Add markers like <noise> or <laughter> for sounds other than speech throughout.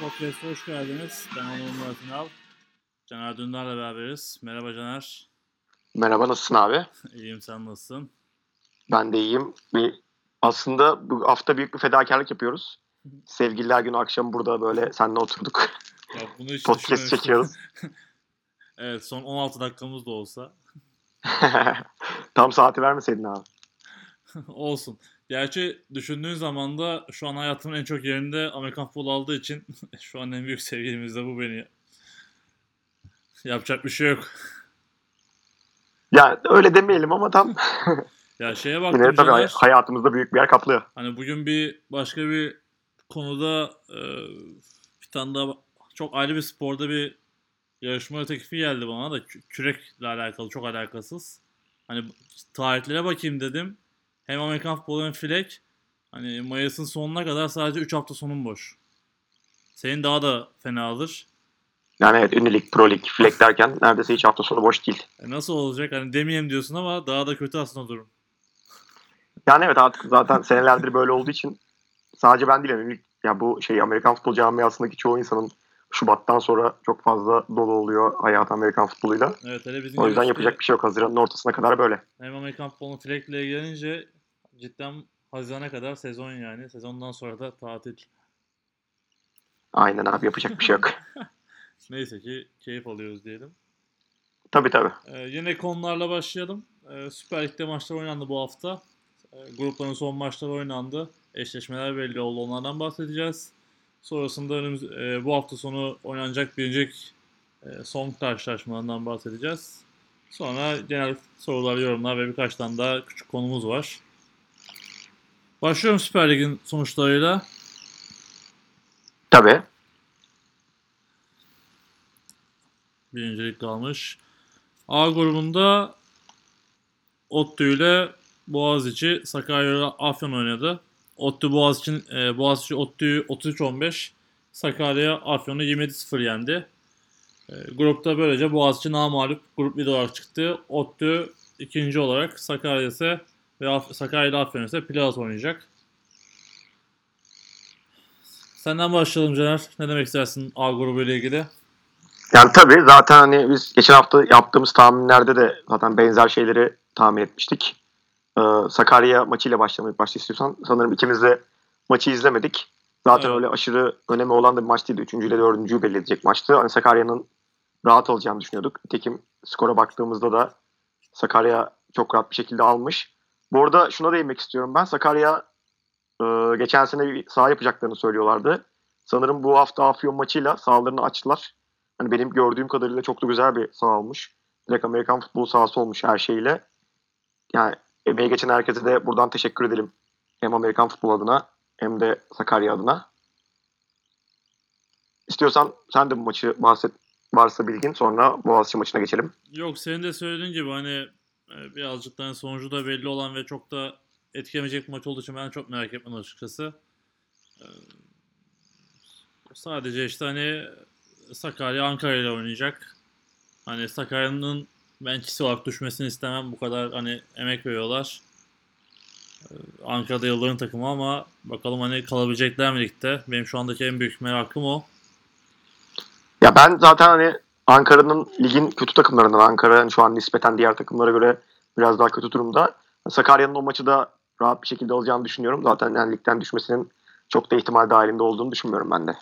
Podcast'a hoş geldiniz. Ben Onur Murat İnal. Caner Dündar'la beraberiz. Merhaba Caner. Merhaba nasılsın abi? <laughs> İyiyim sen nasılsın? Ben de iyiyim. Bir, aslında bu hafta büyük bir fedakarlık yapıyoruz. <laughs> Sevgililer günü akşam burada böyle seninle oturduk. Ya bunu hiç Podcast çekiyoruz. <laughs> evet son 16 dakikamız da olsa. Tam saati vermeseydin abi. Olsun. Gerçi düşündüğün zaman da şu an hayatımın en çok yerinde Amerikan futbolu aldığı için <laughs> şu an en büyük sevgilimiz de bu beni. Yapacak bir şey yok. Ya öyle demeyelim ama tam <laughs> Ya şeye baktım yine tabii Caner. hayatımızda büyük bir yer kaplıyor. Hani bugün bir başka bir konuda e, bir tane daha çok ayrı bir sporda bir yarışma teklifi geldi bana da kü- kürekle alakalı çok alakasız. Hani tarihlere bakayım dedim. Hem Amerikan futbolu hem filek. Hani Mayıs'ın sonuna kadar sadece 3 hafta sonun boş. Senin daha da fenadır. Yani evet ünlü lig, pro lig, flag derken neredeyse hiç hafta sonu boş değil. E nasıl olacak? Hani demeyeyim diyorsun ama daha da kötü aslında durum. Yani evet artık zaten senelerdir böyle olduğu için sadece ben değilim. Ünlü lig- Ya bu şey Amerikan futbol camiasındaki çoğu insanın Şubat'tan sonra çok fazla dolu oluyor hayat Amerikan futboluyla. Evet hele bizim O yüzden yapacak bir şey yok. Haziran'ın ortasına kadar böyle. Hem Amerikan futbolunun filekle ilgilenince cidden Haziran'a kadar sezon yani. Sezondan sonra da tatil. Aynen abi yapacak bir şey yok. <laughs> Neyse ki keyif alıyoruz diyelim. tabii tabii. Ee, yine konularla başlayalım. Ee, Süper Lig'de maçlar oynandı bu hafta. Ee, grupların son maçları oynandı. Eşleşmeler belli oldu. Onlardan bahsedeceğiz. Sonrasında önümüz, e, bu hafta sonu oynanacak birinci e, son karşılaşmalarından bahsedeceğiz. Sonra genel sorular, yorumlar ve birkaç tane daha küçük konumuz var. Başlıyorum Süper Lig'in sonuçlarıyla. Tabii. Birincilik kalmış. A grubunda Ottu ile Boğaziçi Sakarya ile Afyon oynadı. Ottu Boğaziçi, e, Boğaziçi Ottu'yu 33-15, Sakarya Afyon'u 27-0 yendi. E, grupta böylece Boğaziçi namalip grup lider olarak çıktı. Ottu ikinci olarak Sakarya ise ve Sakarya ile Afyon ise playoff oynayacak. Senden başlayalım Caner. Ne demek istersin A grubu ile ilgili? Yani tabii zaten hani biz geçen hafta yaptığımız tahminlerde de zaten benzer şeyleri tahmin etmiştik. Ee, Sakarya maçıyla başlamayı başta istiyorsan sanırım ikimiz de maçı izlemedik. Zaten Evet. öyle aşırı önemi olan da bir maç değildi. Üçüncüyle dördüncüyü belli edecek maçtı. Hani Sakarya'nın rahat alacağını düşünüyorduk. Nitekim skora baktığımızda da Sakarya çok rahat bir şekilde almış. Bu arada şuna değinmek istiyorum ben. Sakarya e, geçen sene bir saha yapacaklarını söylüyorlardı. Sanırım bu hafta Afyon maçıyla sahalarını açtılar. Hani benim gördüğüm kadarıyla çok da güzel bir saha olmuş. Direkt Amerikan futbol sahası olmuş her şeyle. Yani emeği geçen herkese de buradan teşekkür edelim. Hem Amerikan futbol adına hem de Sakarya adına. İstiyorsan sen de bu maçı bahset varsa bilgin sonra Boğaziçi maçına geçelim. Yok senin de söylediğin gibi hani birazcık da hani sonucu da belli olan ve çok da etkilemeyecek bir maç olduğu için ben çok merak etmedim açıkçası. E, Sadece işte hani Sakarya Ankara ile oynayacak. Hani Sakarya'nın ben kişi olarak düşmesini istemem. Bu kadar hani emek veriyorlar. E, Ankara'da yılların takımı ama bakalım hani kalabilecekler mi ligde? Benim şu andaki en büyük merakım o. Ya ben zaten hani Ankara'nın ligin kötü takımlarından Ankara'nın şu an nispeten diğer takımlara göre biraz daha kötü durumda. Sakarya'nın o maçı da rahat bir şekilde alacağını düşünüyorum. Zaten yani ligden düşmesinin çok da ihtimal dahilinde olduğunu düşünmüyorum ben de.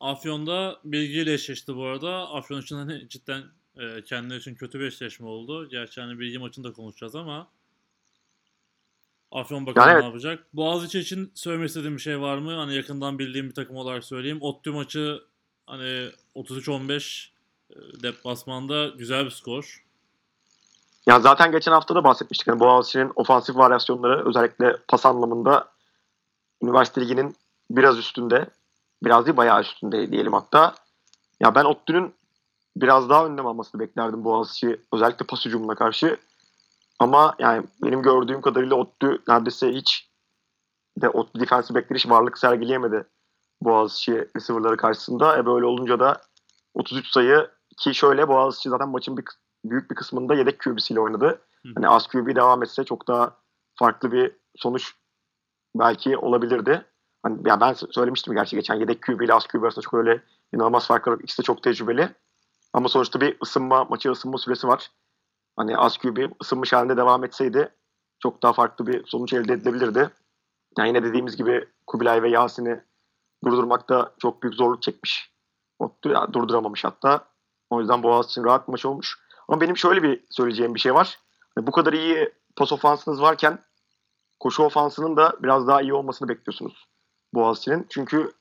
Afyon'da bilgiyle eşleşti bu arada. Afyon için hani cidden e, kendileri için kötü bir eşleşme oldu. Gerçi hani bilgi maçını da konuşacağız ama Afyon bakalım Yani evet. ne yapacak. Boğaziçi için söylemek istediğim bir şey var mı? Hani yakından bildiğim bir takım olarak söyleyeyim. Ottu maçı hani 33-15 e, deplasmanda güzel bir skor. Ya zaten geçen hafta da bahsetmiştik. Yani Boğaziçi'nin ofansif varyasyonları özellikle pas anlamında üniversite liginin biraz üstünde. Biraz değil bayağı üstünde diyelim hatta. Ya ben Ottu'nun biraz daha önlem almasını beklerdim Boğaziçi özellikle pas hücumuna karşı. Ama yani benim gördüğüm kadarıyla Ottu neredeyse hiç de Ottu defensive backleri hiç varlık sergileyemedi Boğaziçi receiver'ları karşısında. E böyle olunca da 33 sayı ki şöyle Boğaziçi zaten maçın bir, büyük bir kısmında yedek QB'siyle oynadı. Hı. Hani az QB devam etse çok daha farklı bir sonuç belki olabilirdi. Hani ya ben söylemiştim gerçi geçen yedek QB ile az QB arasında çok öyle inanılmaz farklar yok. İkisi de çok tecrübeli. Ama sonuçta bir ısınma, maçı ısınma süresi var. Hani az QB ısınmış halinde devam etseydi çok daha farklı bir sonuç elde edilebilirdi. Yani yine dediğimiz gibi Kubilay ve Yasin'i durdurmakta çok büyük zorluk çekmiş. Durduramamış hatta. O yüzden Boğaziçi'nin rahat bir maç olmuş. Ama benim şöyle bir söyleyeceğim bir şey var. Hani bu kadar iyi pas ofansınız varken koşu ofansının da biraz daha iyi olmasını bekliyorsunuz Boğaziçi'nin. Çünkü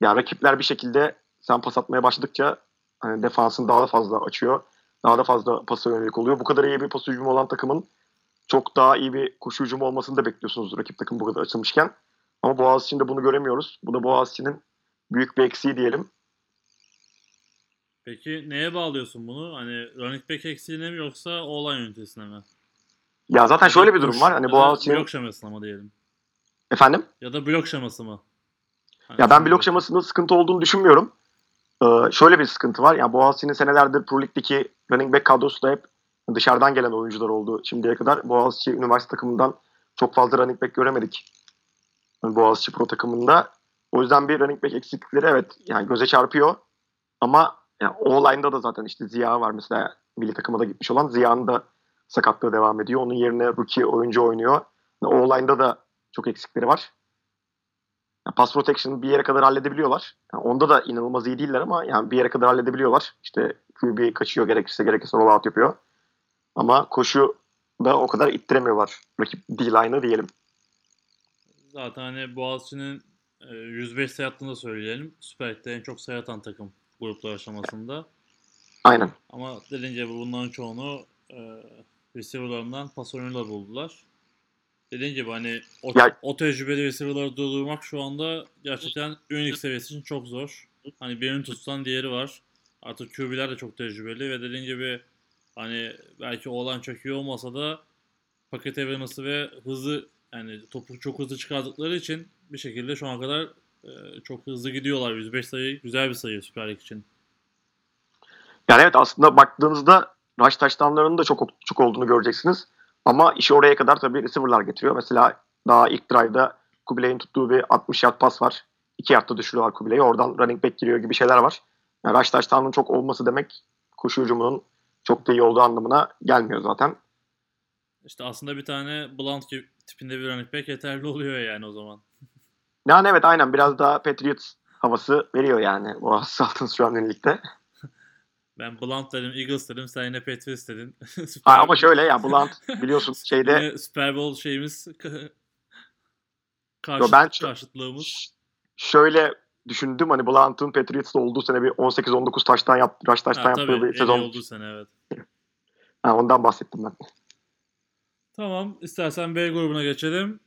yani rakipler bir şekilde sen pas atmaya başladıkça hani defansın daha da fazla açıyor. Daha da fazla pasa yönelik oluyor. Bu kadar iyi bir pas hücumu olan takımın çok daha iyi bir koşu hücumu olmasını da bekliyorsunuz rakip takım bu kadar açılmışken. Ama Boğaziçi'nde bunu göremiyoruz. Bu da Boğaziçi'nin büyük bir eksiği diyelim. Peki neye bağlıyorsun bunu? Hani running back eksiğine mi yoksa olan yönetisine mi? Ya zaten şöyle bir durum var. Hani Boğaziçi'nin... Blok şemasına mı diyelim? Efendim? Ya da blok şeması mı? Hani ya ben blok şemasında sıkıntı olduğunu düşünmüyorum. Ee, şöyle bir sıkıntı var. Yani Boğaziçi'nin senelerdir Pro Lig'deki running back kadrosu da hep dışarıdan gelen oyuncular oldu şimdiye kadar. Boğaziçi üniversite takımından çok fazla running back göremedik. Yani Boğaziçi Pro takımında. O yüzden bir running back eksiklikleri evet yani göze çarpıyor. Ama yani o line'da da zaten işte Ziya var mesela milli takıma da gitmiş olan. Ziya'nın da sakatlığı devam ediyor. Onun yerine rookie oyuncu oynuyor. Yani o line'da da çok eksikleri var. Yani pass protection bir yere kadar halledebiliyorlar. Yani onda da inanılmaz iyi değiller ama yani bir yere kadar halledebiliyorlar. İşte QB kaçıyor gerekirse gerekirse rollout yapıyor. Ama koşu da o kadar ittiremiyorlar rakip D-line'ı diyelim. Zaten hani Boğaziçi'nin 105 sayı attığını da söyleyelim. Süper en çok sayı atan takım gruplar aşamasında. Aynen. Ama dediğim gibi bunların çoğunu e, receiver'larından pas oyunuyla buldular. Dediğim gibi hani o, Ya- o tecrübeli receiver'ları durdurmak şu anda gerçekten Unix seviyesi için çok zor. Hani birini tutsan diğeri var. Artık QB'ler de çok tecrübeli ve dediğim gibi hani belki olan çok iyi olmasa da paket evirmesi ve hızı yani topu çok hızlı çıkardıkları için bir şekilde şu ana kadar çok hızlı gidiyorlar. 105 sayı güzel bir sayı Süper Lig için. Yani evet aslında baktığınızda rush touchdownlarının da çok çok olduğunu göreceksiniz. Ama işi oraya kadar tabii receiver'lar getiriyor. Mesela daha ilk drive'da Kubilay'ın tuttuğu bir 60 yard pas var. 2 yardta düşürüyorlar Kubilay'ı. Oradan running back giriyor gibi şeyler var. Yani rush touchdown'ın çok olması demek koşu hücumunun çok da iyi olduğu anlamına gelmiyor zaten. İşte aslında bir tane Blunt tipinde bir running back yeterli oluyor yani o zaman. <laughs> Yani evet aynen biraz daha Patriots havası veriyor yani bu Sultans şu an ligde. Ben Blunt dedim, Eagles dedim, sen yine Patriots dedin. <laughs> Ha, ama şöyle ya Blunt <laughs> biliyorsun şeyde Super Bowl şeyimiz <laughs> karşıt, Yo, ben karşıtlığımız. şöyle düşündüm hani Blunt'ın Patriots'ta olduğu sene bir 18-19 taştan yap, rush taştan Ha, yaptığı tabii bir sezon. olduğu sene evet. Ha, ondan bahsettim ben. Tamam istersen B grubuna geçelim.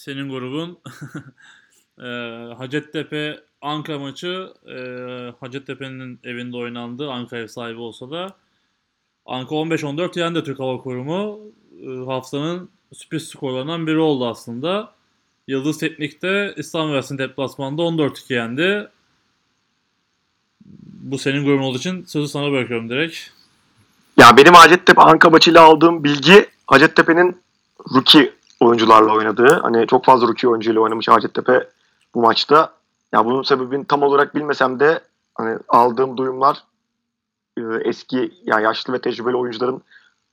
Senin grubun eee <laughs> Hacettepe Anka maçı eee Hacettepe'nin evinde oynandı. Anka ev sahibi olsa da Anka 15-14 yendi Türk Hava Kurumu. Eee, haftanın sürpriz skorlarından biri oldu aslında. Yıldız Teknik'te İstanbul Üniversitesi deplasmanında 14-2 yendi. Bu senin grubun olduğu için sözü sana bırakıyorum direkt. Ya benim Hacettepe Anka maçıyla aldığım bilgi Hacettepe'nin rookie oyuncularla oynadığı. Hani çok fazla rookie oyuncuyla oynamış Hacettepe bu maçta. Ya bunun sebebini tam olarak bilmesem de hani aldığım duyumlar e, eski yani yaşlı ve tecrübeli oyuncuların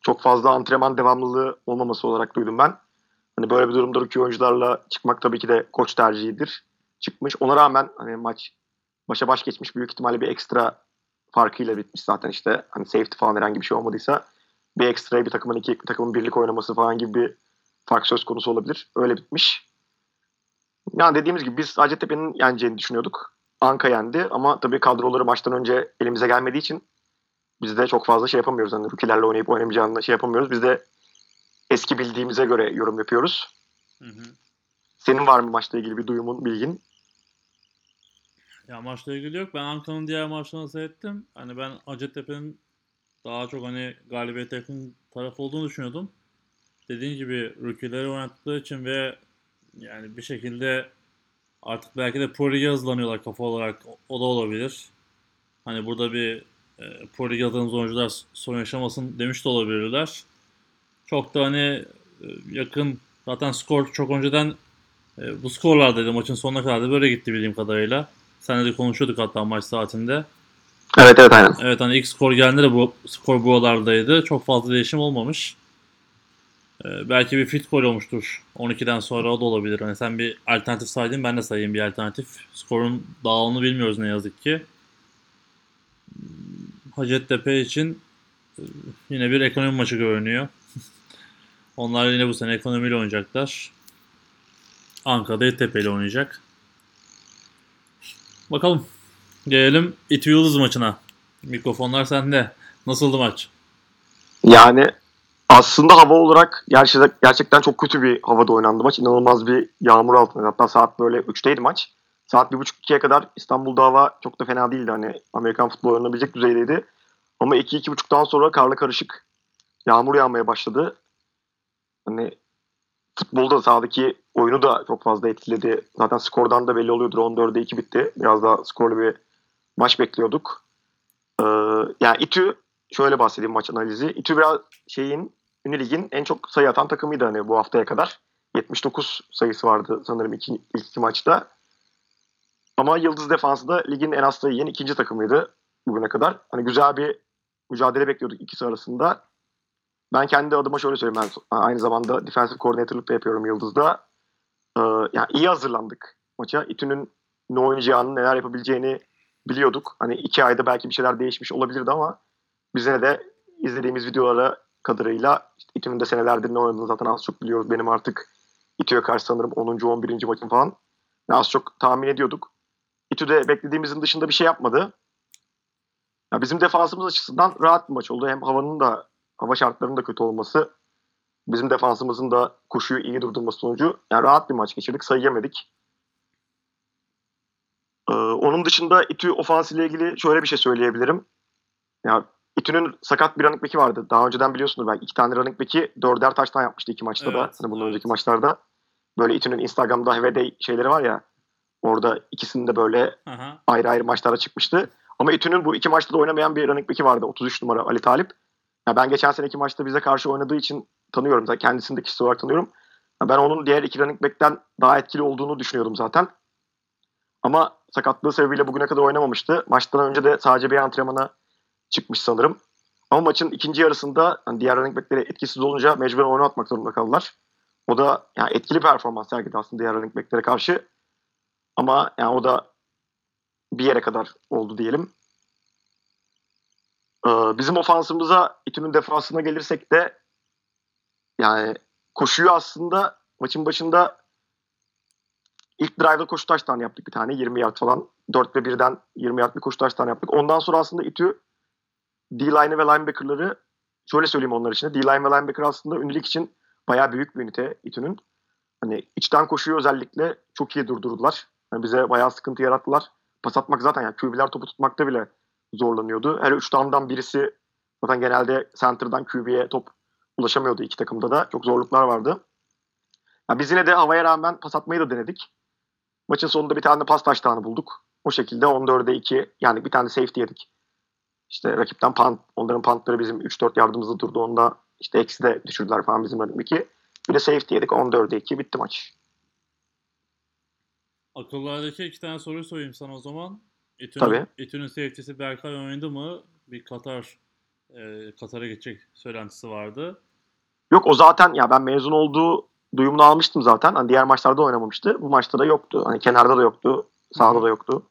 çok fazla antrenman devamlılığı olmaması olarak duydum ben. Hani böyle bir durumda rookie oyuncularla çıkmak tabii ki de koç tercihidir. Çıkmış. Ona rağmen hani maç başa baş geçmiş büyük ihtimalle bir ekstra farkıyla bitmiş zaten işte. Hani safety falan herhangi bir şey olmadıysa bir ekstra bir takımın iki bir takımın birlik oynaması falan gibi bir fark söz konusu olabilir. Öyle bitmiş. Yani dediğimiz gibi biz Hacettepe'nin yeneceğini düşünüyorduk. Anka yendi ama tabii kadroları maçtan önce elimize gelmediği için biz de çok fazla şey yapamıyoruz. Hani rookie'lerle oynayıp oynamayacağını şey yapamıyoruz. Biz de eski bildiğimize göre yorum yapıyoruz. Hı hı. Senin var mı maçla ilgili bir duyumun, bilgin? Ya maçla ilgili yok. Ben Ankara'nın diğer maçlarını seyrettim. Hani ben Hacettepe'nin daha çok hani galibiyete yakın taraf olduğunu düşünüyordum. Dediğin gibi rookie'leri oynattıkları için ve yani bir şekilde artık belki de Pro Lig'e hızlanıyorlar kafa olarak. O- da olabilir. Hani burada bir e, Pro Lig'e oyuncular sorun yaşamasın demiş de olabilirler. Çok da hani e, yakın zaten skor çok önceden E, bu skorlardaydı maçın sonuna kadar da böyle gitti bildiğim kadarıyla. Seninle de konuşuyorduk hatta maç saatinde. Evet evet aynen. Evet hani ilk skor geldiğinde de bu skor buralardaydı. Çok fazla değişim olmamış. Ee, belki bir fit gol olmuştur. 12'den sonra o da olabilir. Hani sen bir alternatif saydın ben de sayayım bir alternatif. Skorun dağılımını bilmiyoruz ne yazık ki. Hacettepe için e, yine bir ekonomi maçı görünüyor. <laughs> Onlar yine bu sene ekonomiyle oynayacaklar. Ankara'da Tepe ile oynayacak. Bakalım. Gelelim İTÜ Yıldız maçına. Mikrofonlar sende. Nasıldı maç? Yani aslında hava olarak gerçekten, çok kötü bir havada oynandı maç. İnanılmaz bir yağmur altında. Hatta saat böyle 3'teydi maç. Saat 1.30-2'ye kadar İstanbul'da hava çok da fena değildi. Hani Amerikan futbolu oynanabilecek düzeydeydi. Ama 2-2.30'dan sonra karla karışık yağmur yağmaya başladı. Hani futbolda sahadaki oyunu da çok fazla etkiledi. Zaten skordan da belli oluyordur. 14'e 2 bitti. Biraz daha skorlu bir maç bekliyorduk. Ee, yani İTÜ şöyle bahsedeyim maç analizi. İTÜ biraz şeyin Ünlü Lig'in en çok sayı atan takımıydı hani bu haftaya kadar. 79 sayısı vardı sanırım iki, ilk iki maçta. Ama Yıldız Defansı da ligin en az sayı yiyen ikinci takımıydı bugüne kadar. Hani güzel bir mücadele bekliyorduk ikisi arasında. Ben kendi adıma şöyle söyleyeyim. Ben aynı zamanda defensive coordinator'lık da yapıyorum Yıldız'da. Ee, yani iyi hazırlandık maça. İTÜ'nün ne oynayacağını, neler yapabileceğini biliyorduk. Hani iki ayda belki bir şeyler değişmiş olabilirdi ama bize de izlediğimiz videolara kadarıyla işte İTÜ'nün de senelerdir ne oynadığını zaten az çok biliyoruz. Benim artık İTÜ'ye karşı sanırım 10. 11. maçım falan. Yani az çok tahmin ediyorduk. İTÜ'de beklediğimizin dışında bir şey yapmadı. Ya bizim defansımız açısından rahat bir maç oldu. Hem havanın da hava şartlarının da kötü olması bizim defansımızın da koşuyu iyi durdurması sonucu yani rahat bir maç geçirdik. Sayı. Ee, onun dışında İTÜ ofansiyle ilgili şöyle bir şey söyleyebilirim. Ya İTÜ'nün sakat bir running back'i vardı. Daha önceden biliyorsunuz belki iki tane running back'i dörder taştan yapmıştı iki maçta evet, da. Hani bundan önceki maçlarda. Böyle İTÜ'nün Instagram'da HVD şeyleri var ya. Orada ikisinin de böyle Aha. ayrı ayrı maçlara çıkmıştı. Ama İTÜ'nün bu iki maçta da oynamayan bir running back'i vardı. 33 numara Ali Talip. Ya ben geçen seneki maçta bize karşı oynadığı için tanıyorum. Zaten kendisini de kişisel olarak tanıyorum. Ya ben onun diğer iki running back'ten daha etkili olduğunu düşünüyordum zaten. Ama sakatlığı sebebiyle bugüne kadar oynamamıştı. Maçtan önce de sadece bir antrenmana çıkmış sanırım. Ama maçın ikinci yarısında hani diğer running back'leri etkisiz olunca mecburen oynatmak zorunda kaldılar. O da yani etkili performans sergiledi aslında diğer running back'lere karşı. Ama yani o da bir yere kadar oldu diyelim. Ee, bizim ofansımıza İTÜ'nün defansına gelirsek de yani koşuyu aslında maçın başında ilk drive'da koşu taştan yaptık bir tane 20 yard falan. 4 ve 1'den 20 yard bir koşu taştan yaptık. Ondan sonra aslında İTÜ D-line ve linebacker'ları şöyle söyleyeyim onlar için. D-line ve linebacker aslında ünlülük için bayağı büyük bir ünite İTÜ'nün. Hani içten koşuyu özellikle çok iyi durdurdular. Yani bize bayağı sıkıntı yarattılar. Pas atmak zaten yani QB'ler topu tutmakta bile zorlanıyordu. Her üç down'dan birisi zaten genelde center'dan QB'ye top ulaşamıyordu iki takımda da. Çok zorluklar vardı. Yani biz yine de havaya rağmen pas atmayı da denedik. Maçın sonunda bir tane pas taştanı bulduk. O şekilde 14'e 2 yani bir tane safety yedik. İşte rakipten punt, onların puntları bizim 3-4 yardımımızda durdu. Onda işte eksi de düşürdüler falan bizim rakip 2. Bir de safety yedik 14'e 2 bitti maç. Akıllardaki iki tane soru sorayım sana o zaman. Etün'ün, Tabii. Etün'ün safety'si Berkay oynadı mı? Bir Katar e, Katar'a geçecek söylentisi vardı. Yok o zaten ya ben mezun olduğu duyumunu almıştım zaten. Hani diğer maçlarda oynamamıştı. Bu maçta da yoktu. Hani kenarda da yoktu. Sağda da yoktu.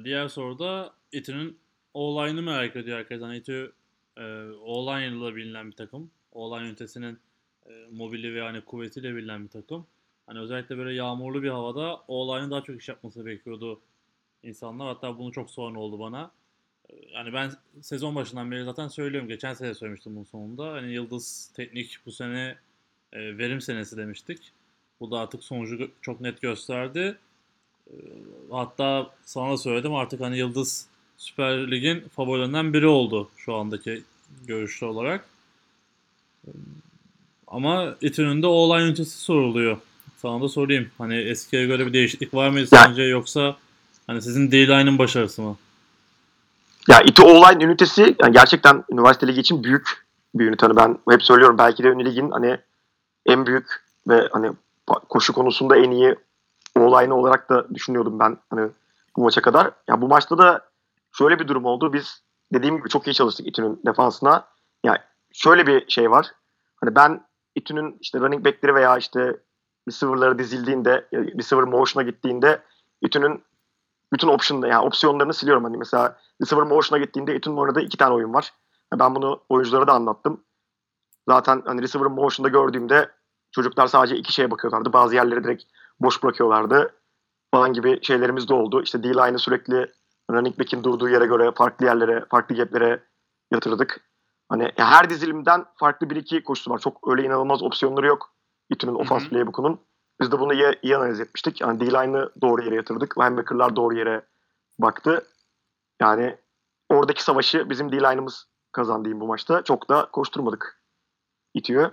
Ee, diğer soruda Etü'nün O-line'ı merak ediyor herkes. Hani Etü e, O-line bilinen bir takım. O-line ünitesinin e, mobili ve hani kuvvetiyle bilinen bir takım. Hani özellikle böyle yağmurlu bir havada O-line'ın daha çok iş yapması bekliyordu insanlar. Hatta bunu çok sorun oldu bana. Ee, yani ben sezon başından beri zaten söylüyorum. Geçen sene söylemiştim bunun sonunda. Hani Yıldız Teknik bu sene e, verim senesi demiştik. Bu da artık sonucu çok net gösterdi. E, hatta sana söyledim artık hani Yıldız Süper Lig'in favorilerinden biri oldu şu andaki görüşler olarak. E, ama İTÜ'nün de olay ünitesi soruluyor. Sana da sorayım. Hani eskiye göre bir değişiklik var mıydı sence yoksa hani sizin D-line'ın başarısı mı? Ya İTÜ Online ünitesi yani gerçekten üniversite ligi için büyük bir ünite. Hani ben hep söylüyorum belki de ünlü ligin hani en büyük ve hani koşu konusunda en iyi o olarak da düşünüyordum ben hani bu maça kadar. Ya bu maçta da şöyle bir durum oldu. Biz dediğim gibi çok iyi çalıştık İTÜ'nün defansına. Yani şöyle bir şey var. Hani ben İTÜ'nün işte running back'leri veya işte receiver'ları dizildiğinde, receiver motion'a gittiğinde İTÜ'nün bütün option, yani opsiyonlarını siliyorum. Hani mesela receiver motion'a gittiğinde İTÜ'nün oynadığı iki tane oyun var. Ben bunu oyunculara da anlattım. Zaten hani receiver motion'da gördüğümde çocuklar sadece iki şeye bakıyorlardı. Bazı yerleri direkt boş bırakıyorlardı falan gibi şeylerimiz de oldu. İşte D-line'ı sürekli running back'in durduğu yere göre farklı yerlere, farklı gaplere yatırdık. Hani her dizilimden farklı bir iki koşusu var. Çok öyle inanılmaz opsiyonları yok. İTÜ'nün offense playbook'unun. Biz de bunu iyi, iyi analiz etmiştik. Yani D-line'ı doğru yere yatırdık. Linebacker'lar doğru yere baktı. Yani oradaki savaşı bizim D-line'ımız kazandı bu maçta. Çok da koşturmadık İTÜ'yü.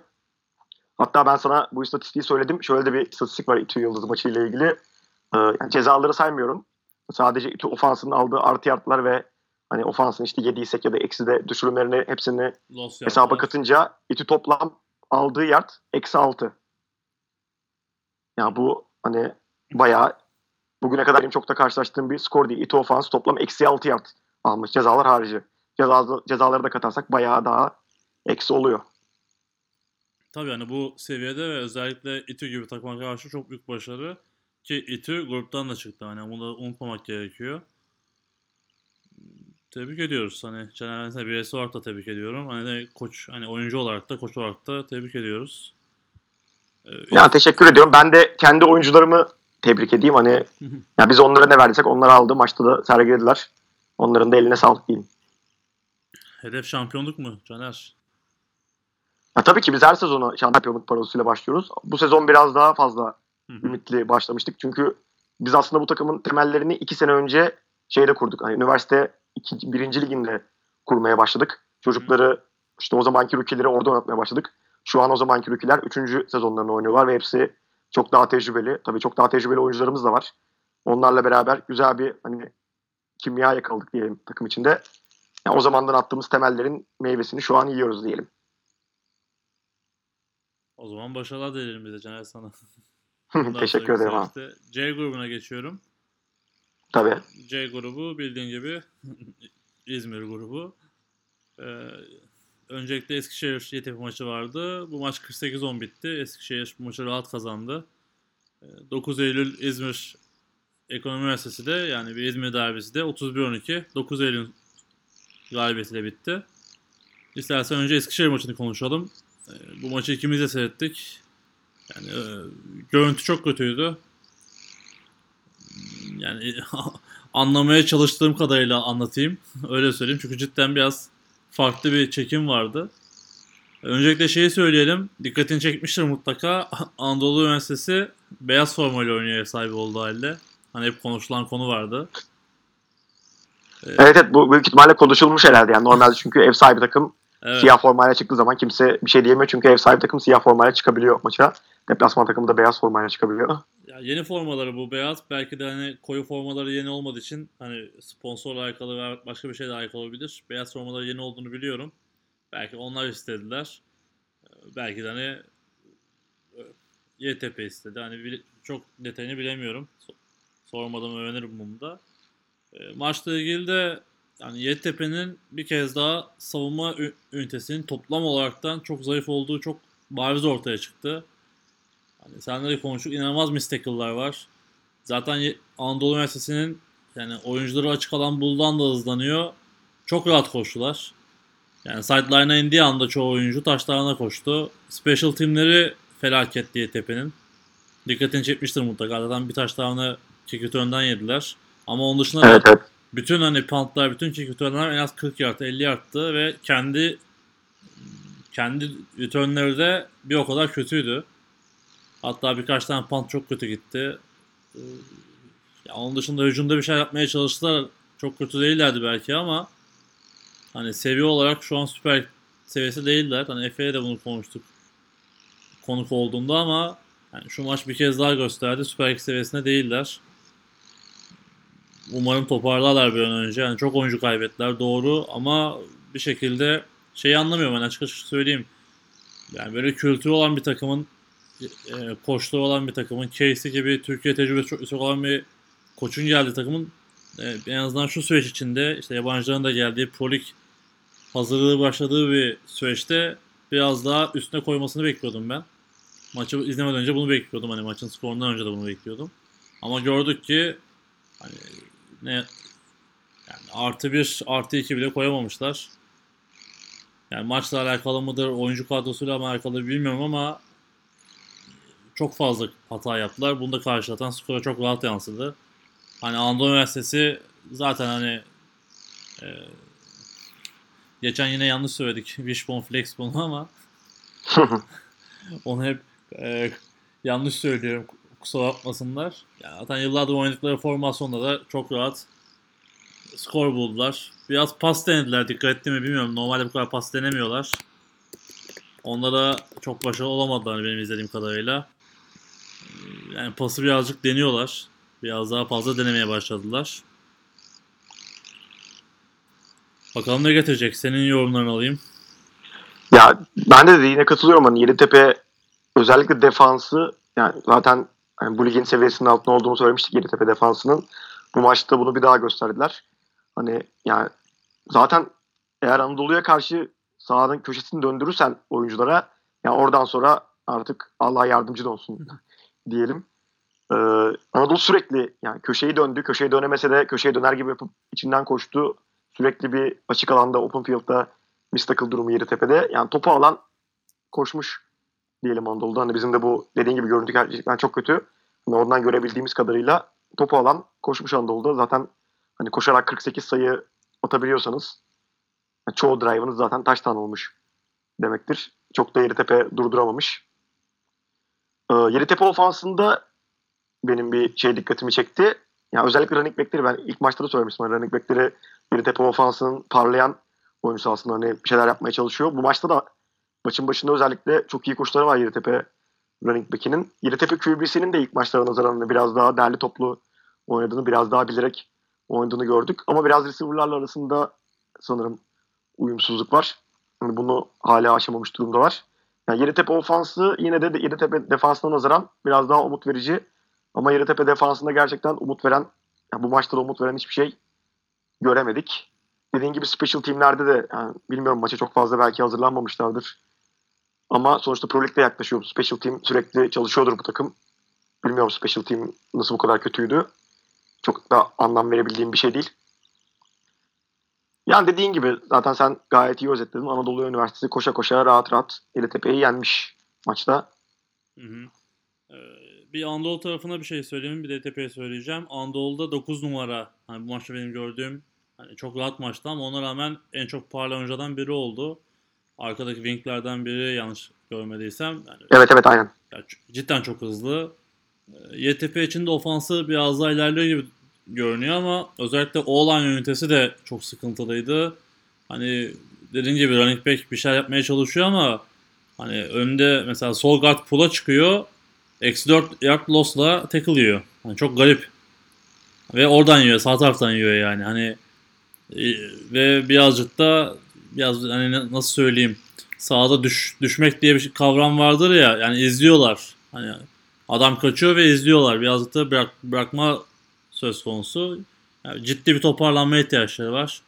Hatta ben sana bu istatistiği söyledim. Şöyle de bir istatistik var İTÜ Yıldız maçıyla ilgili. Ee, yani cezaları saymıyorum. Sadece İTÜ ofansının aldığı artı yartlar ve hani ofansın işte yediysek ya da eksi de düşürümlerini hepsini Loss hesaba katınca İTÜ toplam aldığı yard eksi altı. Yani bu hani bayağı bugüne kadar benim çok da karşılaştığım bir skor değil. İTÜ ofans toplam eksi altı yard almış cezalar harici. Ceza, cezaları da katarsak bayağı daha eksi oluyor. Tabii hani bu seviyede ve özellikle İTÜ gibi takıma karşı çok büyük başarı. Ki İTÜ gruptan da çıktı. Hani bunu da unutmamak gerekiyor. Tebrik ediyoruz. Hani Caner Bens'e birisi olarak da tebrik ediyorum. Hani de koç, hani oyuncu olarak da koç olarak da tebrik ediyoruz. Ee, ya teşekkür ediyorum. Ben de kendi oyuncularımı tebrik edeyim. Hani <laughs> ya biz onlara ne verdiysek onları aldı. Maçta da sergilediler. Onların da eline sağlık diyeyim. Hedef şampiyonluk mu Caner? Ya tabii ki biz her sezonu şampiyonluk parasıyla başlıyoruz. Bu sezon biraz daha fazla ümitli başlamıştık. Çünkü biz aslında bu takımın temellerini iki sene önce şeyde kurduk. Hani üniversite iki, birinci liginde kurmaya başladık. Çocukları işte o zamanki rükileri orada oynatmaya başladık. Şu an o zamanki rükiler üçüncü sezonlarını oynuyorlar ve hepsi çok daha tecrübeli. Tabii çok daha tecrübeli oyuncularımız da var. Onlarla beraber güzel bir hani kimya yakaladık diyelim takım içinde. Yani o zamandan attığımız temellerin meyvesini şu an yiyoruz diyelim. O zaman başarılar dilerim bize Caner sana. <laughs> Teşekkür ederim abi. C grubuna geçiyorum. Tabii. C grubu bildiğin gibi <laughs> İzmir grubu. Ee, öncelikle Eskişehir YTP maçı vardı. Bu maç 48-10 bitti. Eskişehir maçı rahat kazandı. 9 ee, Eylül İzmir Ekonomi Üniversitesi de yani bir İzmir derbisi de 31-12 9 Eylül galibiyetiyle bitti. İstersen önce Eskişehir maçını konuşalım. Ee, bu maçı ikimiz de seyrettik. Yani e, görüntü çok kötüydü. Yani <laughs> anlamaya çalıştığım kadarıyla anlatayım. <laughs> Öyle söyleyeyim. Çünkü cidden biraz farklı bir çekim vardı. Öncelikle şeyi söyleyelim. Dikkatini çekmiştir mutlaka. <laughs> Anadolu Üniversitesi beyaz formayla oynuyor ev olduğu halde. Hani hep konuşulan konu vardı. Evet evet bu büyük ihtimalle konuşulmuş herhalde yani normalde çünkü ev sahibi takım Evet. Siyah formayla çıktığı zaman kimse bir şey diyemiyor çünkü ev sahibi takım siyah formayla çıkabiliyor maça. Deplasman takımı da beyaz formayla çıkabiliyor. Ya yeni formaları bu beyaz. Belki de hani koyu formaları yeni olmadığı için hani sponsorla alakalı veya başka bir şeyle alakalı olabilir. Beyaz formaları yeni olduğunu biliyorum. Belki onlar istediler. Belki de hani e, YTP istedi. Hani çok detayını bilemiyorum. Sormadan öğrenirim bunu da. E, maçla ilgili de yani Yeditepe'nin bir kez daha savunma ünitesinin toplam olaraktan çok zayıf olduğu çok bariz ortaya çıktı. Hani senle de konuştuk. İnanılmaz mistackle'lar var. Zaten Anadolu Üniversitesi'nin yani oyuncuları açık alan buldan da hızlanıyor. Çok rahat koştular. Yani sideline'a indiği anda çoğu oyuncu taşlarına koştu. Special teamleri felaket diye tepenin. Dikkatini çekmiştir mutlaka. Zaten bir taşlarını keküt önden yediler. Ama onun dışında evet, evet bütün hani puntlar, bütün kick return'lar en az 40 yard, 50 yardtı ve kendi kendi return'leri de bir o kadar kötüydü. Hatta birkaç tane punt çok kötü gitti. Ya onun dışında hücumda bir şey yapmaya çalıştılar. Çok kötü değillerdi belki ama hani seviye olarak şu an süper seviyesi değiller. Hani Efe'ye de bunu konuştuk konuk olduğunda ama yani şu maç bir kez daha gösterdi. Süper seviyesinde değiller. Umarım toparlarlar bir an önce. Yani çok oyuncu kaybettiler doğru ama bir şekilde şeyi anlamıyorum ben açık açık söyleyeyim. Yani böyle kültürü olan bir takımın e, koçları olan bir takımın, Casey gibi Türkiye tecrübesi çok yüksek olan bir koçun geldiği takımın e, en azından şu süreç içinde işte yabancıların da geldiği Pro Lig hazırlığı başladığı bir süreçte biraz daha üstüne koymasını bekliyordum ben. Maçı izlemeden önce bunu bekliyordum. Hani maçın skorundan önce de bunu bekliyordum. Ama gördük ki hani ne yani artı bir, artı iki bile koyamamışlar. Yani maçla alakalı mıdır, oyuncu kadrosuyla mı alakalı bilmiyorum ama çok fazla hata yaptılar. Bunu da karşılatan skora çok rahat yansıdı. Hani Anadolu Üniversitesi zaten hani e, geçen yine yanlış söyledik <laughs> Wishbone Flexbone ama <laughs> onu hep e, yanlış söylüyorum kusura bakmasınlar. Yani zaten yıllardır oynadıkları formasyonda da çok rahat skor buldular. Biraz pas denediler dikkat etti mi bilmiyorum. Normalde bu kadar pas denemiyorlar. Onda da çok başarılı olamadılar benim izlediğim kadarıyla. Yani pası birazcık deniyorlar. Biraz daha fazla denemeye başladılar. Bakalım ne getirecek. Senin yorumlarını alayım. Ya ben de yine katılıyorum. Hani Yeditepe özellikle defansı yani zaten hani bu ligin seviyesinin altında olduğunu söylemiştik Yeditepe defansının. Bu maçta bunu bir daha gösterdiler. Hani yani zaten eğer Anadolu'ya karşı sahanın köşesini döndürürsen oyunculara yani oradan sonra artık Allah yardımcı olsun diyelim. Ee, Anadolu sürekli yani köşeyi döndü. Köşeyi dönemese de köşeye döner gibi yapıp içinden koştu. Sürekli bir açık alanda open field'da mistakıl durumu Yeditepe'de. Yani topu alan koşmuş diyelim Anadolu'da. Hani bizim de bu dediğin gibi görüntü gerçekten çok kötü. Hani oradan görebildiğimiz kadarıyla topu alan koşmuş Anadolu'da. Zaten hani koşarak 48 sayı atabiliyorsanız yani çoğu drive'ınız zaten taştan olmuş demektir. Çok da Yeditepe durduramamış. Ee, Yeditepe ofansında benim bir şey dikkatimi çekti. Yani özellikle running back'leri ben ilk maçta da söylemiştim. Hani running back'leri Yeditepe ofansının parlayan oyuncusu aslında hani bir şeyler yapmaya çalışıyor. Bu maçta da maçın başında özellikle çok iyi koşuları var Yeditepe running back'inin. Yeditepe QB'sinin de ilk maçlara nazaran biraz daha değerli toplu oynadığını, biraz daha bilerek oynadığını gördük. Ama biraz receiver'larla arasında sanırım uyumsuzluk var. Yani bunu hala aşamamış durumdalar. Yani Yeditepe ofansı yine de Yeditepe defansına nazaran biraz daha umut verici. Ama Yeditepe defansında gerçekten umut veren, yani bu maçta da umut veren hiçbir şey göremedik. Dediğim gibi special teamlerde de yani bilmiyorum maça çok fazla belki hazırlanmamışlardır. Ama sonuçta Pro Lig'de yaklaşıyor. Special team sürekli çalışıyordur bu takım. Bilmiyorum special team nasıl bu kadar kötüydü. Çok da anlam verebildiğim bir şey değil. Yani dediğin gibi zaten sen gayet iyi özetledin. Anadolu Üniversitesi koşa koşa rahat rahat Yeditepe'yi yenmiş maçta. Hı hı. Ee, bir Anadolu tarafına bir şey söyleyeyim. Bir de Tepe'ye söyleyeceğim. Anadolu'da 9 numara. Hani bu maçta benim gördüğüm hani çok rahat maçtı ama ona rağmen en çok parlayan oyuncudan biri oldu. Arkadaki winglerden biri yanlış görmediysem. Yani, evet evet aynen. Yani cidden çok hızlı. Ee, YTP için de ofansı biraz daha ilerliyor gibi görünüyor ama özellikle O-line ünitesi de çok sıkıntılıydı. Hani dediğin gibi running back bir şey yapmaya çalışıyor ama hani önde mesela sol guard pull'a çıkıyor. Eksi 4 yard loss'la tackle yiyor. Yani çok garip. Ve oradan yiyor. Sağ taraftan yiyor yani. Hani e, ve birazcık da biraz hani nasıl söyleyeyim sağda düş, düşmek diye bir kavram vardır ya yani izliyorlar. Hani adam kaçıyor ve izliyorlar. Birazcık da bırak, bırakma söz konusu. Yani ciddi bir toparlanma ihtiyaçları var.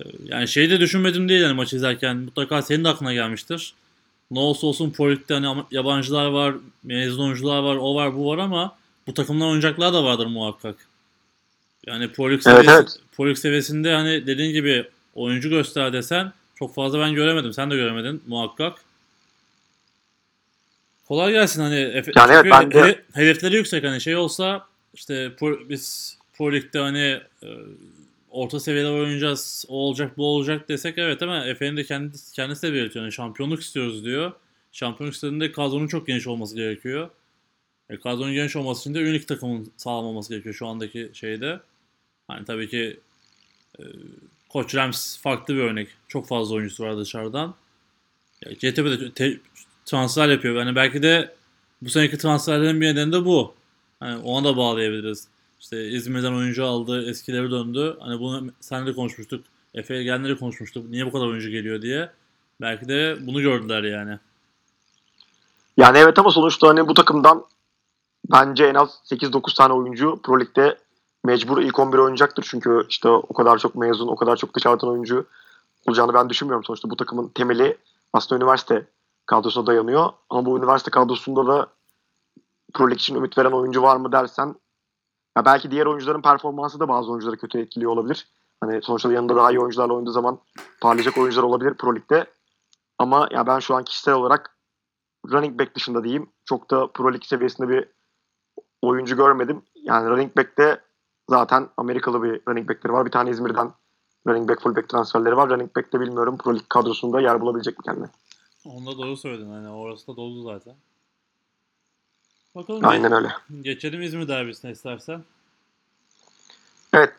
Ee, yani şeyi de düşünmedim değil yani maç izlerken mutlaka senin de aklına gelmiştir. Ne olsa olsun Pro Lig'de hani yabancılar var, mezun oyuncular var, o var bu var ama bu takımdan oynayacaklar da vardır muhakkak. Yani Pro Lig seviyesi, evet, evet. Pro Lig seviyesinde hani dediğin gibi oyuncu göster desen çok fazla ben göremedim. Sen de göremedin muhakkak. Kolay gelsin hani yani evet, ben de... hedefleri yüksek hani şey olsa işte pro, biz Pro Lig'de hani e, orta seviyeler oynayacağız, o olacak bu olacak desek evet ama Efe'nin de kendi, kendisi de belirtiyor. Yani şampiyonluk istiyoruz diyor. Şampiyonluk istediğinde kadronun çok geniş olması gerekiyor. E, kadronun geniş olması için de unik takımın sağlam olması gerekiyor şu andaki şeyde. Hani tabii ki e, Koç Rams farklı bir örnek. Çok fazla oyuncusu var dışarıdan. CTP'de te- transfer yapıyor. Yani belki de bu seneki transferlerin bir nedeni de bu. Hani ona da bağlayabiliriz. İşte İzmir'den oyuncu aldı, eskileri döndü. Hani bunu senle konuşmuştuk. Efe'ye gelenleri konuşmuştuk. Niye bu kadar oyuncu geliyor diye. Belki de bunu gördüler yani. Yani evet ama sonuçta hani bu takımdan bence en az 8-9 tane oyuncu Pro Lig'de mecbur ilk 11 oynayacaktır. Çünkü işte o kadar çok mezun, o kadar çok dışarıdan oyuncu olacağını ben düşünmüyorum. Sonuçta bu takımın temeli aslında üniversite kadrosuna dayanıyor. Ama bu üniversite kadrosunda da Pro Lig için ümit veren oyuncu var mı dersen ya belki diğer oyuncuların performansı da bazı oyuncuları kötü etkiliyor olabilir. Hani sonuçta yanında daha iyi oyuncularla oynadığı zaman parlayacak oyuncular olabilir Pro Lig'de. Ama ya ben şu an kişisel olarak running back dışında diyeyim çok da Pro Lig seviyesinde bir oyuncu görmedim. Yani running back'te zaten Amerikalı bir running back'leri var. Bir tane İzmir'den running back fullback transferleri var. Running back'te bilmiyorum Pro Lig kadrosunda yer bulabilecek mi kendine? Onda doğru söyledin. Hani orası da dolu zaten. Bakalım Aynen öyle. geçelim İzmir derbisine istersen. Evet.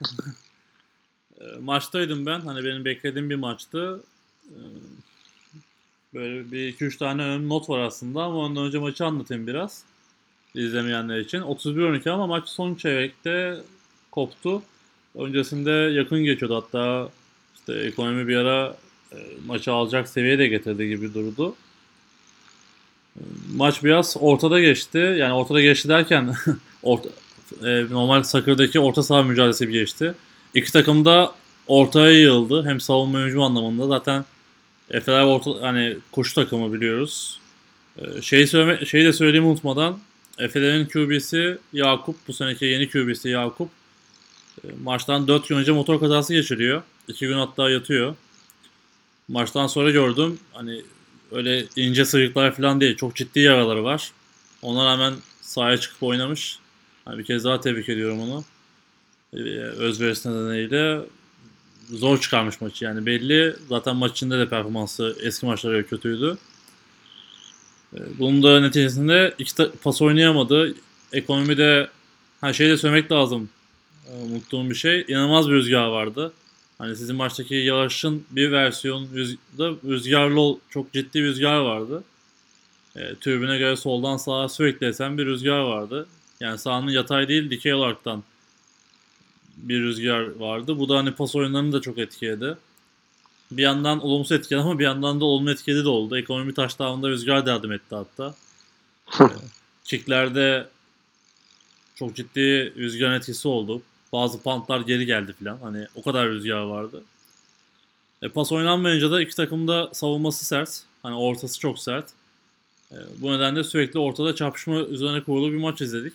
E, maçtaydım ben. Hani benim beklediğim bir maçtı. E, Böyle bir 2-3 tane ön not var aslında ama ondan önce maçı anlatayım biraz. izlemeyenler için. 31-12 ama maç son çeyrekte koptu. Öncesinde yakın geçiyordu hatta işte ekonomi bir ara e, maçı alacak seviyeye de getirdi gibi durdu. E, Maç biraz ortada geçti. Yani ortada geçti derken <laughs> orta, e, normal Sakır'daki orta saha mücadelesi gibi geçti. İki takım da ortaya yığıldı. Hem savunma hücum anlamında zaten Efeler orta hani koşu takımı biliyoruz. Ee, şeyi söyleme, şeyi de söyleyeyim unutmadan Efe'lerin QB'si Yakup. Bu seneki yeni QB'si Yakup. Maçtan 4 gün önce motor kazası geçiriyor. 2 gün hatta yatıyor. Maçtan sonra gördüm. Hani öyle ince sıyrıklar falan değil. Çok ciddi yaraları var. Ona rağmen sahaya çıkıp oynamış. Hani bir kez daha tebrik ediyorum onu. Ee, özverisi nedeniyle zor çıkarmış maçı yani belli. Zaten maç içinde de performansı eski maçlara göre kötüydü. Ee, Bunun da neticesinde iki pas oynayamadı. Ekonomide ha şey de söylemek lazım. Ee, Unuttuğum bir şey. İnanılmaz bir rüzgar vardı. Hani sizin maçtaki yağışın bir versiyon rüzgarda rüzgarlı çok ciddi bir rüzgar vardı. E, türbüne göre soldan sağa sürekli esen bir rüzgar vardı. Yani sahanın yatay değil dikey olaraktan bir rüzgar vardı. Bu da hani pas oyunlarını da çok etkiledi. Bir yandan olumsuz etkiledi ama bir yandan da olumlu etkiledi de oldu. Ekonomi taşlarında rüzgar da yardım etti hatta. <laughs> Ee, Kicklerde çok ciddi rüzgar etkisi oldu. Bazı pantlar geri geldi falan. Hani o kadar rüzgar vardı. E, pas oynanmayınca da iki takım da savunması sert. Hani ortası çok sert. E, bu nedenle sürekli ortada çarpışma üzerine kurulu bir maç izledik.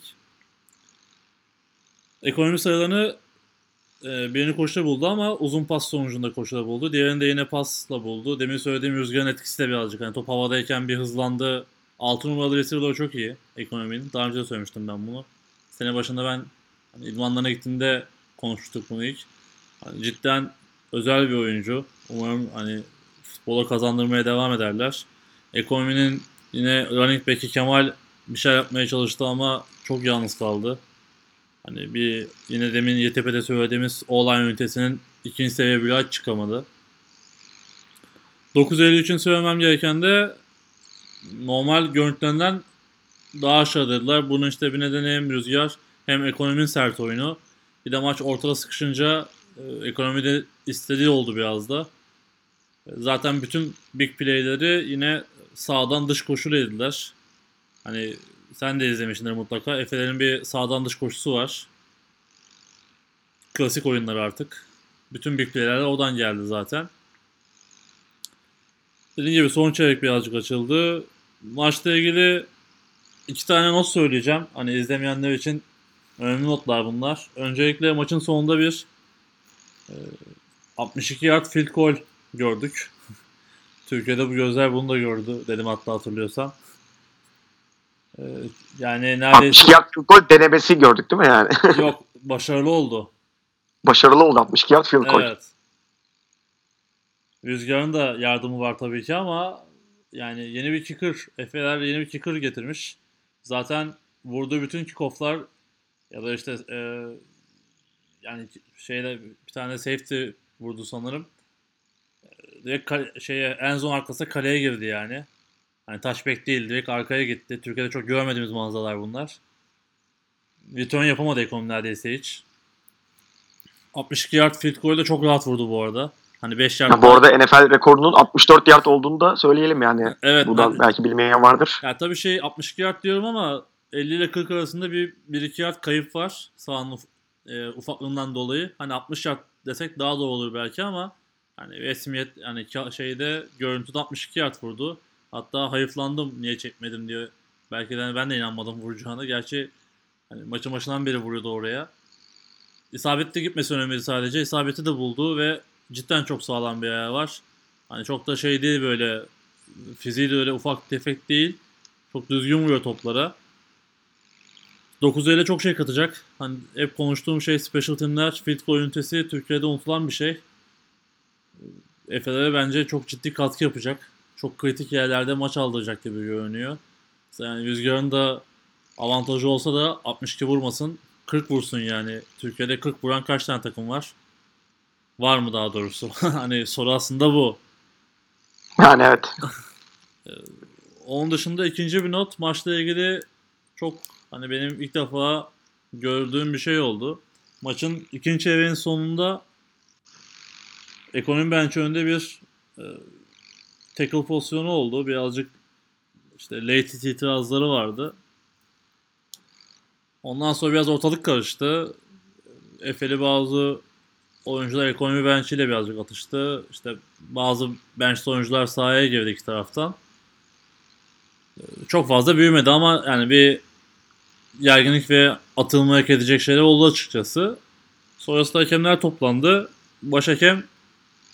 Ekonomi sayılarını e, birini koşuda buldu ama uzun pas sonucunda koşuda buldu. Diğerini de yine pasla buldu. Demin söylediğim rüzgarın etkisi de birazcık. Hani top havadayken bir hızlandı. 6 numaralı receiver'ları çok iyi ekonominin. Daha önce de söylemiştim ben bunu. Sene başında ben hani idmanlarına gittiğinde konuştuk bunu ilk. Hani cidden özel bir oyuncu. Umarım hani futbola kazandırmaya devam ederler. Ekonominin yine running back'i Kemal bir şey yapmaya çalıştı ama çok yalnız kaldı. Hani bir yine demin YTP'de söylediğimiz online ünitesinin ikinci seviye bile çıkamadı. 9 Eylül için söylemem gereken de normal görüntülerinden daha aşağıdaydılar. Bunun işte bir nedeni hem rüzgar hem ekonominin sert oyunu. Bir de maç ortada sıkışınca e, ekonomide istediği oldu biraz da. Zaten bütün big play'leri yine sağdan dış koşu dediler. Hani sen de izlemişsindir mutlaka. Efe'lerin bir sağdan dış koşusu var. Klasik oyunlar artık. Bütün big play'ler odan geldi zaten. Dediğim gibi son çeyrek birazcık açıldı. Maçla ilgili iki tane not söyleyeceğim. Hani izlemeyenler için önemli notlar bunlar. Öncelikle maçın sonunda bir e, 62 yard field goal gördük. <laughs> Türkiye'de bu gözler bunu da gördü dedim hatta hatırlıyorsam. E, yani neredeyse 62 yard field goal denemesi gördük değil mi yani? <laughs> yok başarılı oldu. Başarılı oldu 62 yard field goal. Evet. Rüzgar'ın da yardımı var tabii ki ama yani yeni bir kicker, Efe'ler yeni bir kicker getirmiş. Zaten vurduğu bütün kickofflar ya da işte e, yani şeyde bir tane safety vurdu sanırım. E, Direkt şeye en zone arkasına kaleye girdi yani. Hani touchback değil direkt arkaya gitti. Türkiye'de çok görmediğimiz manzaralar bunlar. Return yapamadı ekonomi neredeyse hiç. 62 yard field goal'ü de çok rahat vurdu bu arada. Hani 5 yard. Ya bu arada NFL rekorunun 64 yard olduğunu da söyleyelim yani. evet. Buradan ben- belki bilmeyen vardır. Ya tabii şey 62 yard diyorum ama 50 ile 40 arasında bir 1-2 yard kayıp var sahanın e, ufaklığından dolayı. Hani 60 yard desek daha doğru olur belki ama hani resmiyet yani şeyde görüntüde 62 yard vurdu. Hatta hayıflandım niye çekmedim diye. Belki de ben de inanmadım vuracağına. Gerçi hani maçın başından beri vuruyordu oraya. İsabetli gitmesi önemliydi sadece. İsabeti de buldu ve cidden çok sağlam bir ayağı var. Hani çok da şey değil böyle fiziği de öyle ufak tefek değil. Çok düzgün vuruyor toplara. 9 ile çok şey katacak. Hani hep konuştuğum şey special teamler, field goal ünitesi Türkiye'de unutulan bir şey. Efe'lere bence çok ciddi katkı yapacak. Çok kritik yerlerde maç aldıracak gibi görünüyor. Yani Rüzgar'ın da avantajı olsa da 62 vurmasın. 40 vursun yani. Türkiye'de 40 vuran kaç tane takım var? Var mı daha doğrusu? <laughs> hani soru aslında bu. Yani evet. Onun dışında ikinci bir not maçla ilgili çok hani benim ilk defa gördüğüm bir şey oldu. Maçın ikinci çeyreğin sonunda ekonomi bench önünde bir e, tackle pozisyonu oldu. Birazcık işte late itirazları vardı. Ondan sonra biraz ortalık karıştı. Efe'li bazı oyuncular ekonomi bench ile birazcık atıştı. İşte bazı bench'te oyuncular sahaya girdi iki taraftan çok fazla büyümedi ama yani bir gerginlik ve atılma hak edecek şeyler oldu açıkçası. Sonrasında hakemler toplandı. Baş hakem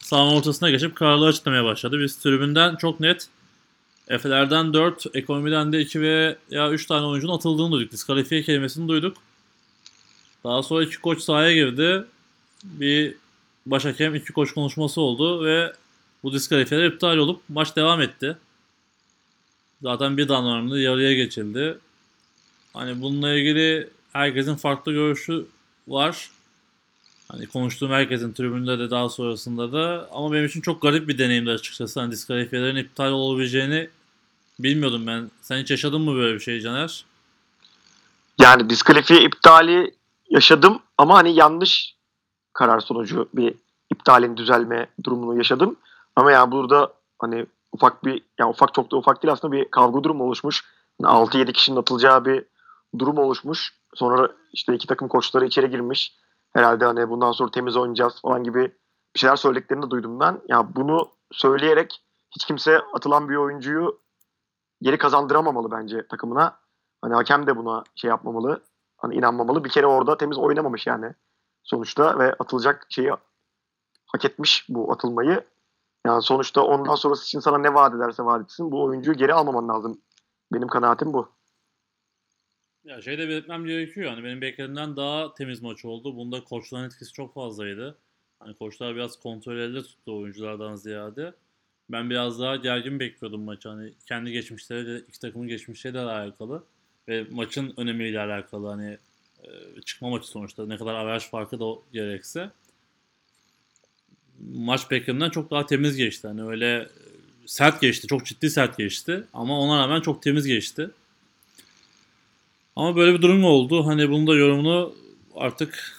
sahanın ortasına geçip kararlı açıklamaya başladı. Biz tribünden çok net Efe'lerden 4, ekonomiden de 2 ve ya 3 tane oyuncunun atıldığını duyduk. Diskalifiye kelimesini duyduk. Daha sonra iki koç sahaya girdi. Bir baş hakem iki koç konuşması oldu ve bu diskalifiyeler iptal olup maç devam etti. Zaten bir damlarında yarıya geçildi. Hani bununla ilgili herkesin farklı görüşü var. Hani konuştuğum herkesin tribünde de daha sonrasında da ama benim için çok garip bir deneyimdi açıkçası. Hani diskalifiyelerin iptal olabileceğini bilmiyordum ben. Sen hiç yaşadın mı böyle bir şey Caner? Yani diskalifiye iptali yaşadım ama hani yanlış karar sonucu bir iptalin düzelme durumunu yaşadım. Ama yani burada hani ufak bir yani ufak çok da ufak değil aslında bir kavga durumu oluşmuş. Yani 6-7 kişinin atılacağı bir durum oluşmuş. Sonra işte iki takım koçları içeri girmiş. Herhalde hani bundan sonra temiz oynayacağız falan gibi bir şeyler söylediklerini de duydum ben. Ya bunu söyleyerek hiç kimse atılan bir oyuncuyu geri kazandıramamalı bence takımına. Hani hakem de buna şey yapmamalı. Hani inanmamalı. Bir kere orada temiz oynamamış yani sonuçta ve atılacak şeyi hak etmiş bu atılmayı. Yani sonuçta ondan sonrası için sana ne vaat ederse vaat etsin bu oyuncuyu geri almaman lazım. Benim kanaatim bu. Ya şey de belirtmem gerekiyor. Hani benim beklediğimden daha temiz maç oldu. Bunda koçların etkisi çok fazlaydı. Hani koçlar biraz kontrol elde tuttu oyunculardan ziyade. Ben biraz daha gergin bekliyordum maçı. Hani kendi geçmişleri de iki takımın geçmişleri de alakalı. Ve maçın önemiyle alakalı. Hani e, çıkma maçı sonuçta. Ne kadar averaj farkı da gerekse. Maç beklediğimden çok daha temiz geçti. Hani öyle e, sert geçti. Çok ciddi sert geçti. Ama ona rağmen çok temiz geçti. Ama böyle bir durum oldu. Hani bunun da yorumunu artık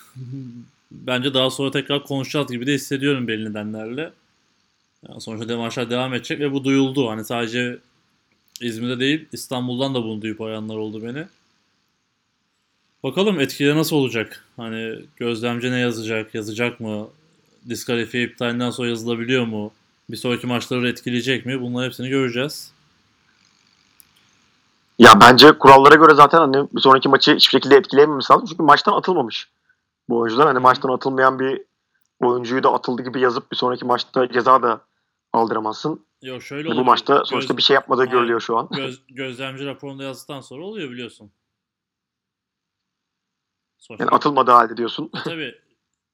bence daha sonra tekrar konuşacağız gibi de hissediyorum belli nedenlerle. Yani sonuçta maçlar devam edecek ve bu duyuldu. Hani sadece İzmir'de değil İstanbul'dan da bunu duyup arayanlar oldu beni. Bakalım etkileri nasıl olacak? Hani gözlemci ne yazacak? Yazacak mı? Diskalifiye iptalinden sonra yazılabiliyor mu? Bir sonraki maçları etkileyecek mi? Bunların hepsini göreceğiz. Ya bence kurallara göre zaten hani bir sonraki maçı hiçbir şekilde etkileyememesi lazım. Çünkü maçtan atılmamış bu oyuncular. Hani maçtan atılmayan bir oyuncuyu da atıldı gibi yazıp bir sonraki maçta ceza da aldıramazsın. Yok şöyle Bu oluyor. maçta sonuçta Göz- bir şey yapmadığı Hayır. görülüyor şu an. göz, gözlemci raporunda yazdıktan sonra oluyor biliyorsun. Sonuçta Yani atılmadığı halde diyorsun. E tabii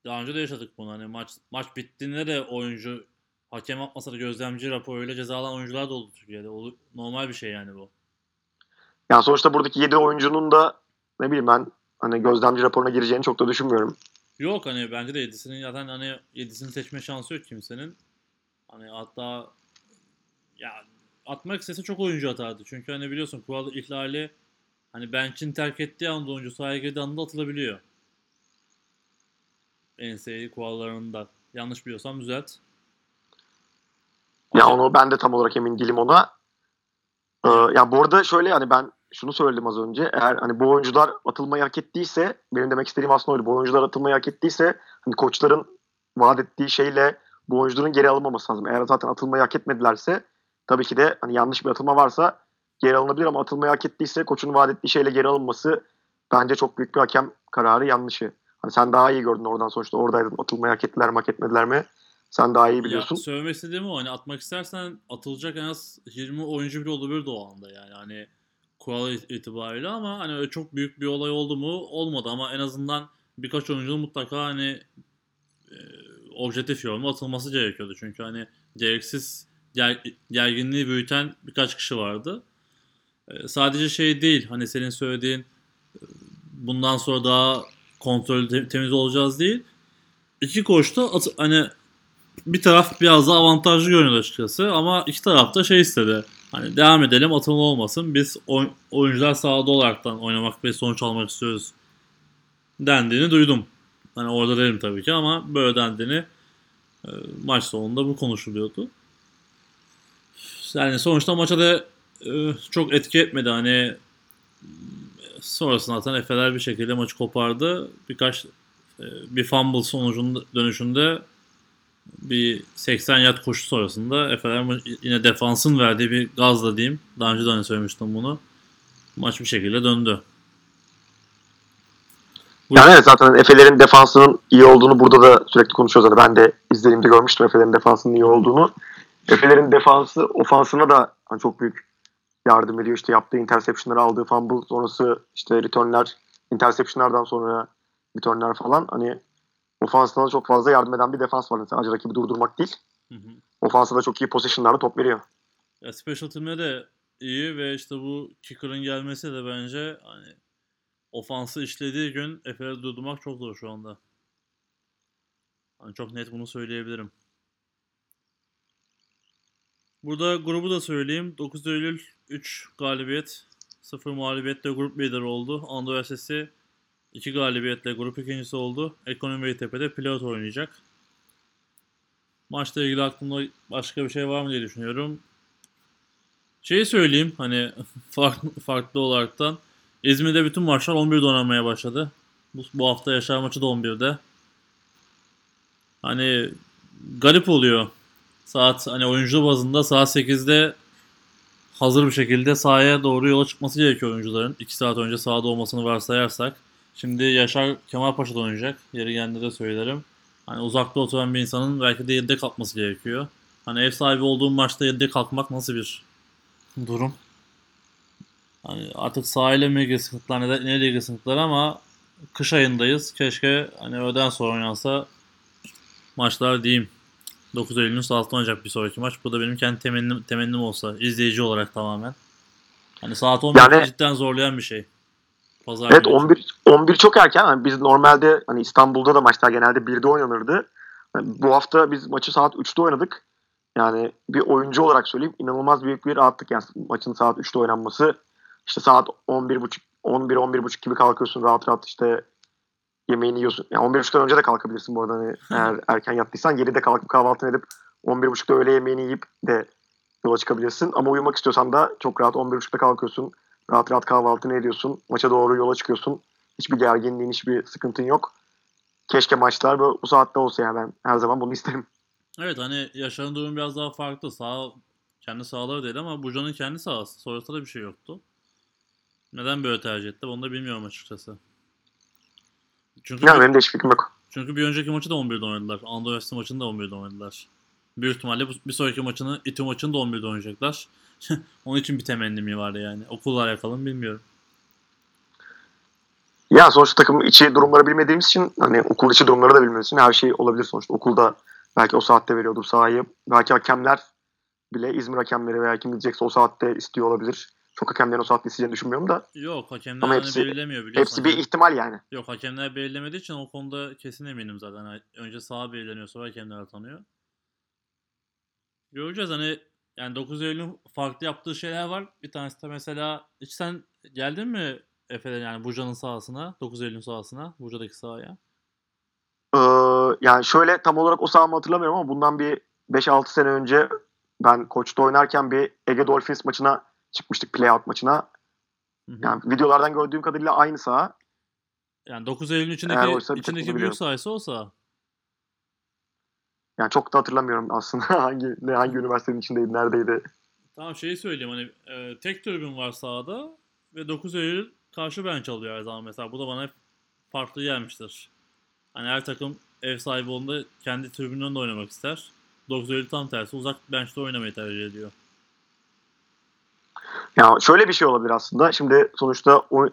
daha önce de yaşadık bunu. Hani maç maç bittiğinde de oyuncu hakem atmasa da gözlemci raporuyla cezalanan oyuncular da oldu Türkiye'de. Olu- Normal bir şey yani bu. Yani sonuçta buradaki 7 oyuncunun da ne bileyim ben hani gözlemci raporuna gireceğini çok da düşünmüyorum. Yok hani bence de 7'sinin zaten hani 7'sini seçme şansı yok kimsenin. Hani hatta ya atmak istese çok oyuncu atardı. Çünkü hani biliyorsun kural ihlali hani bench'in terk ettiği anda oyuncu sahaya girdiği anda atılabiliyor. NCAA kurallarında. Yanlış biliyorsam düzelt. Ya onu ben de tam olarak emin değilim ona. Ee, ya bu arada şöyle yani ben şunu söyledim az önce. Eğer hani bu oyuncular atılmayı hak ettiyse benim demek istediğim aslında oydu. Bu oyuncular atılmayı hak ettiyse hani koçların vaat ettiği şeyle bu oyuncuların geri alınmaması lazım. Eğer zaten atılmayı hak etmedilerse tabii ki de hani yanlış bir atılma varsa geri alınabilir ama atılmayı hak ettiyse koçun vaat ettiği şeyle geri alınması bence çok büyük bir hakem kararı yanlışı. Hani sen daha iyi gördün oradan sonuçta oradaydın. Atılmayı hak ettiler mi hak etmediler mi? Sen daha iyi biliyorsun. Ya, söylemek istediğim o hani atmak istersen atılacak en az 20 oyuncu bile olabilirdi o anda yani. Hani kural itibariyle ama hani öyle çok büyük bir olay oldu mu olmadı ama en azından birkaç oyuncunun mutlaka hani e, objektif yorumla atılması gerekiyordu. Çünkü hani gereksiz ger, gerginliği büyüten birkaç kişi vardı. E, sadece şey değil hani senin söylediğin e, bundan sonra daha kontrol temiz olacağız değil. İki koç da at, hani bir taraf biraz daha avantajlı görünüyor açıkçası ama iki taraf da şey istedi. Hani devam edelim atılma olmasın. Biz oy, oyuncular sahada olaraktan oynamak ve sonuç almak istiyoruz dendiğini duydum. Hani orada derim tabii ki ama böyle dendiğini e, maç sonunda bu konuşuluyordu. Yani sonuçta maça da e, çok etki etmedi. Hani sonrasında zaten Efeler bir şekilde maçı kopardı. Birkaç e, bir fumble sonucunda dönüşünde bir 80 yard koşu sonrasında Efeler yine defansın verdiği bir gazla diyeyim. Daha önce de hani söylemiştim bunu. Maç bir şekilde döndü. Yani evet zaten Efe'lerin defansının iyi olduğunu burada da sürekli konuşuyoruz. Hani ben de izlediğimde görmüştüm Efe'lerin defansının iyi olduğunu. Efe'lerin defansı ofansına da hani çok büyük yardım ediyor. İşte yaptığı interception'ları aldığı fumble sonrası işte returnler, interception'lardan sonra returnler falan. Hani ofansına çok fazla yardım eden bir defans var. Sadece rakibi durdurmak değil. Hı hı. Ofansa da çok iyi position'larda top veriyor. Ya special team'e de iyi ve işte bu kicker'ın gelmesi de bence hani ofansı işlediği gün Efe'leri durdurmak çok zor şu anda. Hani çok net bunu söyleyebilirim. Burada grubu da söyleyeyim. 9 Eylül 3 galibiyet, 0 mağlubiyetle grup lideri oldu. Anadolu Üniversitesi 2 galibiyetle grup ikincisi oldu. Ekonomi Tepe'de pilot oynayacak. Maçla ilgili aklımda başka bir şey var mı diye düşünüyorum. Şeyi söyleyeyim hani <laughs> farklı, farklı olaraktan. İzmir'de bütün maçlar 11'de oynamaya başladı. Bu, bu hafta Yaşar maçı da 11'de. Hani garip oluyor. Saat hani oyuncu bazında saat 8'de hazır bir şekilde sahaya doğru yola çıkması gerekiyor oyuncuların. 2 saat önce sahada olmasını varsayarsak. Şimdi Yaşar Kemal Paşa'da oynayacak. Yeri geldiğinde de söylerim. Hani uzakta oturan bir insanın belki de 7'de kalkması gerekiyor. Hani ev sahibi olduğum maçta 7'de kalkmak nasıl bir durum? Hani artık sahile mi ilgili sıkıntılar ne, neyle ilgili sıkıntılar ama kış ayındayız. Keşke hani öğleden sonra oynansa maçlar diyeyim. 9 Eylül'ün saatte oynayacak bir sonraki maç. Bu da benim kendi temennim, temennim olsa. izleyici olarak tamamen. Hani saat 11 yani, cidden zorlayan bir şey. Pazar evet 11 11 çok erken. Yani biz normalde hani İstanbul'da da maçlar genelde 1'de oynanırdı. Yani bu hafta biz maçı saat 3'te oynadık. Yani bir oyuncu olarak söyleyeyim inanılmaz büyük bir rahatlık yani maçın saat 3'te oynanması. İşte saat 11.30 11 11.30 gibi kalkıyorsun rahat rahat işte yemeğini yiyorsun. Yani 11.30'dan önce de kalkabilirsin bu arada hani eğer erken yattıysan 7'de kalkıp kahvaltını edip 11.30'da öğle yemeğini yiyip de yola çıkabilirsin. Ama uyumak istiyorsan da çok rahat 11.30'da kalkıyorsun. Rahat rahat kahvaltını ediyorsun. Maça doğru yola çıkıyorsun. Hiçbir gerginliğin, hiçbir sıkıntın yok. Keşke maçlar bu, bu saatte olsa yani ben her zaman bunu isterim. Evet hani yaşanan durum biraz daha farklı. Sağ kendi sahaları değil ama Buca'nın kendi sahası. Sonrasında da bir şey yoktu. Neden böyle tercih etti onu da bilmiyorum açıkçası. Çünkü ya benim de hiç fikrim yok. Çünkü bir önceki maçı da 11'de oynadılar. Anadolu Üniversitesi maçını da 11'de oynadılar. Büyük ihtimalle bir sonraki maçını İTÜ maçını da 11'de oynayacaklar. <laughs> Onun için bir temennim vardı yani. Okulla alakalı bilmiyorum. Ya sonuçta takım içi durumları bilmediğimiz için hani okul içi durumları da bilmediğimiz için her şey olabilir sonuçta. Okulda belki o saatte veriyordur sahayı. Belki hakemler bile İzmir hakemleri veya kim diyecekse o saatte istiyor olabilir. Çok hakemlerin o saatte isteyeceğini düşünmüyorum da. Yok hakemler Ama hepsi, belirlemiyor biliyorsun. Hepsi bir ihtimal yani. Yok hakemler belirlemediği için o konuda kesin eminim zaten. Önce saha belirleniyor sonra hakemler atanıyor. Göreceğiz hani yani 9 Eylül'ün farklı yaptığı şeyler var. Bir tanesi de mesela hiç sen geldin mi Efe'den yani Buca'nın sahasına, 9 Eylül'ün sahasına, Buca'daki sahaya? Ee, yani şöyle tam olarak o sahamı hatırlamıyorum ama bundan bir 5-6 sene önce ben koçta oynarken bir Ege Dolphins maçına çıkmıştık playout maçına. Hı hı. Yani videolardan gördüğüm kadarıyla aynı saha. Yani 9 Eylül'ün içindeki, Eğer oysa içindeki büyük sahası o saha. Yani çok da hatırlamıyorum aslında <laughs> hangi ne hangi üniversitenin içindeydi, neredeydi. Tamam şeyi söyleyeyim hani e, tek tribün var sahada ve 9 Eylül karşı bench alıyor her zaman mesela. Bu da bana hep farklı gelmiştir. Hani her takım ev sahibi olduğunda kendi tribününde oynamak ister. 9 Eylül tam tersi uzak bench'te oynamayı tercih ediyor. Ya şöyle bir şey olabilir aslında. Şimdi sonuçta oy-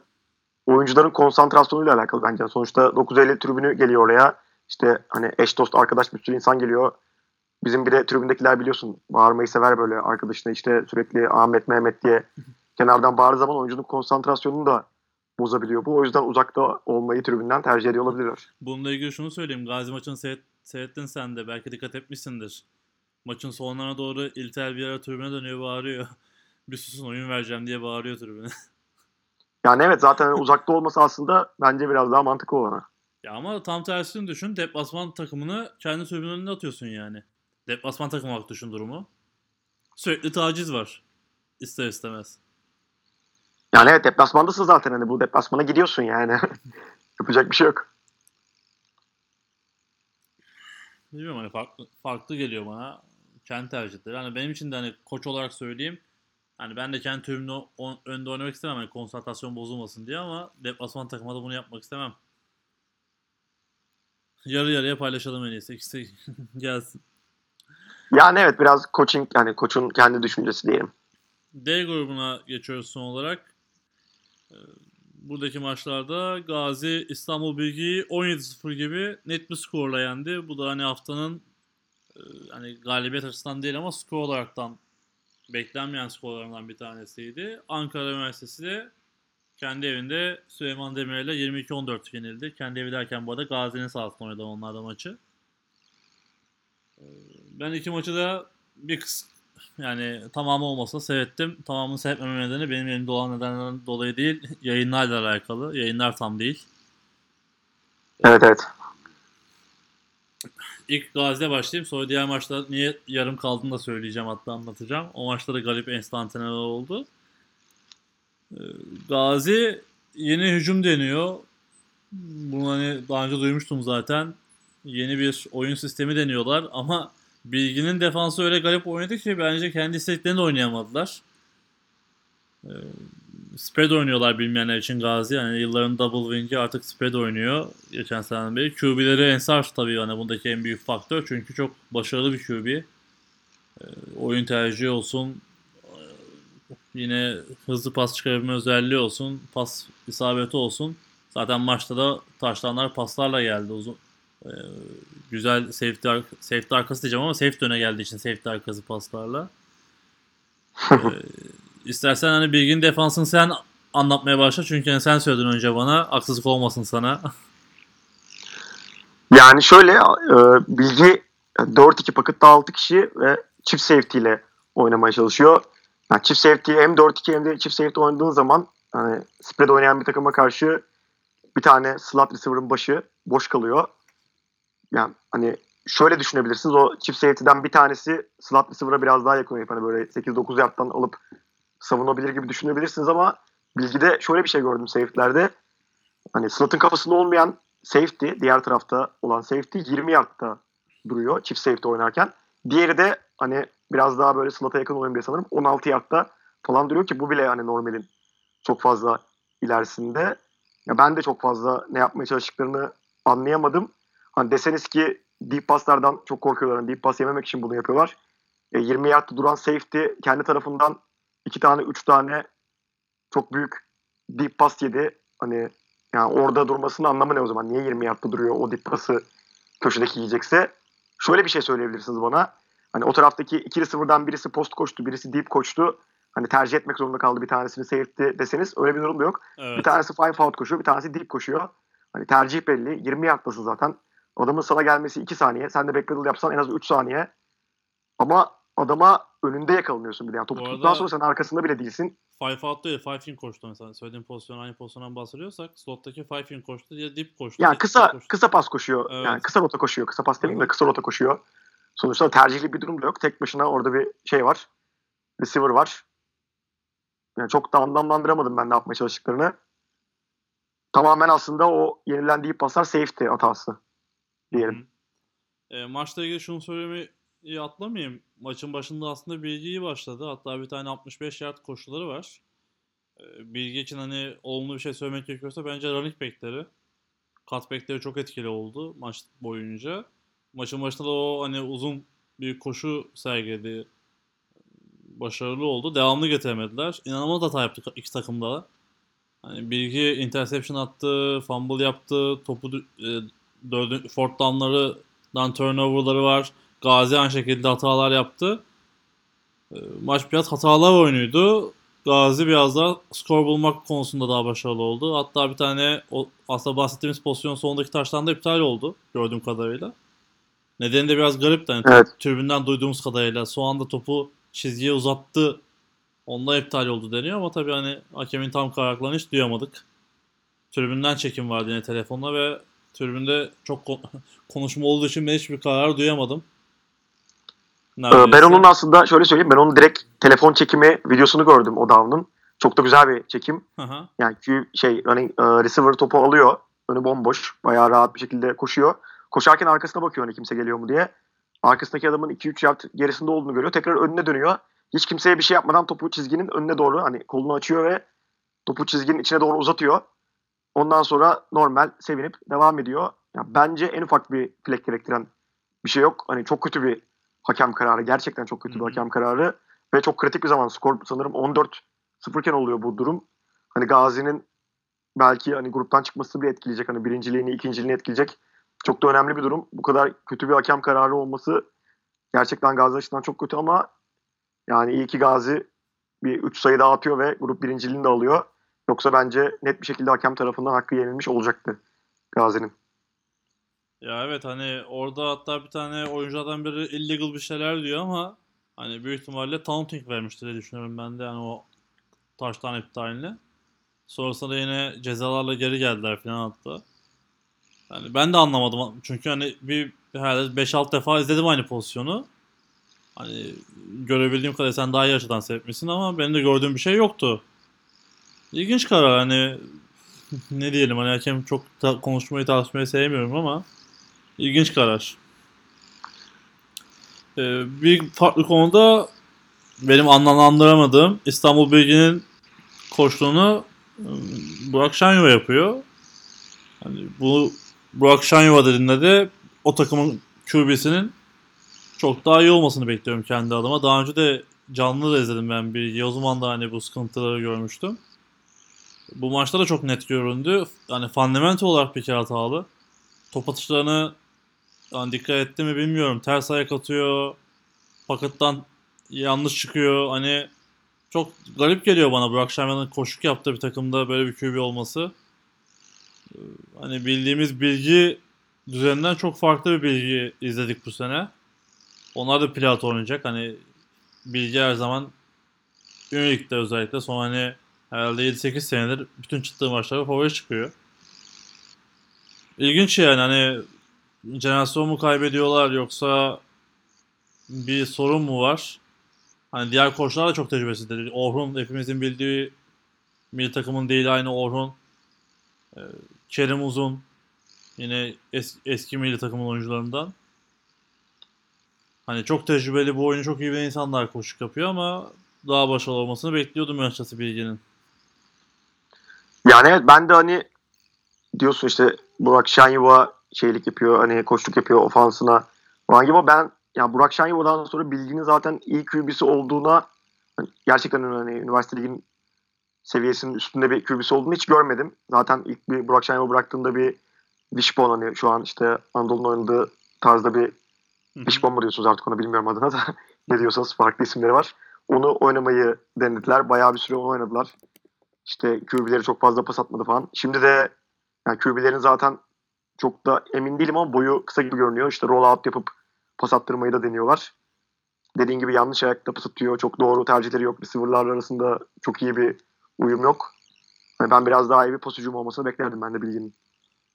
oyuncuların konsantrasyonuyla alakalı bence. Sonuçta 9 Eylül tribünü geliyor oraya. İşte hani eş dost arkadaş bir sürü insan geliyor. Bizim bir de tribündekiler biliyorsun bağırmayı sever böyle arkadaşına işte sürekli Ahmet Mehmet diye <laughs> kenardan bağırdığı zaman oyuncunun konsantrasyonunu da bozabiliyor bu. O yüzden uzakta olmayı tribünden tercih ediyor olabilirler. Bununla ilgili şunu söyleyeyim. Gazi maçını seyret, seyrettin sen de. Belki dikkat etmişsindir. Maçın sonlarına doğru İlter bir ara tribüne dönüyor bağırıyor. <laughs> bir susun oyun vereceğim diye bağırıyor tribüne. <laughs> Yani evet zaten hani uzakta olması aslında bence biraz daha mantıklı olanı. Ya ama tam tersini düşün. Deplasman takımını kendi tribünün önüne atıyorsun yani. Deplasman takım olarak düşün durumu. Sürekli taciz var. İster istemez. Yani evet deplasmandasın zaten hani bu deplasmana gidiyorsun yani. <laughs> Yapacak bir şey yok. Bilmiyorum hani farklı, farklı geliyor bana. Kendi tercihleri. Hani benim için de hani koç olarak söyleyeyim. Hani ben de kendi tribünün o- önünde oynamak istemem. Hani konsantrasyon bozulmasın diye ama deplasman takıma da bunu yapmak istemem. Yarı yarıya paylaşalım en iyisi. İkisi <laughs> gelsin. Yani evet biraz coaching yani koçun kendi düşüncesi diyelim. D grubuna geçiyoruz son olarak. Ee, Buradaki maçlarda Gazi İstanbul Bilgi'yi 17-0 gibi net bir skorla yendi. Bu da hani haftanın hani galibiyet açısından değil ama skor olaraktan beklenmeyen skorlarından bir tanesiydi. Ankara Üniversitesi de kendi evinde Süleyman Demirel'le 22-14 yenildi. Kendi evi derken bu arada Gazi'nin sahasında oynadı onlar da maçı. Ee, Ben iki maçı da bir kıs yani tamamı olmasa seyrettim. Tamamını seyretmeme nedeni benim elimde olan nedenlerden dolayı değil. Yayınlarla alakalı. Yayınlar tam değil. Evet evet. İlk Gazi'de başlayayım. Sonra diğer maçlar niye yarım kaldığını da söyleyeceğim hatta anlatacağım. O maçta da galip enstantaneler oldu. Gazi yeni hücum deniyor. Bunu hani daha önce duymuştum zaten. Yeni bir oyun sistemi deniyorlar ama Bilginin defansı öyle garip oynadı ki bence kendi istediklerini de oynayamadılar. Ee, spread oynuyorlar bilmeyenler için Gazi. Yani yılların double wing'i artık spread oynuyor. Geçen seneden beri. QB'leri Ensar tabii hani bundaki en büyük faktör. Çünkü çok başarılı bir QB. Ee, oyun tercihi olsun. Yine hızlı pas çıkarabilme özelliği olsun. Pas isabeti olsun. Zaten maçta da taşlanlar paslarla geldi. Uzun, e, güzel safety, ar- safety arkası diyeceğim ama safety öne geldiği için safety arkası paslarla. Ee, istersen hani Bilgin defansını sen anlatmaya başla çünkü hani sen söyledin önce bana haksızlık olmasın sana. <laughs> Yani şöyle e, Bilgi 4-2 pakette 6 kişi ve çift safety ile oynamaya çalışıyor. Yani çift safety hem 4-2 hem de çift safety oynadığın zaman hani spread oynayan bir takıma karşı bir tane slot receiver'ın başı boş kalıyor. Yani hani şöyle düşünebilirsiniz. O çift safety'den bir tanesi slot receiver'a biraz daha yakın oynayıp hani böyle 8-9 yardtan alıp savunabilir gibi düşünebilirsiniz ama Bilgi'de şöyle bir şey gördüm safety'lerde. Hani slot'ın kafasında olmayan safety, diğer tarafta olan safety 20 yardta duruyor çift safety oynarken. Diğeri de hani biraz daha böyle slot'a yakın oyun diye sanırım 16 yardta falan duruyor ki bu bile yani normalin çok fazla ilerisinde. Ya ben de çok fazla ne yapmaya çalıştıklarını anlayamadım. Hani deseniz ki deep passlardan çok korkuyorlar. Hani deep pass yememek için bunu yapıyorlar. E, 20 yardta duran safety kendi tarafından iki tane, üç tane çok büyük deep pass yedi. Hani yani orada durmasının anlamı ne o zaman? Niye 20 yardta duruyor o dip pası köşedeki yiyecekse? Şöyle bir şey söyleyebilirsiniz bana. Hani o taraftaki iki receiver'dan birisi post koştu, birisi deep koştu. Hani tercih etmek zorunda kaldı bir tanesini safety deseniz öyle bir durum da yok. Evet. Bir tanesi five out koşuyor, bir tanesi deep koşuyor. Hani tercih belli. 20 yardtasın zaten. Adamın sana gelmesi 2 saniye. Sen de backpedal yapsan en az 3 saniye. Ama adama önünde yakalanıyorsun bir de. Yani topu tuttuktan sonra sen arkasında bile değilsin. Five out değil, five in koştu mesela. Söylediğim pozisyon aynı pozisyondan bahsediyorsak slottaki five in koştu ya dip koştu. Yani kısa koştu. kısa pas koşuyor. Evet. Yani kısa rota koşuyor. Kısa pas demeyeyim de kısa rota koşuyor. Sonuçta tercihli bir durum da yok. Tek başına orada bir şey var. Receiver var. Yani çok da anlamlandıramadım ben ne yapmaya çalıştıklarını. Tamamen aslında o yenilendiği paslar safety hatası diyelim. E, maçla ilgili şunu söylemeyi atlamayayım. Maçın başında aslında Bilgi iyi başladı. Hatta bir tane 65 yard koşuları var. E, Bilgi için hani olumlu bir şey söylemek gerekiyorsa bence running back'leri, cutback'leri çok etkili oldu maç boyunca. Maçın başında da o hani uzun bir koşu sergiledi. Başarılı oldu. Devamlı getiremediler. İnanılmaz hata yaptı iki takımda da. Hani Bilgi interception attı, fumble yaptı, topu e, dördün, fourth down'larından turnover'ları var. Gazi aynı şekilde hatalar yaptı. E, maç biraz hatalar oyunuydu. Gazi biraz daha skor bulmak konusunda daha başarılı oldu. Hatta bir tane o, aslında bahsettiğimiz pozisyon sonundaki taştan da iptal oldu gördüğüm kadarıyla. Nedeni de biraz garip. Yani evet. Tribünden duyduğumuz kadarıyla son anda topu çizgiye uzattı. Onda iptal oldu deniyor ama tabii hani hakemin tam kararlarını hiç duyamadık. Tribünden çekim vardı yine telefonla ve tribünde çok <laughs> konuşma olduğu için ben hiçbir karar duyamadım. Neredeyse. Ben onun aslında şöyle söyleyeyim ben onun direkt telefon çekimi videosunu gördüm o down'un. Çok da güzel bir çekim. Aha. Yani şey running, uh, receiver topu alıyor. Önü bomboş. Bayağı rahat bir şekilde koşuyor. Koşarken arkasına bakıyor hani kimse geliyor mu diye. Arkasındaki adamın 2-3 yard gerisinde olduğunu görüyor. Tekrar önüne dönüyor. Hiç kimseye bir şey yapmadan topu çizginin önüne doğru hani kolunu açıyor ve topu çizginin içine doğru uzatıyor. Ondan sonra normal sevinip devam ediyor. Yani bence en ufak bir plek gerektiren bir şey yok. Hani çok kötü bir hakem kararı. Gerçekten çok kötü bir hakem kararı. Ve çok kritik bir zaman. Skor sanırım 14 0 oluyor bu durum. Hani Gazi'nin belki hani gruptan çıkması bir etkileyecek. Hani birinciliğini, ikinciliğini etkileyecek. Çok da önemli bir durum. Bu kadar kötü bir hakem kararı olması gerçekten Gazi açısından çok kötü ama yani iyi ki Gazi bir 3 sayı daha atıyor ve grup birinciliğini de alıyor. Yoksa bence net bir şekilde hakem tarafından hakkı yenilmiş olacaktı Gazi'nin. Ya evet hani orada hatta bir tane oyunculardan biri illegal bir şeyler diyor ama hani büyük ihtimalle taunting vermiştir diye düşünüyorum ben de yani o taştan iptaline. Sonrasında yine cezalarla geri geldiler falan hatta. Yani ben de anlamadım çünkü hani bir herhalde 5-6 defa izledim aynı pozisyonu. Hani görebildiğim kadar sen daha iyi açıdan seyretmişsin ama benim de gördüğüm bir şey yoktu. İlginç karar hani <laughs> ne diyelim hani hakem çok ta- konuşmayı tartışmayı sevmiyorum ama ilginç karar. Ee, bir farklı konuda benim anlamlandıramadığım İstanbul Bilgi'nin koçluğunu ıı, Burak Şanyova yapıyor. Hani bu Burak Şanyova dediğinde de o takımın QB'sinin çok daha iyi olmasını bekliyorum kendi adıma. Daha önce de canlı da izledim ben bir. O zaman da hani bu sıkıntıları görmüştüm. Bu maçta da çok net göründü. Yani fundamental olarak bir kere hatalı. Top atışlarını yani dikkat etti mi bilmiyorum. Ters ayak atıyor. Pakettan yanlış çıkıyor. Hani çok garip geliyor bana Burak Şerman'ın koşuk yaptığı bir takımda böyle bir QB olması. Hani bildiğimiz bilgi düzeninden çok farklı bir bilgi izledik bu sene. Onlar da Plato oynayacak. Hani bilgi her zaman Ünilik'te özellikle son hani herhalde 7-8 senedir bütün çıktığı maçlarda favori çıkıyor. İlginç yani hani jenerasyon mu kaybediyorlar yoksa bir sorun mu var? Hani diğer koçlar da çok tecrübesizdir. Orhun hepimizin bildiği milli takımın değil aynı Orhun. Kerim Uzun yine es, eski milli takımın oyuncularından. Hani çok tecrübeli bu oyunu çok iyi bilen insanlar koşuk yapıyor ama daha başarılı olmasını bekliyordum açıkçası bilginin. Yani evet ben de hani diyorsun işte Burak Şenyova şeylik yapıyor hani koçluk yapıyor ofansına falan gibi ben yani Burak Şenyova'dan sonra bilginin zaten iyi QB'si olduğuna hani gerçekten hani üniversite ligin seviyesinin üstünde bir QB'si olduğunu hiç görmedim. Zaten ilk bir Burak Şenyova bıraktığında bir Wishbone hani şu an işte Anadolu'nun oynadığı tarzda bir Wishbone mu diyorsunuz artık onu bilmiyorum adına da <laughs> ne diyorsanız farklı isimleri var. Onu oynamayı denediler. Bayağı bir süre onu oynadılar. İşte QB'leri çok fazla pas atmadı falan. Şimdi de yani QB'lerin zaten çok da emin değilim ama boyu kısa gibi görünüyor. İşte roll out yapıp pas attırmayı da deniyorlar. Dediğin gibi yanlış ayakta pas atıyor. Çok doğru tercihleri yok. Receiver'lar arasında çok iyi bir uyum yok. Yani ben biraz daha iyi bir pas hücumu olmasını beklerdim ben de bilginin.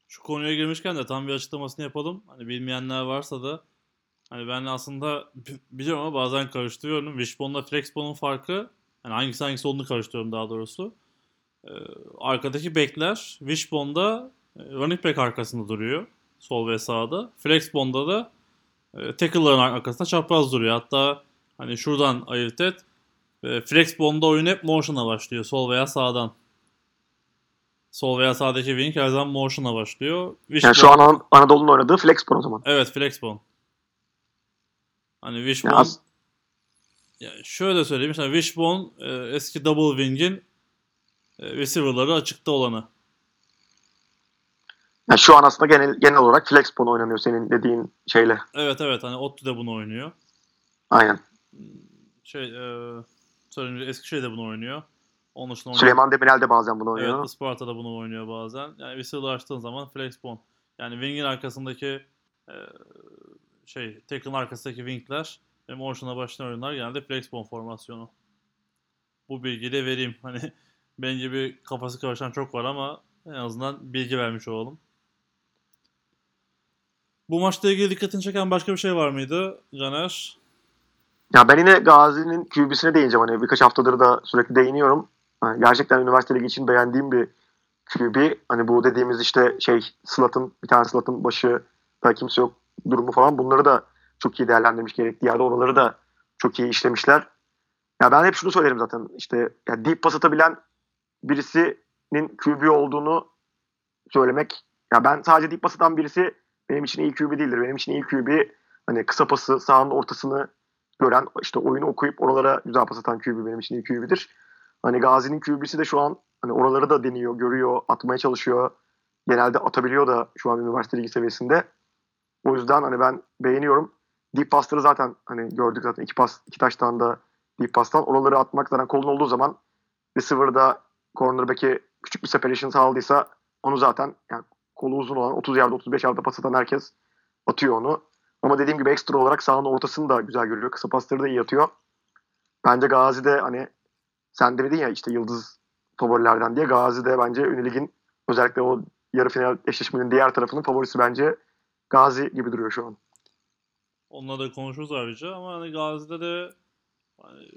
Şu konuya girmişken de tam bir açıklamasını yapalım. Hani bilmeyenler varsa da Hani ben aslında bi- biliyorum ama bazen karıştırıyorum. Wishbone'la Flexbone'un farkı hani hangisi hangisi olduğunu karıştırıyorum daha doğrusu. Ee, arkadaki bekler Wishbone'da e, running back arkasında duruyor. Sol ve sağda. Flexbone'da da e, tackle'ların arkasında çapraz duruyor. Hatta hani şuradan ayırt et. E, Flexbone'da oyun hep motion'a başlıyor. Sol veya sağdan. Sol veya sağdaki wing her zaman motion'a başlıyor. Yani şu an An- Anadolu'nun oynadığı Flexbone o zaman. Evet Flexbone. Hani Yani Wishbone as- ya şöyle söyleyeyim mesela Wishbone e, eski Double Wing'in e, receiver'ları açıkta olanı. yani şu an aslında genel, genel olarak Flexbone oynanıyor senin dediğin şeyle. Evet evet hani Ottu de bunu oynuyor. Aynen. Şey e, söyleyeyim Eskişehir de bunu oynuyor. Onun dışında oynayan- Süleyman Demirel de bazen bunu oynuyor. Evet Isparta da bunu oynuyor bazen. Yani receiver açtığın zaman Flexbone. Yani wing'in arkasındaki e, şey tackle'ın arkasındaki wing'ler ve motion'a başlayan oyunlar genelde Flexbone formasyonu. Bu bilgiyi de vereyim. <laughs> Hani benim gibi kafası karışan çok var ama en azından bilgi vermiş olalım. Bu maçla ilgili dikkatini çeken başka bir şey var mıydı Caner? Ya ben yine Gazi'nin QB'sine değineceğim. Hani birkaç haftadır da sürekli değiniyorum. Yani gerçekten üniversite ligi için beğendiğim bir QB. Hani bu dediğimiz işte şey slot'ın bir tane slot'ın başı da kimse yok durumu falan bunları da çok iyi değerlendirmiş gerektiği yerde oraları da çok iyi işlemişler. Ya ben hep şunu söylerim zaten işte ya deep pas atabilen birisinin QB olduğunu söylemek. Ya ben sadece deep pas atan birisi benim için iyi QB değildir. Benim için iyi QB hani kısa pası sahanın ortasını gören işte oyunu okuyup oralara güzel pas atan QB benim için iyi QB'dir. Hani Gazi'nin QB'si de şu an hani oraları da deniyor, görüyor, atmaya çalışıyor. Genelde atabiliyor da şu an üniversite ligi seviyesinde. O yüzden hani ben beğeniyorum. Deep pasları zaten hani gördük zaten iki pas, iki taştan da deep pastan. Oraları atmak zaten kolun olduğu zaman receiver'da cornerback'e küçük bir separation sağladıysa onu zaten yani kolu uzun olan 30 yard 35 yardda pas atan herkes atıyor onu. Ama dediğim gibi ekstra olarak sahanın ortasını da güzel görüyor. Kısa pasları da iyi atıyor. Bence Gazi'de hani sen de dedin ya işte yıldız favorilerden diye Gazi'de bence Ünilig'in özellikle o yarı final eşleşmenin diğer tarafının favorisi bence Gazi gibi duruyor şu an. Onunla da konuşuruz ayrıca ama hani Gazi'de de hani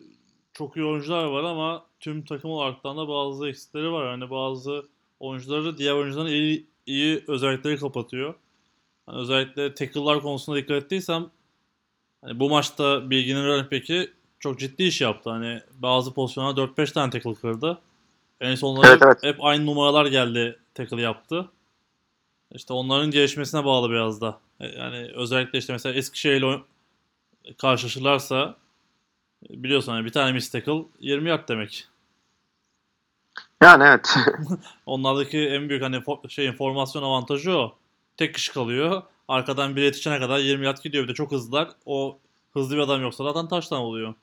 çok iyi oyuncular var ama tüm takım olaraktan da bazı eksikleri var. Hani bazı oyuncuları diğer oyuncuların iyi, iyi özellikleri kapatıyor. Hani özellikle tackle'lar konusunda dikkat ettiysem hani bu maçta Bilgi'nin running back'i çok ciddi iş yaptı. Hani bazı pozisyonlarda 4-5 tane tackle kırdı. En sonları Evet, evet. hep aynı numaralar geldi tackle yaptı. İşte onların gelişmesine bağlı biraz da. E, Yani özellikle işte mesela Eskişehir'le karşılaşırlarsa biliyorsun hani bir tane miss tackle 20 yard demek. Yani evet. <laughs> Onlardaki en büyük hani fo- şeyin formasyon avantajı o. Tek kişi kalıyor. Arkadan bir yetişene kadar 20 yard gidiyor. Bir de çok hızlılar. O hızlı bir adam yoksa zaten taştan oluyor.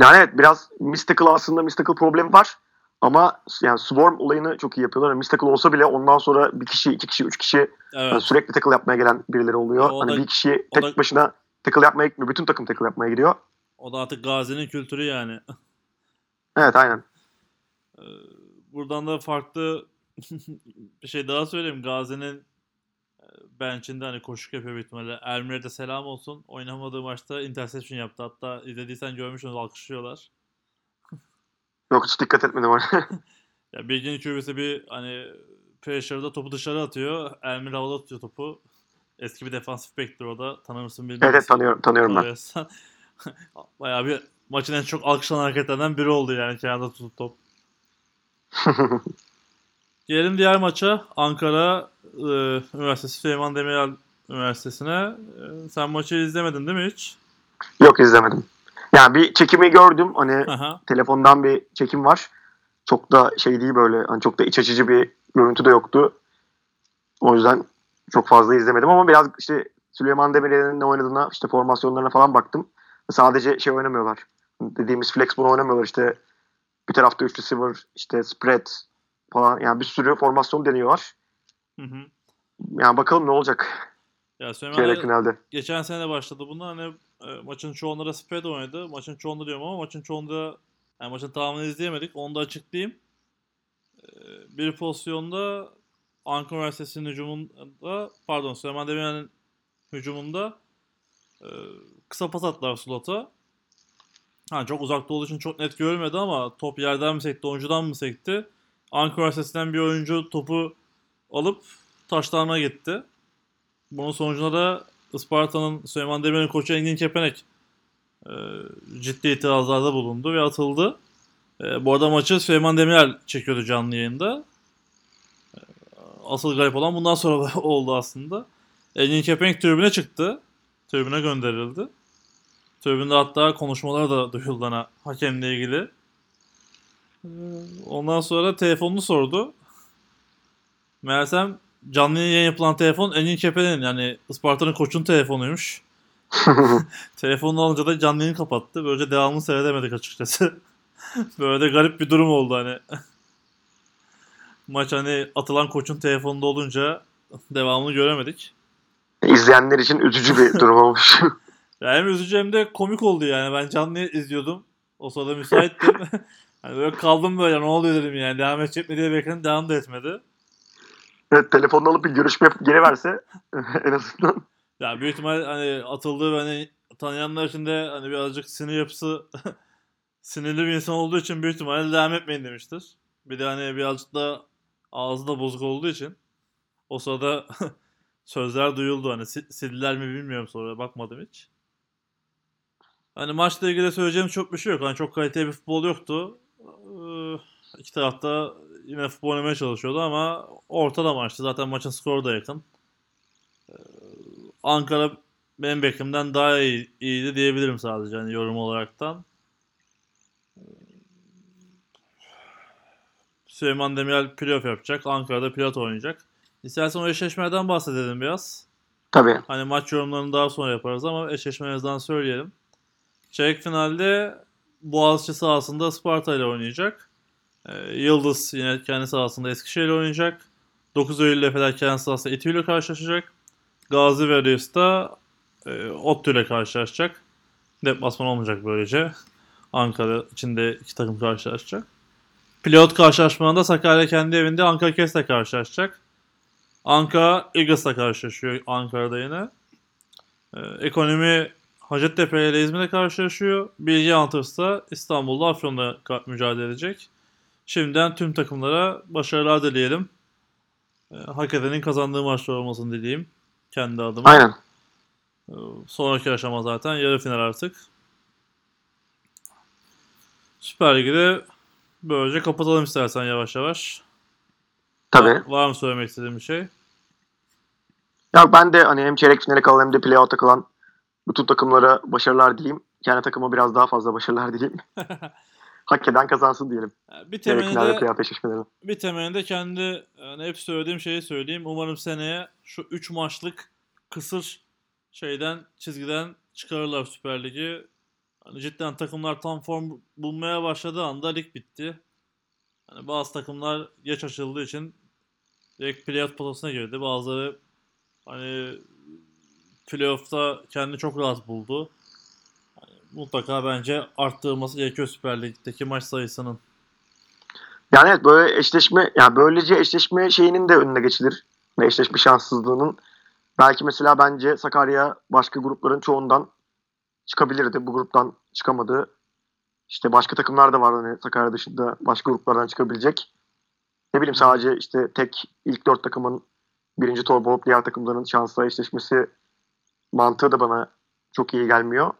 yani evet biraz Mystical aslında Mystical problemi var. Ama yani Swarm olayını çok iyi yapıyorlar. Mystical olsa bile ondan sonra bir kişi, iki kişi, üç kişi yani Evet. sürekli tackle yapmaya gelen birileri oluyor. O hani da- bir kişi tek da- başına tackle yapmaya gitmiyor. Bütün takım tackle yapmaya gidiyor. O da artık Gazi'nin kültürü yani. Evet aynen. Ee, Buradan da farklı bir şey daha söyleyeyim. Gazi'nin e, bench'inde hani koşuk yapıyor büyük ihtimalle. Ermir'e de selam olsun. Oynamadığı maçta interception yaptı. Hatta izlediysen görmüşsünüz alkışlıyorlar. Yok hiç dikkat etmedim ona. <laughs> Ya Bilgin QB'si bir hani pressure'da topu dışarı atıyor. Ermir havada tutuyor topu. Eski bir defansif back'tir o da. Tanır mısın bilmiyorum. evet evet tanıyorum, tanıyorum ben. <laughs> Bayağı bir maçın en çok alkışlanan hareketlerinden biri oldu yani kenarda tutup top. <laughs> Gelelim diğer maça. Ankara e, Üniversitesi Süleyman Demirel Üniversitesi'ne. E, sen maçı izlemedin değil mi hiç? Yok izlemedim. Yani bir çekimi gördüm. Hani Aha. telefondan bir çekim var. Çok da şey değil böyle. Hani çok da iç açıcı bir görüntü de yoktu. O yüzden çok fazla izlemedim ama biraz işte Süleyman Demirel'in ne oynadığına işte formasyonlarına falan baktım. Sadece şey oynamıyorlar. Dediğimiz flexball oynamıyorlar işte bir tarafta 3 receiver, işte spread falan yani bir sürü formasyon deniyorlar. Hı hı. Yani bakalım ne olacak Ya Süleyman finalde. geçen sene de başladı bunu. Hani e, maçın çoğunda da spread oynadı. Maçın çoğunda diyorum ama maçın çoğunda yani maçın tamamını izleyemedik. Onu da açıklayayım. E, bir pozisyonda Ankara Üniversitesi'nin hücumunda pardon Süleyman Demirel'in hücumunda. Ee, kısa pas attılar slota. Ha, çok uzakta olduğu için çok net görmedi ama top yerden mi sekti, oyuncudan mı sekti? Ankara Üniversitesi'nden bir oyuncu topu alıp taşlarına gitti. Bunun sonucunda da Isparta'nın Süleyman Demir'in koçu Engin Kepenek e, ciddi itirazlarda bulundu ve atıldı. E, bu arada maçı Süleyman Demirel çekiyordu canlı yayında. E, asıl garip olan bundan sonra <laughs> oldu aslında. Engin Kepenek tribüne çıktı. Tribüne gönderildi. Tribünde hatta konuşmalar da duyuldu hakemle ilgili. Ondan sonra telefonunu sordu. Meğersem canlı yayın yapılan telefon Engin Kepenek'in yani Isparta'nın koçun telefonuymuş. <laughs> Telefonunu alınca da canlı yayını kapattı. Böylece devamını seyredemedik açıkçası. <laughs> Böyle de garip bir durum oldu hani. Maç hani atılan koçun telefonunda olunca devamını göremedik. İzleyenler için üzücü bir durum olmuş. <laughs> Yani hem üzücü hem de komik oldu yani. Ben canlı izliyordum. O sırada müsaittim. Hani böyle kaldım böyle ne oluyor dedim yani. Devam edecek mi diye bekledim. Devam da etmedi. evet, telefonunu alıp bir görüşme geri verse <laughs> en azından. Ya büyük ihtimal hani atıldığı ve hani tanıyanlar için de hani birazcık sinir yapısı <laughs> sinirli bir insan olduğu için büyük ihtimalle devam etmeyin demiştir. Bir de hani birazcık da ağzı da bozuk olduğu için o sırada <laughs> sözler duyuldu. Hani si- sildiler mi bilmiyorum sonra bakmadım hiç. Hani maçla ilgili söyleyeceğim çok bir şey yok. Hani çok kaliteli bir futbol yoktu. Ee, İki tarafta yine futbol oynamaya çalışıyordu ama ortada maçtı. Zaten maçın skoru da yakın. Ee, Ankara benim bekimden daha iyi, iyiydi diyebilirim sadece hani yorum olaraktan. Süleyman Demirel playoff yapacak. Ankara'da pilot oynayacak. İstersen o eşleşmeden bahsedelim biraz. Tabii. Hani maç yorumlarını daha sonra yaparız ama eşleşmemizden söyleyelim. Çeyrek finalde Boğaziçi sahasında Sparta ile oynayacak. Ee, Yıldız yine kendi sahasında Eskişehir ile oynayacak. 9 Eylül Efeler kendi sahasında Etü ile karşılaşacak. Gazi ve Reis de e, Ottu ile karşılaşacak. Deplasman olmayacak böylece. Ankara içinde iki takım karşılaşacak. Pilot karşılaşmalarında Sakarya kendi evinde Ankara Kes'le karşılaşacak. Ankara Eagles'la karşılaşıyor Ankara'da yine. Ee, ekonomi Hacettepe ile İzmir'le karşılaşıyor. Bilgi Hunters da İstanbul'da Afyon'da mücadele edecek. Şimdiden tüm takımlara başarılar dileyelim. Ee, hak edenin kazandığı maçlar olmasını dileyeyim. Kendi adıma. Aynen. Ee, Sonraki aşama zaten yarı final artık. Süper Lig'de böylece kapatalım istersen yavaş yavaş. Tabii. Var, var mı söylemek istediğin bir şey? Ya ben de hani hem çeyrek finale kalan hem de playout'a kalan bütün takımlara başarılar dileyim. Kendi takıma biraz daha fazla başarılar dileyim. <laughs> Hak eden kazansın diyelim. Bir temelinde, eşleşmeleri. bir temelinde kendi yani hep söylediğim şeyi söyleyeyim. Umarım seneye şu 3 maçlık kısır şeyden çizgiden çıkarırlar Süper Lig'i. Hani cidden takımlar tam form bulmaya başladığı anda lig bitti. Hani bazı takımlar geç açıldığı için direkt playoff potasına girdi. Bazıları hani playoff'ta kendini çok rahat buldu. Mutlaka bence arttırılması gerekiyor Süper Lig'deki maç sayısının. Yani evet böyle eşleşme yani böylece eşleşme şeyinin de önüne geçilir. Ve eşleşme şanssızlığının. Belki mesela bence Sakarya başka grupların çoğundan çıkabilirdi. Bu gruptan çıkamadı. İşte başka takımlar da var hani Sakarya dışında başka gruplardan çıkabilecek. Ne bileyim sadece işte tek ilk dört takımın birinci torba olup diğer takımların şansla eşleşmesi mantığı da bana çok iyi gelmiyor.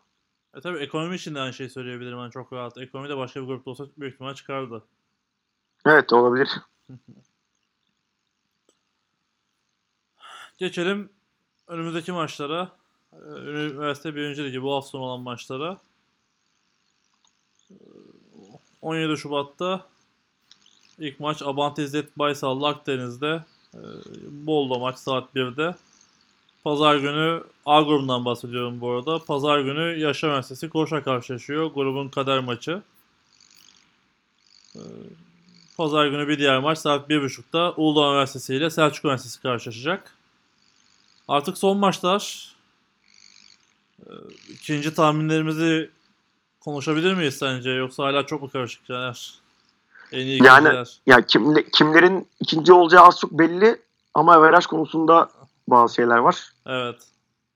E tabii ekonomi için de aynı şey söyleyebilirim ben çok rahat. Ekonomi de başka bir grupta olsa büyük ihtimal çıkardı. Evet olabilir. <laughs> Geçelim önümüzdeki maçlara. Ee, Üniversite 1. Ligi bu hafta sonu olan maçlara. Ee, 17 Şubat'ta ilk maç Abant İzzet Baysal'la Akdeniz'de. Ee, Bolu maç saat 1'de. Pazar günü A grubundan bahsediyorum bu arada. Pazar günü Yaşar Üniversitesi Koç'a karşılaşıyor. Grubun kader maçı. Ee, Pazar günü bir diğer maç saat 1.30'da Uludağ Üniversitesi ile Selçuk Üniversitesi karşılaşacak. Artık son maçlar. Ee, İkinci tahminlerimizi konuşabilir miyiz sence? Yoksa hala çok mu karışık Caner? En iyi Yani-. Ya kimle, kimlerin ikinci olacağı az çok belli ama averaj konusunda bazı şeyler var. Evet.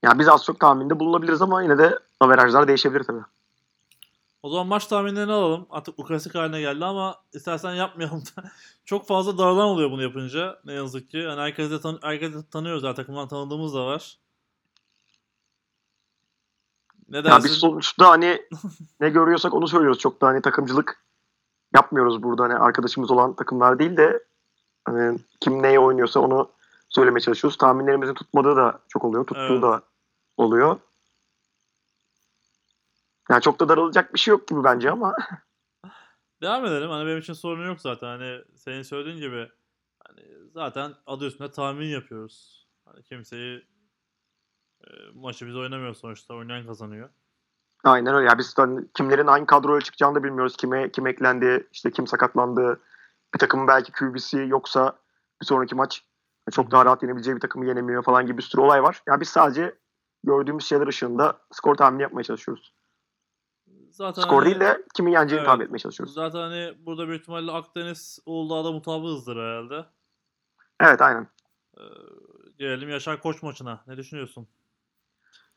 Yani biz az çok tahminde bulunabiliriz ama yine de averajlar değişebilir tabii. O zaman maç tahminlerini alalım. Artık bu klasik haline geldi ama istersen yapmayalım da. <laughs> Çok fazla dağılan oluyor bunu yapınca. Ne yazık ki. Yani herkes de, tan herkes de tanıyoruz zaten. Takımdan tanıdığımız da var. Ne Ya dersin? biz sonuçta hani <laughs> ne görüyorsak onu söylüyoruz. Çok da hani takımcılık yapmıyoruz burada. Hani arkadaşımız olan takımlar değil de hani kim neye oynuyorsa onu söylemeye çalışıyoruz. Tahminlerimizin tutmadığı da çok oluyor. Tuttuğu Evet. da oluyor. Yani çok da darılacak bir şey yok gibi bence ama <laughs> Devam edelim. Hani benim için sorun yok zaten. Hani senin söylediğin gibi hani zaten adı üstünde tahmin yapıyoruz. Hani kimseyi e, maçı biz oynamıyoruz sonuçta. Oynayan kazanıyor. aynen öyle. Yani biz hani kimlerin hangi kadroya çıkacağını da bilmiyoruz. Kime kim eklendi, işte kim sakatlandı. Bir takımın belki QB'si yoksa bir sonraki maç çok daha rahat yenebileceği bir takımı yenemiyor falan gibi bir sürü olay var. Yani biz sadece gördüğümüz şeyler ışığında skor tahmini yapmaya çalışıyoruz. Zaten Skor hani- değil de kimin yeneceğini Evet. tahmin etmeye çalışıyoruz. Zaten hani burada büyük ihtimalle Akdeniz Uludağ'da mutabığızdır herhalde. Evet aynen. Ee, gelelim Yaşar Koç maçına. Ne düşünüyorsun?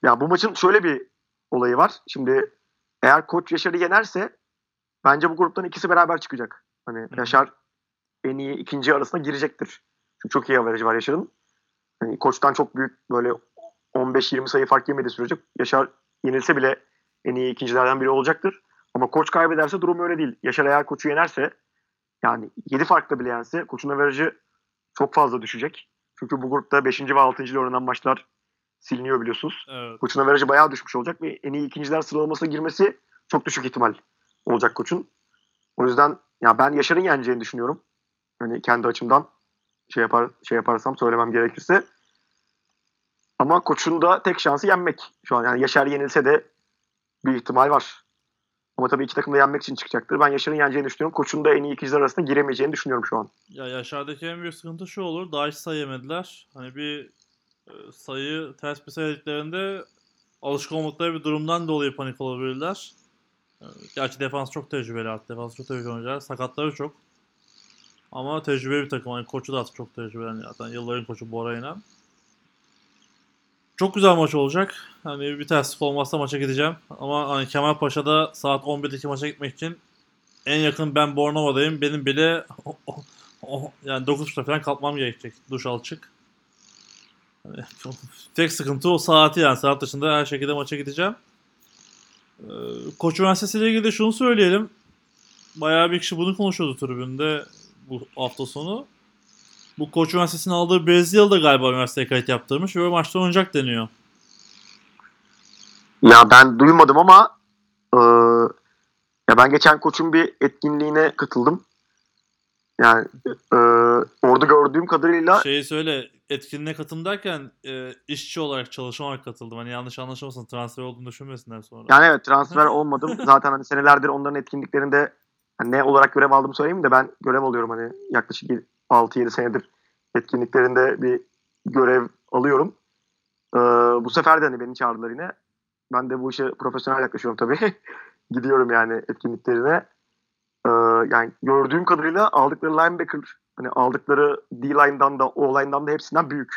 Ya bu maçın şöyle bir olayı var. Şimdi eğer Koç Yaşar'ı yenerse bence bu gruptan ikisi beraber çıkacak. Hani hı. Yaşar en iyi ikinci arasına girecektir. Çünkü çok iyi averajı var Yaşar'ın. Hani Koç'tan çok büyük böyle 15-20 sayı fark yemediği sürece Yaşar yenilse bile en iyi ikincilerden biri olacaktır. Ama Koç kaybederse durum öyle değil. Yaşar eğer Koç'u yenerse yani 7 farkla bile yense Koç'un averajı çok fazla düşecek. Çünkü bu grupta 5. ve 6. ile oynanan maçlar siliniyor biliyorsunuz. Evet. Koç'un averajı bayağı düşmüş olacak ve en iyi ikinciler sıralamasına girmesi çok düşük ihtimal olacak Koç'un. O yüzden ya ben Yaşar'ın yeneceğini düşünüyorum. Hani kendi açımdan şey yapar şey yaparsam söylemem gerekirse. Ama Koç'un da tek şansı yenmek şu an. Yani Yaşar yenilse de bir ihtimal var. Ama tabii iki takım da yenmek için çıkacaktır. Ben Yaşar'ın yeneceğini düşünüyorum. Koç'un da en iyi ikinciler arasında giremeyeceğini düşünüyorum şu an. Ya Yaşar'daki en büyük sıkıntı şu olur. Daha hiç sayı yemediler. Hani bir e, sayı ters bir sayıdıklarında alışık olmadıkları bir durumdan dolayı panik olabilirler. E, Gerçi defans çok tecrübeli artık. Defans çok tecrübeli oyuncular. Sakatları çok. Ama tecrübeli bir takım. Hani koçu da çok tecrübeli. Yani zaten yılların koçu Bora İnan. Çok güzel maç olacak. Hani bir terslik olmazsa maça gideceğim. Ama hani Kemal Paşa'da saat 11'deki maça gitmek için en yakın ben Bornova'dayım. Benim bile o- yani 9.30'da falan kalkmam gerekecek. Duş al çık. Hani tek sıkıntı o saati yani. Saat dışında her şekilde maça gideceğim. Ee, Koç Üniversitesi ile ilgili de şunu söyleyelim. Bayağı bir kişi bunu konuşuyordu tribünde bu hafta sonu. Bu Koç Üniversitesi'nin aldığı Brezilyalı da galiba üniversiteye kayıt yaptırmış ve maçta oynayacak deniyor. Ya ben duymadım ama e, ya ben geçen koçun bir etkinliğine katıldım. Yani e, orada gördüğüm kadarıyla Şeyi söyle etkinliğe katılım derken e, işçi olarak çalışan olarak katıldım. Hani yanlış anlaşılmasın transfer olduğunu düşünmesinler sonra. yani evet transfer olmadım. Zaten hani senelerdir onların etkinliklerinde hani ne olarak görev aldığımı söyleyeyim de ben görev alıyorum hani yaklaşık 6-7 senedir etkinliklerinde bir görev alıyorum. E, bu sefer de hani beni çağırdılar yine. Ben de bu işe profesyonel yaklaşıyorum tabii. <laughs> Gidiyorum yani etkinliklerine. Ee, yani gördüğüm kadarıyla aldıkları linebacker hani aldıkları D-line'dan da O-line'dan da hepsinden büyük.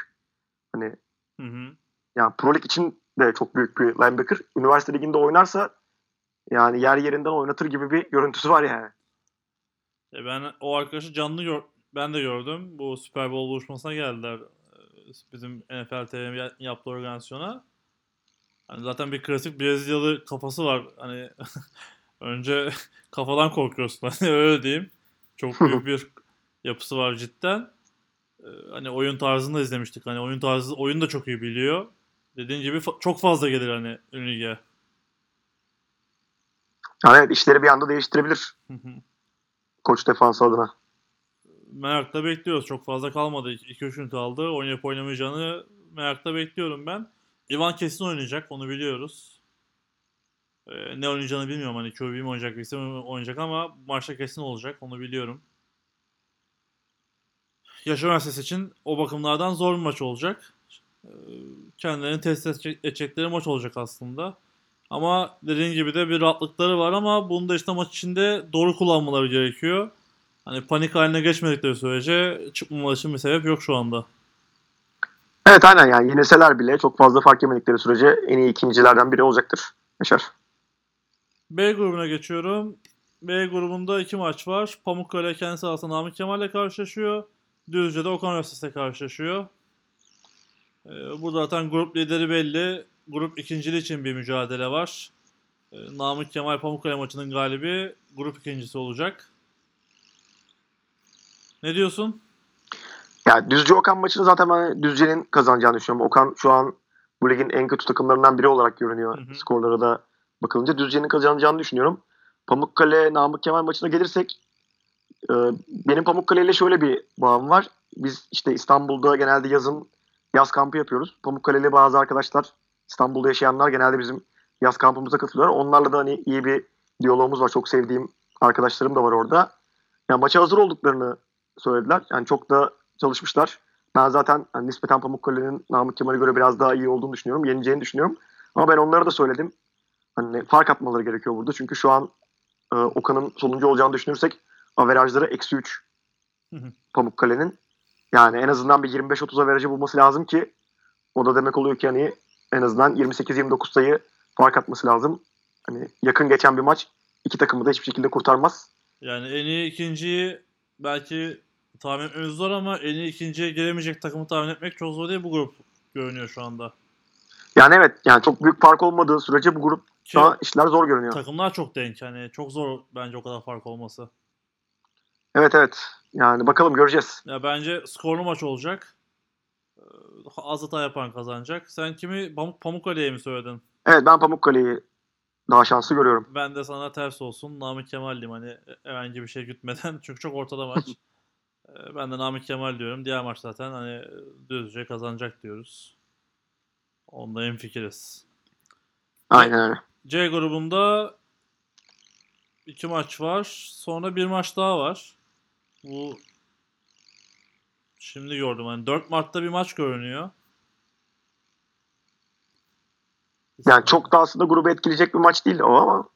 Hani Hı hı. yani Pro Lig için de çok büyük bir linebacker. Üniversite liginde oynarsa yani yer yerinden oynatır gibi bir görüntüsü var yani. E ben o arkadaşı canlı gör ben de gördüm. Bu Super Bowl buluşmasına geldiler. Ee, Bizim NFL TV'nin yaptığı organizasyona. Hani zaten bir klasik Brezilyalı kafası var. Hani <laughs> önce <laughs> kafadan korkuyorsun. <laughs> Hani öyle diyeyim. Çok büyük bir yapısı var cidden. Ee, Hani oyun tarzını da izlemiştik. Hani oyun tarzı oyun da çok iyi biliyor. Dediğin gibi fa- çok fazla gelir hani ön lige. Yani evet işleri bir anda değiştirebilir koç defansı adına. merakla bekliyoruz. Çok fazla kalmadı. 2-3 gün kaldı. Oynayıp oynamayacağını merakla bekliyorum ben. Ivan kesin oynayacak. Onu biliyoruz. Ee, ne oynayacağını bilmiyorum. Hani QB mi oynayacak, birisi mi oynayacak ama maçta kesin olacak. Onu biliyorum. Yaşar Üniversitesi için o bakımlardan zor bir maç olacak. Ee, kendilerini test edecek- edecekleri maç olacak aslında. Ama dediğin gibi de bir rahatlıkları var ama bunu da işte maç içinde doğru kullanmaları gerekiyor. Hani panik haline geçmedikleri sürece çıkmamaları için bir sebep yok şu anda. Evet aynen yani yenilseler bile çok fazla fark yemedikleri sürece en iyi ikincilerden biri olacaktır Yaşar. B grubuna geçiyorum. B grubunda iki maç var. Pamukkale kendi sahasında Namık Kemal'le karşılaşıyor. Düzce'de Okan Üniversitesi'yle karşılaşıyor. Ee, bu zaten grup lideri belli. Grup ikinciliği için bir mücadele var. Ee, Namık Kemal Pamukkale maçının galibi grup ikincisi olacak. Ne diyorsun? Yani Düzce Okan maçını zaten ben Düzce'nin kazanacağını düşünüyorum. Okan şu an bu ligin en kötü takımlarından biri olarak görünüyor. Hı hı. Skorlara da bakılınca Düzce'nin kazanacağını düşünüyorum. Pamukkale Namık Kemal maçına gelirsek e, benim Pamukkale ile şöyle bir bağım var. Biz işte İstanbul'da genelde yazın yaz kampı yapıyoruz. Pamukkale'li bazı arkadaşlar İstanbul'da yaşayanlar genelde bizim yaz kampımıza katılıyorlar. Onlarla da hani iyi bir diyalogumuz var. Çok sevdiğim arkadaşlarım da var orada. Yani maça hazır olduklarını söylediler. Yani çok da çalışmışlar. Ben zaten hani nispeten Pamukkale'nin Namık Kemal'e göre biraz daha iyi olduğunu düşünüyorum. Yeneceğini düşünüyorum. Ama ben onlara da söyledim. Hani fark atmaları gerekiyor burada. Çünkü şu an e, Okan'ın sonuncu olacağını düşünürsek averajları eksi 3 Hı hı. Pamukkale'nin. Yani en azından bir 25-30 averajı bulması lazım ki o da demek oluyor ki hani en azından 28-29 sayı fark atması lazım. Hani yakın geçen bir maç iki takımı da hiçbir şekilde kurtarmaz. Yani en iyi ikinciyi belki tahmin etmemiz zor ama en iyi ikinciye gelemeyecek takımı tahmin etmek çok zor değil bu grup görünüyor şu anda. Yani evet yani çok büyük fark olmadığı sürece bu Ki grupta işler zor görünüyor. takımlar çok denk yani çok zor bence o kadar fark olması. Evet evet. Yani bakalım göreceğiz. Ya bence skorlu maç olacak. Ee, Az hata yapan kazanacak. Sen kimi Pamuk Pamukkale'ye mi söyledin? Evet ben Pamukkale'yi daha şanslı görüyorum. Ben de sana ters olsun. Namık Kemal diyeyim hani herhangi bir şey gütmeden. <laughs> Çünkü çok ortada maç. <laughs> Ee, ben de Namık Kemal diyorum. Diğer maç zaten hani düzce kazanacak diyoruz. Onda hemfikiriz. Aynen öyle. C grubunda iki maç var. Sonra bir maç daha var. Bu şimdi gördüm. Hani 4 Mart'ta bir maç görünüyor. Yani çok da aslında grubu etkileyecek bir maç değil o ama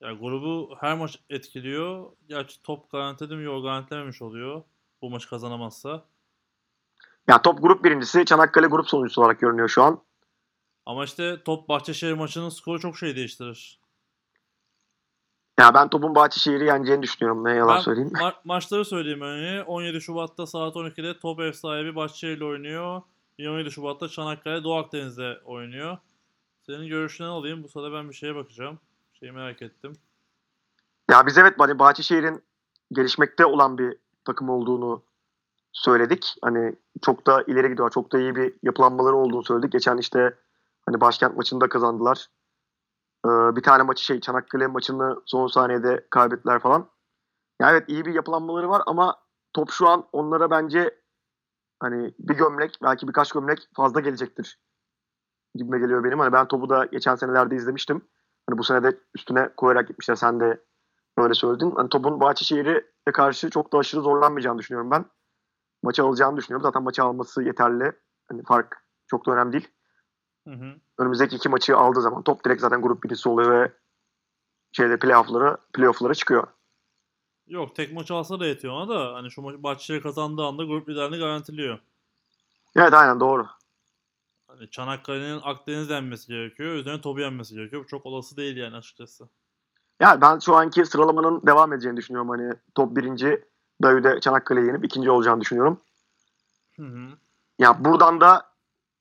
Ya grubu her maç etkiliyor. Gerçi top garantiledi mi yok garantilememiş oluyor. Bu maç kazanamazsa. yani top grup birincisi Çanakkale grup sonuncusu olarak görünüyor şu an. Ama işte top Bahçeşehir maçının skoru çok şey değiştirir. Yani ben topun Bahçeşehir'i yeneceğini düşünüyorum. Ne yalan Ben söyleyeyim. ma- maçları söyleyeyim önce. 17 Şubat'ta saat 12'de top ev sahibi Bahçeşehir ile oynuyor. 27 Şubat'ta Çanakkale Doğu Akdeniz'de oynuyor. Senin görüşlerini alayım. Bu sırada ben bir şeye bakacağım. Şeyi merak ettim. Ya biz evet hani Bahçeşehir'in gelişmekte olan bir takım olduğunu söyledik. Hani çok da ileri gidiyor. Çok da iyi bir yapılanmaları olduğunu söyledik. Geçen işte hani başkent maçında kazandılar. Ee, bir tane maçı şey Çanakkale maçını son saniyede kaybettiler falan. Ya evet iyi bir yapılanmaları var ama top şu an onlara bence hani bir gömlek belki birkaç gömlek fazla gelecektir gibime geliyor benim. Hani ben topu da geçen senelerde izlemiştim. Hani bu sene de üstüne koyarak gitmişler. Sen de öyle söyledin. Hani topun Bahçeşehir'e karşı çok da aşırı zorlanmayacağını düşünüyorum ben. Maçı alacağını düşünüyorum. Zaten maçı alması yeterli. Hani fark çok da önemli değil. Hı hı. Önümüzdeki iki maçı aldığı zaman top direkt zaten grup birincisi oluyor ve şeyde playoff'lara playoff'lara çıkıyor. Yok tek maç alsa da yetiyor ona da. Hani şu maç Bahçeşehir kazandığı anda grup liderini garantiliyor. Evet aynen doğru. Hani Çanakkale'nin Akdeniz yenmesi gerekiyor. Üzerine Tobu yenmesi gerekiyor. Bu çok olası değil yani açıkçası. Yani ben şu anki sıralamanın devam edeceğini düşünüyorum. Hani top birinci Davide Çanakkale'yi yenip ikinci olacağını düşünüyorum. Hı hı. Ya buradan da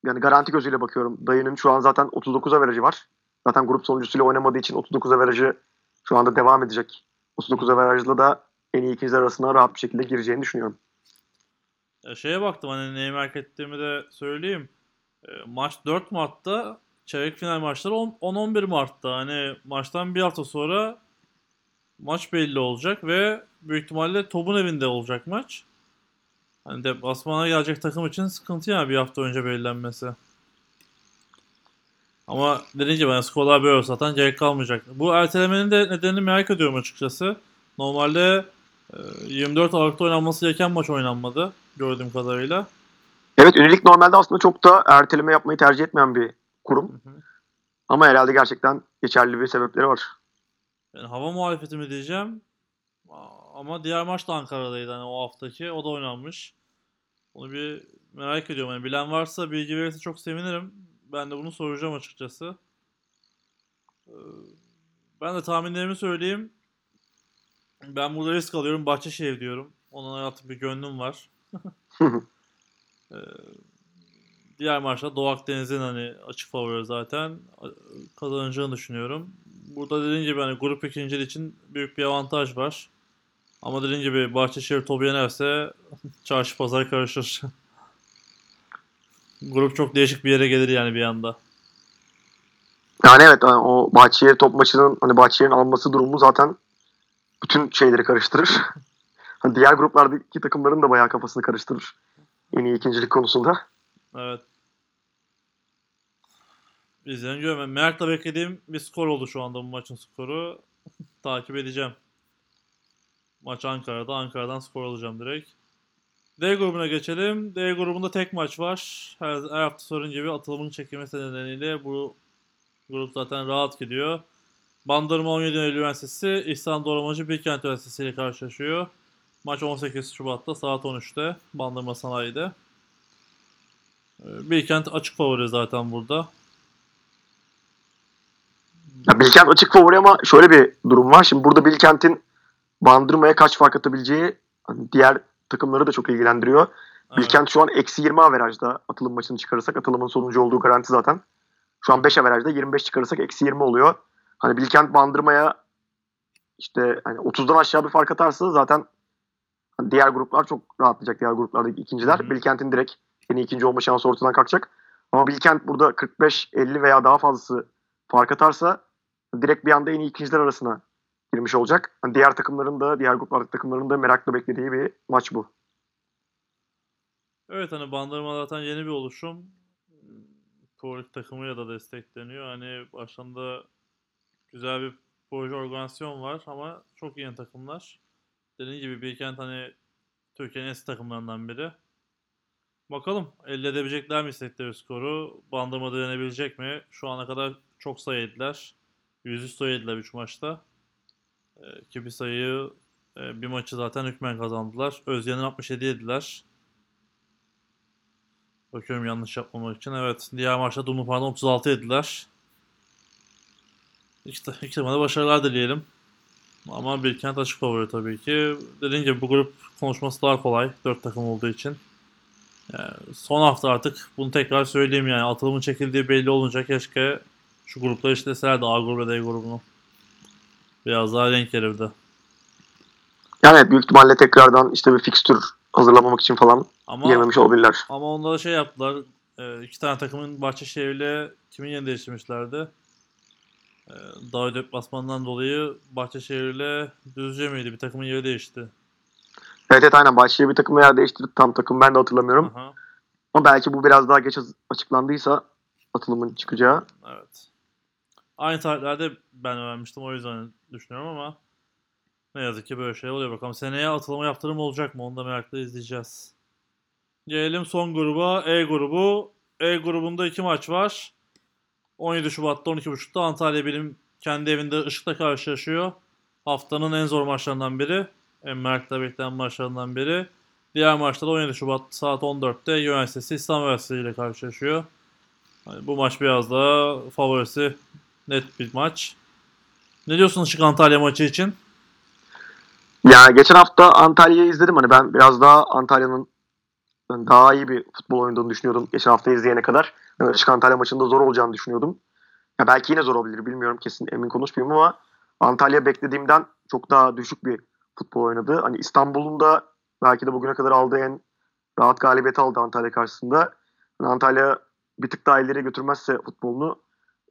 yani garanti gözüyle bakıyorum. Dayı'nın şu an zaten 39 averajı var. Zaten grup sonuncusuyla oynamadığı için 39 averajı şu anda devam edecek. 39 averajla da en iyi ikinciler arasına rahat bir şekilde gireceğini düşünüyorum. Ya şeye baktım hani neyi merak ettiğimi de söyleyeyim. E, maç 4 Mart'ta çeyrek final maçları 10 10-11 Mart'ta. Hani maçtan bir hafta sonra maç belli olacak ve büyük ihtimalle Top'un evinde olacak maç. Hani deplasmana gelecek takım için sıkıntı yani bir hafta önce belirlenmesi. Ama dediğim gibi hani skorlar böyle zaten gerek kalmayacak. Bu ertelemenin de nedenini merak ediyorum açıkçası. Normalde e, 24 Aralık'ta oynanması gereken maç oynanmadı gördüğüm kadarıyla. Evet ünilik normalde aslında çok da erteleme yapmayı tercih etmeyen bir kurum. Hı hı. Ama herhalde gerçekten geçerli bir sebepleri var. Yani hava muhalefeti mi diyeceğim. Ama diğer maç da Ankara'daydı hani o haftaki. O da oynanmış. Onu bir merak ediyorum. Yani bilen varsa bilgi verirse çok sevinirim. Ben de bunu soracağım açıkçası. Ee, Ben de tahminlerimi söyleyeyim. Ben burada risk alıyorum. Bahçeşehir diyorum. Onun hayatı bir gönlüm var. <laughs> Ee, Diğer maçta Doğu Akdeniz'in hani açık favori zaten kazanacağını düşünüyorum. Burada dediğim gibi hani grup ikinciliği için büyük bir avantaj var. Ama dediğim gibi Bahçeşehir topu yenerse çarşı pazar karışır. <laughs> grup çok değişik bir yere gelir yani bir anda. Yani evet yani o Bahçeşehir top maçının hani Bahçeşehir'in alması durumu zaten bütün şeyleri karıştırır. <laughs> Hani diğer gruplardaki takımların da bayağı kafasını karıştırır. En iyi ikincilik konusunda. Evet. İzleyen görmem. Merakla beklediğim bir skor oldu şu anda bu maçın skoru. <laughs> Takip edeceğim. Maç Ankara'da. Ankara'dan skor alacağım direkt. D grubuna geçelim. D grubunda tek maç var. Her, her hafta sorun gibi atılımın çekilmesi nedeniyle bu grup zaten rahat gidiyor. Bandırma 17 Eylül Üniversitesi İhsan Doğramacı Bilkent Üniversitesi ile karşılaşıyor. Maç 18 Şubat'ta saat 13'te Bandırma Sanayi'de. Ee, Bilkent açık favori zaten burada. Ya Bilkent açık favori ama şöyle bir durum var. Şimdi burada Bilkent'in Bandırma'ya kaç fark atabileceği hani diğer takımları da çok ilgilendiriyor. Evet. Bilkent şu an eksi 20 averajda atılım maçını çıkarırsak atılımın sonuncu olduğu garanti zaten. Şu an 5 averajda 25 çıkarırsak eksi 20 oluyor. Hani Bilkent Bandırma'ya işte hani 30'dan aşağı bir fark atarsa zaten hani diğer gruplar çok rahatlayacak diğer gruplardaki ikinciler. Hı. Bilkent'in direkt en iyi ikinci olma şansı ortadan kalkacak. Ama Bilkent burada 45-50 veya daha fazlası fark atarsa direkt bir anda en iyi ikinciler arasına girmiş olacak. Hani diğer takımların da diğer gruplardaki takımların da merakla beklediği bir maç bu. Evet hani Bandırma zaten yeni bir oluşum. Pro takımıyla da destekleniyor. Hani başında güzel bir proje organizasyon var ama çok yeni takımlar. Dediğim gibi Bilkent hani Türkiye'nin eski takımlarından biri. Bakalım elde edebilecekler mi istedikleri skoru? Bandırma direnebilecek mi? Şu ana kadar çok sayı yediler. Yüzüstü sayı yediler 3 maçta. Ee, ki bir sayıyı e, bir maçı zaten hükmen kazandılar. Özyeğin'in 67 yediler. Bakıyorum yanlış yapmamak için. Evet. Diğer maçta Dumlupınar'dan 36 yediler. İki, iki takıma başarılar dileyelim. Ama Bilkent açık favori tabii ki. Dediğim gibi bu grup konuşması daha kolay. 4 takım olduğu için. Yani son hafta artık bunu tekrar söyleyeyim yani. Atılımın çekildiği belli olunca keşke şu grupları işleselerdi A grubu ve D grubunu. Biraz daha renk verirdi. Yani büyük ihtimalle tekrardan işte bir fikstür hazırlamamak için falan Ama girmemiş olabilirler. Ama onda da şey yaptılar. E, iki tane takımın Bahçeşehir'le kimin yerini değiştirmişlerdi? E, Dağı deplasmanından dolayı Bahçeşehir'le Düzce miydi? Bir takımın yeri değişti. Evet evet aynen Başşehir bir takımla yer değiştirdi tam takım ben de hatırlamıyorum. Aha, Ama belki bu biraz daha geç açıklandıysa atılımın çıkacağı. evet. Aynı tarihlerde ben öğrenmiştim o yüzden düşünüyorum ama ne yazık ki böyle şey oluyor. Bakalım seneye atılma yaptırım olacak mı? Onu da merakla izleyeceğiz. Gelelim son gruba. E grubu. E grubunda iki maç var. 17 Şubat'ta 12.30'da Antalya Bilim kendi evinde Işık'ta karşılaşıyor. Haftanın en zor maçlarından biri. En merakla beklenen maçlarından biri. Diğer maçta da 17 Şubat saat 14'te Üniversitesi İslam Üniversitesi ile karşılaşıyor. Yani bu maç biraz daha favorisi net bir maç. Ne diyorsun Işık Antalya maçı için? Ya geçen hafta Antalya'yı izledim hani ben biraz daha Antalya'nın daha iyi bir futbol oynadığını düşünüyordum geçen hafta izleyene kadar. Yani Işık Antalya maçında zor olacağını düşünüyordum. Ya belki yine zor olabilir bilmiyorum kesin emin konuşmayayım ama Antalya beklediğimden çok daha düşük bir futbol oynadı. Hani İstanbul'un da belki de bugüne kadar aldığı en rahat galibiyeti aldı Antalya karşısında. Yani Antalya bir tık daha ileri götürmezse futbolunu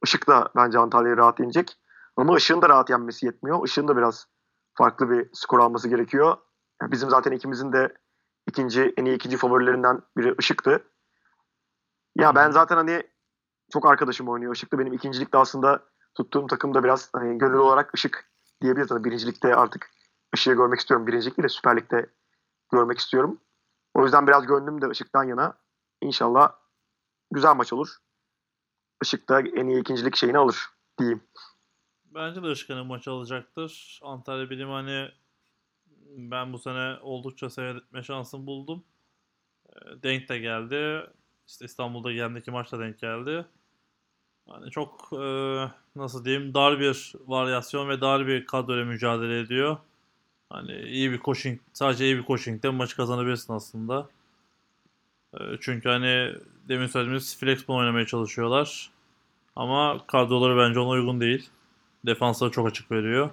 Işık da bence Antalya'yı rahat yenecek. Ama Işık'ın da rahat yenmesi yetmiyor. Işık'ın da biraz farklı bir skor alması gerekiyor. Yani bizim zaten ikimizin de ikinci en iyi ikinci favorilerinden biri Işık'tı. Ya ben zaten hani çok arkadaşım oynuyor. Işık'ta benim ikincilikte aslında tuttuğum takım da biraz hani gönül olarak Işık diyebiliriz. Hani birincilikte artık Işık'ı görmek istiyorum. Birincilik değil de Süper Lig'de görmek istiyorum. O yüzden biraz gönlüm de Işık'tan yana. İnşallah güzel maç olur. Işık da en iyi ikincilik şeyini alır diyeyim. Bence de Işık'ın maçı alacaktır. Antalya Bilim hani ben bu sene oldukça seyretme şansım buldum. Ee, denk de geldi. İşte İstanbul'da yendeki maçta denk geldi. Yani çok e, nasıl diyeyim dar bir varyasyon ve dar bir kadroyla mücadele ediyor. Hani iyi bir coaching, sadece iyi bir coaching'de maçı kazanabilirsin aslında. E, çünkü hani demin söylediğimiz flexball oynamaya çalışıyorlar. Ama kadroları bence ona uygun değil. Defansları çok açık veriyor.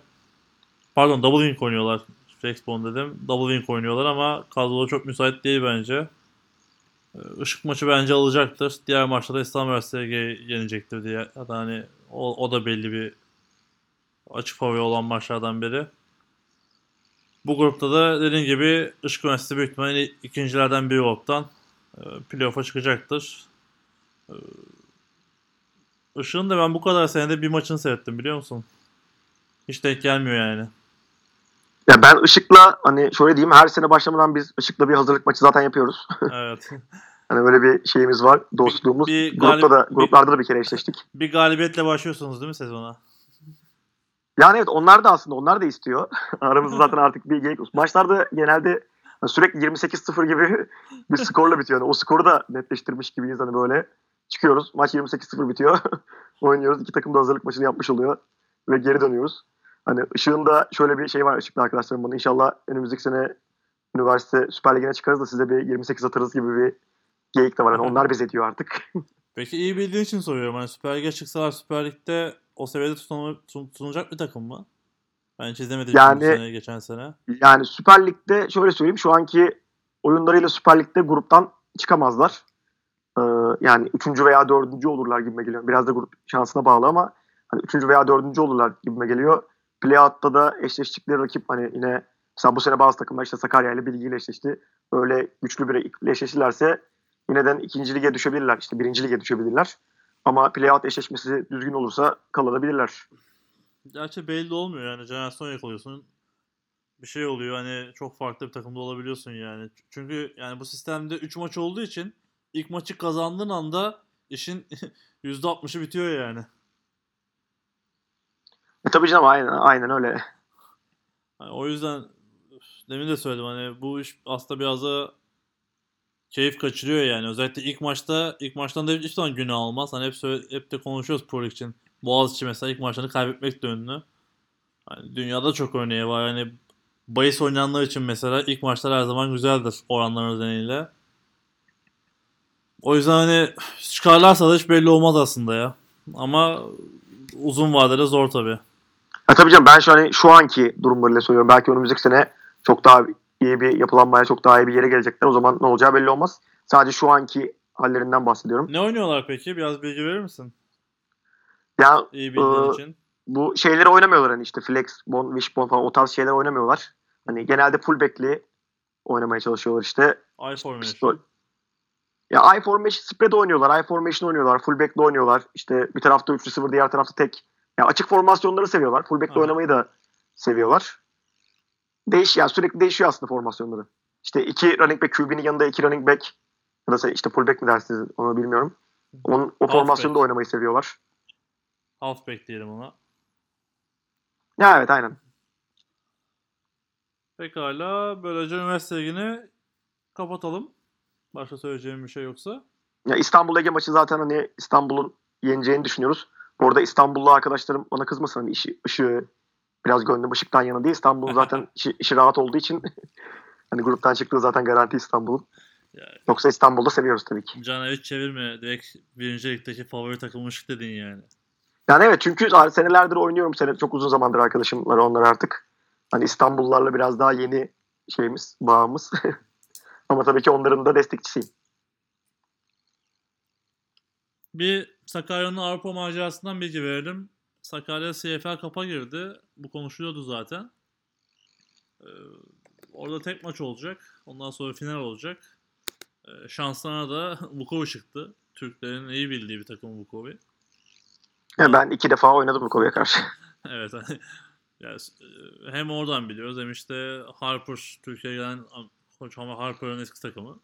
Pardon double wing oynuyorlar. Flexball dedim. Double wing oynuyorlar ama kadroları çok müsait değil bence. Ee, Işık maçı bence alacaktır. Diğer maçlarda İstanbul SG yenecektir diye. Ya da hani o, o da belli bir açık favori olan maçlardan biri. Bu grupta da dediğim gibi Işık Üniversitesi büyük ihtimalle ikincilerden biri gruptan playoff'a çıkacaktır. E, Işık'ın da ben bu kadar senede bir maçını seyrettim biliyor musun? Hiç denk gelmiyor yani. Ya ben Işık'la hani şöyle diyeyim her sene başlamadan biz Işık'la bir hazırlık maçı zaten yapıyoruz. <laughs> Evet. hani böyle bir şeyimiz var, dostluğumuz. bir Grupta galip- da gruplarda da bir kere eşleştik. bir galibiyetle başlıyorsunuz değil mi sezona? Yani evet onlar da aslında onlar da istiyor. <laughs> Aramızda zaten <laughs> artık bir geyik. Maçlarda genelde sürekli 28-0 gibi <laughs> bir skorla bitiyor. Yani o skoru da netleştirmiş gibiyiz hani böyle. Çıkıyoruz. Maç 28-0 bitiyor. <laughs> Oynuyoruz. İki takım da hazırlık maçını yapmış oluyor. Ve geri dönüyoruz. Hani Işık'ın da şöyle bir şey var Işık'la arkadaşlarım bana. İnşallah önümüzdeki sene üniversite Süper Ligi'ne çıkarız da size bir 28 atarız gibi bir geyik de var. Yani onlar bize diyor artık. <laughs> Peki iyi bildiğin için soruyorum. Hani Süper Lig'e çıksalar Süper Lig'de o seviyede tutunacak bir takım mı? Ben hiç izlemedim Yani- sene, geçen sene. Yani Süper Lig'de şöyle söyleyeyim şu anki oyunlarıyla Süper Lig'de gruptan çıkamazlar. Ee, yani üçüncü veya dördüncü olurlar gibime geliyor. Biraz da grup şansına bağlı ama hani üçüncü veya dördüncü olurlar gibime geliyor. Playout'ta da eşleştikleri rakip hani yine mesela bu sene bazı takımlar işte Sakarya ile Bilgi ile eşleşti. Öyle güçlü bir ekiple eşleşirlerse yineden ikinci lige düşebilirler. işte birinci lige düşebilirler. Ama playout eşleşmesi düzgün olursa kalabilirler. Gerçi belli olmuyor yani. Jenerasyon yakalıyorsun. Bir şey oluyor hani çok farklı bir takımda olabiliyorsun yani. Çünkü yani bu sistemde 3 maç olduğu için ilk maçı kazandığın anda işin <laughs> %60'ı bitiyor yani. E tabii canım aynen, aynen öyle. Hani o yüzden demin de söyledim hani bu iş aslında biraz da keyif kaçırıyor yani. Özellikle ilk maçta ilk maçtan da hiç zaman günah almaz. Hani hep, hep de konuşuyoruz Pro için. Boğaziçi mesela ilk maçlarını kaybetmek de ünlü. Hani dünyada çok örneği var. Hani bahis oynayanlar için mesela ilk maçlar her zaman güzeldir oranlar nedeniyle. O yüzden hani çıkarlarsa da hiç belli olmaz aslında ya. Ama uzun vadede zor tabii. Ha tabii canım ben şu hani şu anki durumlarıyla söylüyorum. Belki önümüzdeki sene çok daha iyi bir yapılanmaya çok daha iyi bir yere gelecekler. O zaman ne olacağı belli olmaz. Sadece şu anki hallerinden bahsediyorum. Ne oynuyorlar peki? Biraz bilgi verir misin? Ya İyi bildiğin Ee, için. bu şeyleri oynamıyorlar hani işte flex, bon, wishbone falan o tarz şeyler oynamıyorlar. Hani genelde full back'li oynamaya çalışıyorlar işte. I formation. Ya I formation spread oynuyorlar, I formation oynuyorlar, full back'li oynuyorlar. İşte bir tarafta 3 receiver, diğer tarafta tek. Ya açık formasyonları seviyorlar. Full back'li Aha. oynamayı da seviyorlar. Değiş ya sürekli değişiyor aslında formasyonları. İşte iki running back QB'nin yanında iki running back ya da işte full back mi dersiniz onu bilmiyorum. Onun, o formasyonda oynamayı seviyorlar. Halfback diyelim ona. Ya evet aynen. Pekala. Böylece üniversite ligini kapatalım. Başka söyleyeceğim bir şey yoksa. Ya İstanbul Ege maçı zaten hani İstanbul'un yeneceğini düşünüyoruz. Bu arada İstanbullu arkadaşlarım bana kızmasın hani işi, ışığı biraz gönlüm ışıktan yana değil. İstanbul'un zaten <laughs> işi, işi rahat olduğu için <laughs> hani gruptan çıktığı zaten garanti İstanbul'un. Ya, Yoksa İstanbul'da seviyoruz tabii ki. Caner hiç çevirme. Direkt birinci ligdeki favori takım Işık dedin yani. Yani evet çünkü senelerdir oynuyorum. Sene, çok uzun zamandır arkadaşım var onlar artık. Hani İstanbullularla biraz daha yeni şeyimiz, bağımız. <laughs> Ama tabii ki onların da destekçisiyim. Bir Sakarya'nın Avrupa macerasından bilgi verelim. Sakarya CFL kapa girdi. Bu konuşuluyordu zaten. Ee, orada tek maç olacak. Ondan sonra final olacak. Ee, şanslarına da <laughs> Vukovi çıktı. Türklerin iyi bildiği bir takım Vukovi. Yani ben iki defa oynadım Bukova'ya karşı. <laughs> Evet. ya, e, hem oradan biliyoruz hem işte Harper Türkiye'ye gelen ama Harper'ın eski takımı.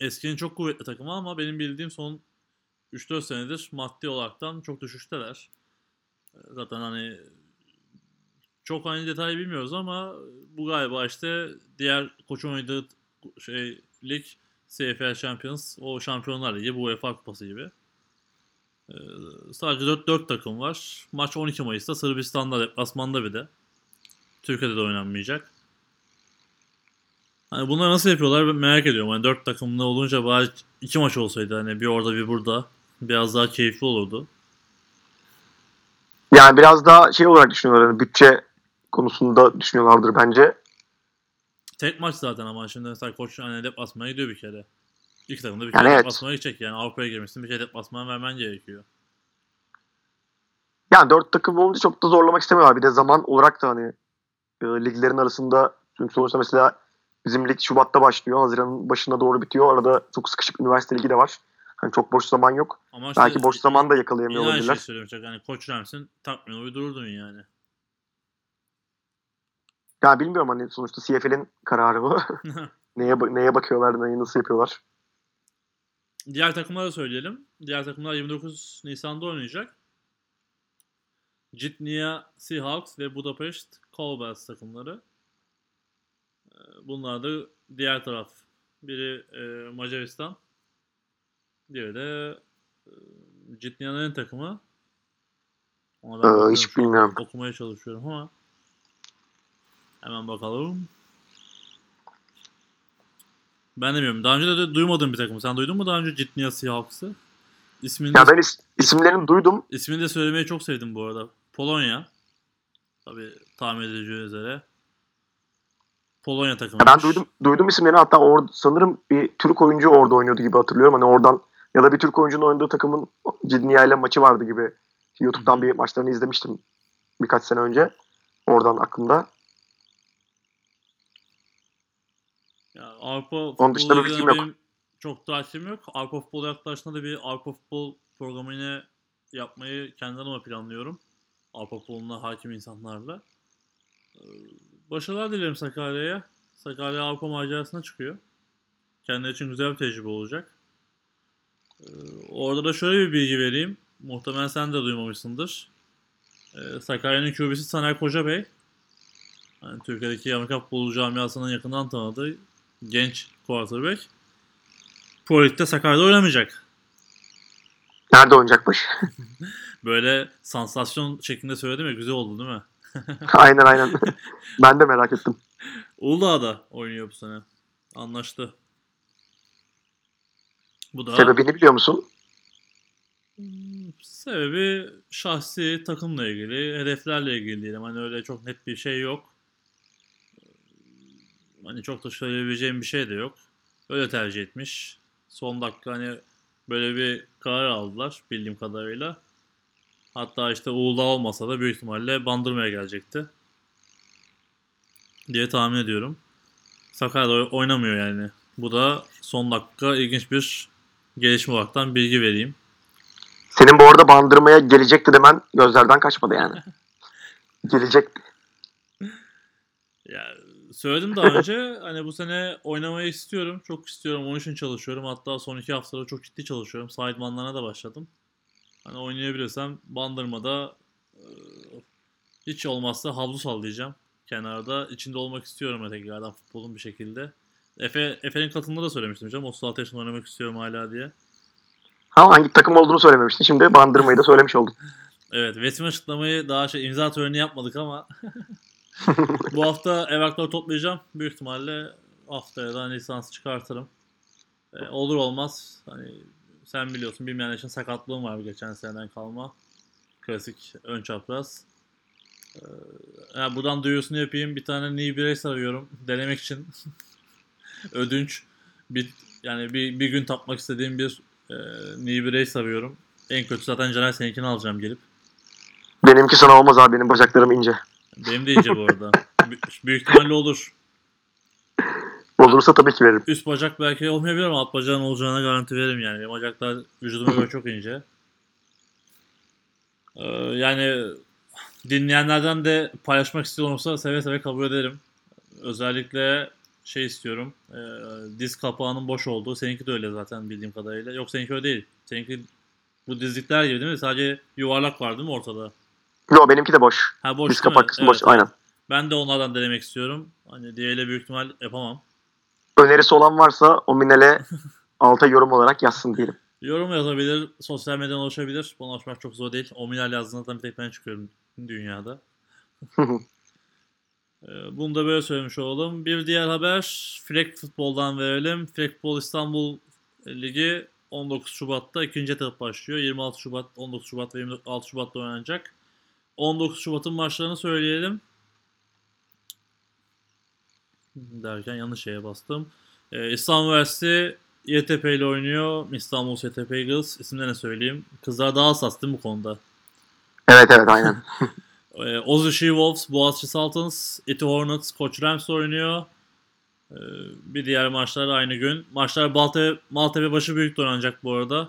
Eskinin çok kuvvetli takımı ama benim bildiğim son 3-4 senedir maddi olaraktan çok düşüşteler. Zaten hani çok hani detayı bilmiyoruz ama bu galiba işte diğer koçun oynadığı şey lig CFL Champions, o Şampiyonlar Ligi, bu UEFA Kupası gibi. Ee, sadece 4, 4 takım var. Maç 12 Mayıs'ta Sırbistan'da deplasmanda bir de. Türkiye'de de oynanmayacak. Hani bunları nasıl yapıyorlar ben merak ediyorum. Hani 4 takımlı olunca bari 2 maç olsaydı hani bir orada bir burada biraz daha keyifli olurdu. Yani biraz daha şey olarak düşünüyorlar. Hani bütçe konusunda düşünüyorlardır bence. Tek maç zaten ama şimdi mesela koç hani deplasmana gidiyor bir kere. İki takım da bir Yani kere evet. deplasmana gidecek yani Avrupa'ya girmişsin bir kere deplasmana vermen gerekiyor. Yani dört takım olunca çok da zorlamak istemiyorlar. Bir de zaman olarak da hani e, liglerin arasında çünkü sonuçta mesela bizim lig Şubat'ta başlıyor. Haziran'ın başına doğru bitiyor. Arada çok sıkışık üniversite ligi de var. Hani çok boş zaman yok. Ama işte Belki boş zaman da yakalayamıyor yine aynı şey olabilirler. söylüyorum. Çok Yani koç Rams'in takvimine uydururdun yani. Ya bilmiyorum hani sonuçta CFL'in kararı bu. <laughs> neye, neye bakıyorlar, neyi nasıl yapıyorlar. Diğer takımları da söyleyelim. Diğer takımlar 29 Nisan'da oynayacak. Jitnia Seahawks ve Budapest Cowboys takımları. Ee, Bunlar da diğer taraf. Biri e, Macaristan. Diğeri de e, Jitnia'nın takımı. Ona ben Ee, hiç bilmiyorum. Okumaya çalışıyorum ama hemen bakalım. Ben de bilmiyorum. Daha önce de, de duymadığım bir takım. Sen duydun mu daha önce Jitnia Seahawks'ı? İsmini de, Ya ben is- isimlerini duydum. ismini de söylemeyi çok sevdim bu arada. Polonya. Tabii tahmin edileceği üzere. Polonya takımı. Ben duydum duydum isimlerini hatta orada sanırım bir Türk oyuncu orada oynuyordu gibi hatırlıyorum. Hani oradan ya da bir Türk oyuncunun oynadığı takımın Cidniya ile maçı vardı gibi. YouTube'dan bir maçlarını izlemiştim birkaç sene önce. Oradan aklımda. Ya Avrupa Onun dışında ilgili fikrim yok. çok takipim yok. Avrupa futbolu yaklaştığında da bir Avrupa futbol programı yine yapmayı kendi adıma planlıyorum. Avrupa futboluna hakim insanlarla. Ee, Başarılar dilerim Sakarya'ya. Sakarya Avrupa macerasına çıkıyor. Kendileri için güzel bir tecrübe olacak. Ee, Orada da şöyle bir bilgi vereyim. Muhtemelen sen de duymamışsındır. Ee, Sakarya'nın QB'si Saner Kocabey. Yani Türkiye'deki Amerika futbolu camiasının yakından tanıdığı genç quarterback. Pro Lig'de Sakarya'da oynamayacak. Nerede oynayacakmış? <laughs> Böyle sansasyon şeklinde söyledim ya güzel oldu değil mi? <laughs> aynen aynen. <laughs> ben de merak ettim. Uludağ'da oynuyor bu sene. Anlaştı. Bu da Sebebini biliyor musun? Sebebi şahsi takımla ilgili, hedeflerle ilgili diyelim. Hani öyle çok net bir şey yok. Hani çok da söyleyebileceğim bir şey de yok. Öyle tercih etmiş. Son dakika hani böyle bir karar aldılar bildiğim kadarıyla. Hatta işte Uludağ olmasa da büyük ihtimalle Bandırma'ya gelecekti. Diye tahmin ediyorum. Sakarya'da oy- oynamıyor yani. Bu da son dakika ilginç bir gelişme olaraktan bilgi vereyim. Senin bu arada bandırmaya gelecekti demen gözlerden kaçmadı yani. <laughs> Gelecek. Ya söyledim daha önce hani bu sene oynamayı istiyorum. Çok istiyorum. Onun için çalışıyorum. Hatta son iki haftada çok ciddi çalışıyorum. Sideman'larına da başladım. Hani oynayabilirsem bandırmada e, hiç olmazsa havlu sallayacağım. Kenarda içinde olmak istiyorum tekrardan futbolun bir şekilde. Efe, Efe'nin katılımında da söylemiştim canım. 36 yaşında oynamak istiyorum hala diye. Ama hangi takım olduğunu söylememiştin. Şimdi bandırmayı da söylemiş oldun. <laughs> Evet, resim açıklamayı daha şey imza töreni yapmadık ama <laughs> <laughs> bu hafta evrakları toplayacağım. Büyük ihtimalle haftaya da lisans çıkartırım. Ee, olur olmaz hani sen biliyorsun bilmeyen için sakatlığım var geçen seneden kalma. Klasik ön çapraz. Ee, yani buradan duyurusunu yapayım. Bir tane knee brace arıyorum denemek için. <laughs> Ödünç. Bir, yani bir, bir gün tapmak istediğim bir e, knee brace arıyorum. En kötü zaten Caner seninkini alacağım gelip. Benimki sana olmaz abi. Benim bacaklarım ince. Benim de iyice bu arada. Bü- büyük ihtimalle olur. Olursa tabii ki veririm. Üst bacak belki olmayabilir ama alt bacağın olacağına garanti veririm yani. Benim bacaklar vücuduma göre çok ince. Ee, yani dinleyenlerden de paylaşmak istiyorsa seve seve kabul ederim. Özellikle şey istiyorum. E, diz kapağının boş olduğu. Seninki de öyle zaten bildiğim kadarıyla. Yok seninki öyle değil. Seninki bu dizlikler gibi değil mi? Sadece yuvarlak var değil mi ortada? Yo benimki de boş. Ha boş mi? kapak kısmı Evet, boş. Aynen. Ben de onlardan denemek istiyorum. Hani diğeriyle büyük ihtimal yapamam. önerisi olan varsa o minele <laughs> alta yorum olarak yazsın diyelim. Yorum yazabilir, sosyal medyadan ulaşabilir. Bana ulaşmak çok zor değil. Ominal yazdığında bir tek ben çıkıyorum dünyada. <laughs> Ee, Bunu da böyle söylemiş olalım. Bir diğer haber Frek Futbol'dan verelim. Frek Futbol İstanbul Ligi 19 Şubat'ta ikinci etap başlıyor. 26 Şubat, 19 Şubat ve 26 Şubat'ta oynanacak. 19 Şubat'ın maçlarını söyleyelim. Derken yanlış şeye bastım. Ee, İstanbul Üniversitesi YTP ile oynuyor. İstanbul YTP Eagles. İsimlerini söyleyeyim. Kızlar daha hassas değil mi bu konuda? Evet evet aynen. <laughs> Ee, Ozzy She-Wolves, Boğaziçi Sultans, Eti Hornets, Koç Rams oynuyor. Ee, bir diğer maçlar aynı gün. Maçlar Maltepe, Maltepe başı büyük oynanacak bu arada.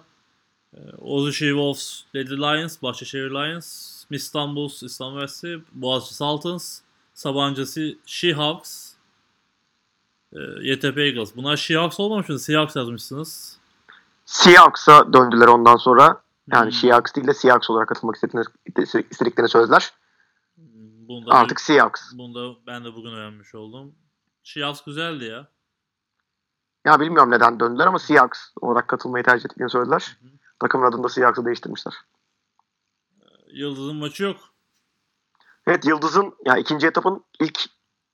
Ee, Ozzy She-Wolves, Lady Lions, Bahçeşehir Lions, İstanbul, İstanbul Üniversitesi, Boğaziçi Sultans, Sabancısı She-Hawks, e, YTP Eagles. Bunlar She-Hawks olmamış mıydı? Seahawks yazmışsınız. Seahawks'a döndüler ondan sonra. Yani Hmm. Seahawks değil de Seahawks olarak katılmak istediklerini, söylediler. Bunu da, Artık Seahawks. bunu da ben de bugün öğrenmiş oldum. She-Hawks güzeldi ya. Ya bilmiyorum neden döndüler ama Seahawks olarak katılmayı tercih ettiklerini söylediler. Hı hı. Takımın adını da Seahawks'a değiştirmişler. Yıldız'ın maçı yok. Evet Yıldız'ın yani ikinci etapın ilk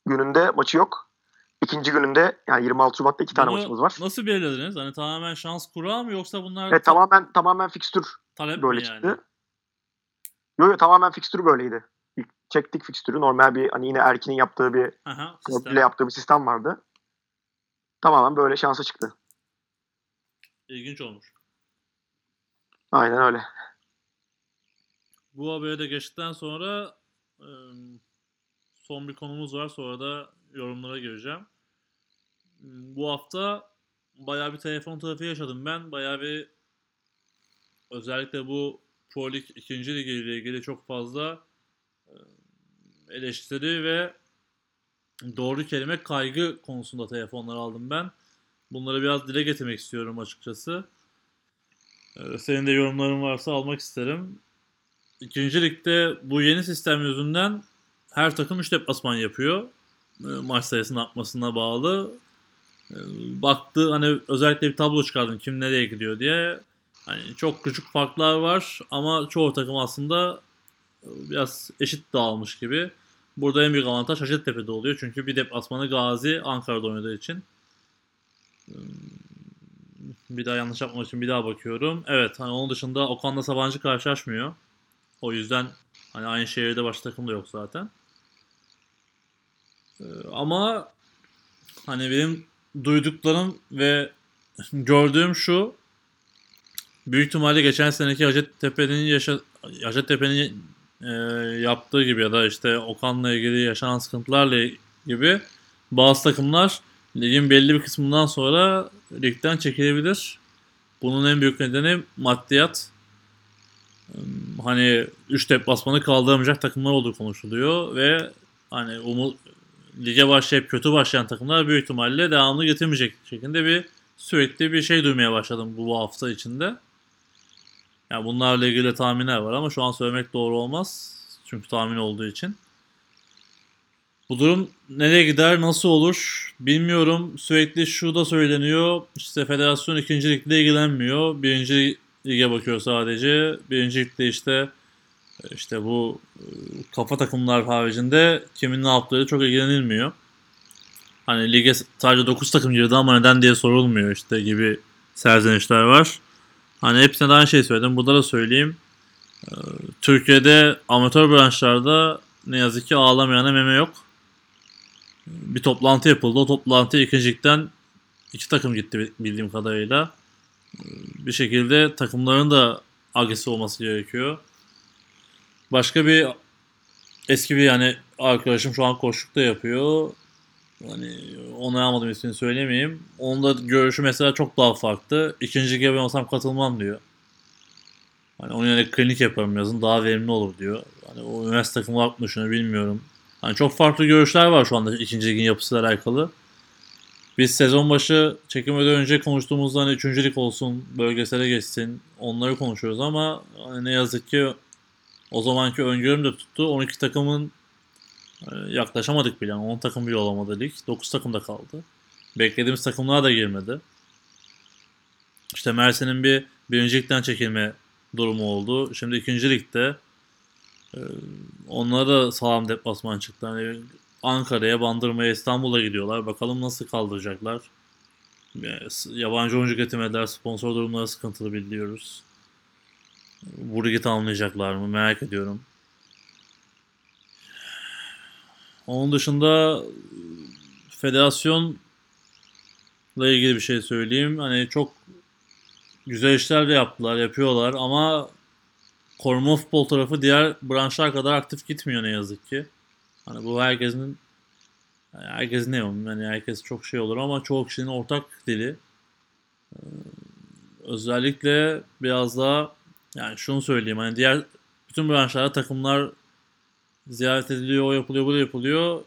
gününde maçı yok. İkinci gününde yani 26 Şubat'ta iki tane Bunu maçımız var. Nasıl belirlediniz? Hani tamamen şans kurağı mı yoksa bunlar Evet ta- tamamen tamamen fikstür talep böyle mi yani? çıktı. Yo yo tamamen fikstür böyleydi. İlk çektik fikstürü. Normal bir hani yine Erkin'in yaptığı bir Aha, sistem. yaptığı bir sistem vardı. Tamamen böyle şansa çıktı. İlginç olmuş. Aynen öyle. Bu haberi de geçtikten sonra e, son bir konumuz var. Sonra da yorumlara gireceğim. Bu hafta bayağı bir telefon trafiği yaşadım ben. Bayağı bir özellikle bu Pro Lig 2. Ligi ile ilgili çok fazla e, eleştiri ve doğru kelime kaygı konusunda telefonlar aldım ben. Bunları biraz dile getirmek istiyorum açıkçası. E, Senin de yorumların varsa almak isterim. İkinci ligde bu yeni sistem yüzünden her takım 3 deplasman yapıyor. E, Maç sayısının artmasına bağlı. E, Baktı hani özellikle bir tablo çıkardım kim nereye gidiyor diye. Hani çok küçük farklar var ama çoğu takım aslında e, biraz eşit dağılmış gibi. Burada en büyük avantaj Hacettepe'de oluyor. Çünkü bir deplasmanı Gazi Ankara'da oynadığı için. E, Bir daha yanlış yapmamak için bir daha bakıyorum. Evet hani onun dışında Okan'la Sabancı karşılaşmıyor. O yüzden hani aynı şehirde başka takım da yok zaten. Ee, ama hani benim duyduklarım ve <laughs> gördüğüm şu büyük ihtimalle geçen seneki Hacettepe'nin yaşa Hacettepe'nin e, yaptığı gibi ya da işte Okan'la ilgili yaşanan sıkıntılarla gibi bazı takımlar ligin belli bir kısmından sonra ligden çekilebilir. Bunun en büyük nedeni maddiyat hani 3 deplasmanı kaldıramayacak takımlar olduğu konuşuluyor ve hani umut lige başlayıp kötü başlayan takımlar büyük ihtimalle devamlı getirmeyecek şekilde bir sürekli bir şey duymaya başladım bu hafta içinde. Yani bunlarla ilgili tahminler var ama şu an söylemek doğru olmaz. Çünkü tahmin olduğu için. Bu durum nereye gider, nasıl olur bilmiyorum. Sürekli şu da söyleniyor. İşte federasyon ikinci ligle ilgilenmiyor. Birinci lige bakıyor sadece. Birinci ligde işte işte bu e, kafa takımlar haricinde kimin ne yaptığı çok ilgilenilmiyor. Hani lige sadece 9 takım girdi ama neden diye sorulmuyor işte gibi serzenişler var. Hani hepsine de aynı şey söyledim. Burada da söyleyeyim. Ee, Türkiye'de amatör branşlarda ne yazık ki ağlamayana meme yok. Bir toplantı yapıldı. O toplantıya ikincilikten iki takım gitti bildiğim kadarıyla. Bir şekilde takımların da agresif olması gerekiyor. Başka bir eski bir yani arkadaşım şu an koşlukta yapıyor. Hani onu almadım ismini söylemeyeyim. Onun da görüşü mesela çok daha farklı. İkinci ben olsam katılmam diyor. Hani onun yerine klinik yaparım yazın daha verimli olur diyor. Hani o üniversite takımı haklı şunu bilmiyorum. Hani çok farklı görüşler var şu anda ikinci ligin yapısıyla alakalı. Biz sezon başı çekimden önce konuştuğumuzda hani üçüncülük olsun, bölgesele geçsin onları konuşuyoruz ama hani ne yazık ki o zamanki öngörüm de tuttu. 12 takımın e, yaklaşamadık bile. Yani 10 takım bile olamadı lig. 9 takım da kaldı. beklediğimiz takımlar da girmedi. İşte Mersin'in bir birincilikten çekilme durumu oldu. Şimdi ikinci ligde e, onlara da sağlam deplasman çıktı. Hani Ankara'ya, Bandırma'ya, İstanbul'a gidiyorlar. Bakalım nasıl kaldıracaklar. Yabancı oyuncu getirmediler. Sponsor durumları sıkıntılı biliyoruz. Bu ligi tamamlayacaklar mı? Merak ediyorum. Onun dışında federasyonla ilgili bir şey söyleyeyim. Hani çok güzel işler de yaptılar, yapıyorlar ama koruma futbol tarafı diğer branşlar kadar aktif gitmiyor ne yazık ki. Hani bu herkesin herkes ne yani herkes çok şey olur ama çoğu kişinin ortak dili. Özellikle biraz daha yani şunu söyleyeyim hani diğer bütün branşlarda takımlar ziyaret ediliyor, o yapılıyor, bu da yapılıyor.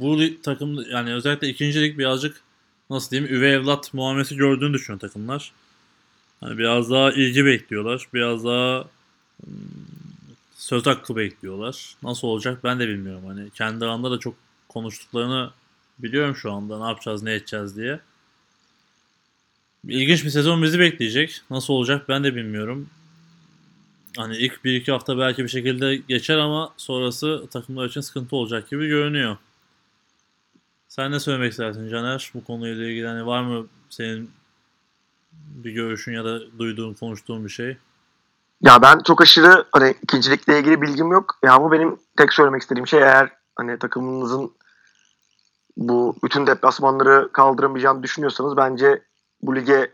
Bu takım yani özellikle ikincilik birazcık nasıl diyeyim üvey evlat muamelesi gördüğünü düşünüyor takımlar. Hani biraz daha ilgi bekliyorlar. Biraz daha söz hakkı bekliyorlar. Nasıl olacak ben de bilmiyorum. Hani kendi aranda da çok konuştuklarını biliyorum şu anda. Ne yapacağız, ne edeceğiz diye. İlginç bir sezon bizi bekleyecek. Nasıl olacak ben de bilmiyorum. Hani ilk 1-2 hafta belki bir şekilde geçer ama sonrası takımlar için sıkıntı olacak gibi görünüyor. Sen ne söylemek istersin Caner bu konuyla ilgili? Hani var mı senin bir görüşün ya da duyduğun, konuştuğun bir şey? Ya ben çok aşırı hani ikincilikle ilgili bilgim yok. Ya bu benim tek söylemek istediğim şey eğer hani takımınızın bu bütün deplasmanları kaldıramayacağını düşünüyorsanız bence bu lige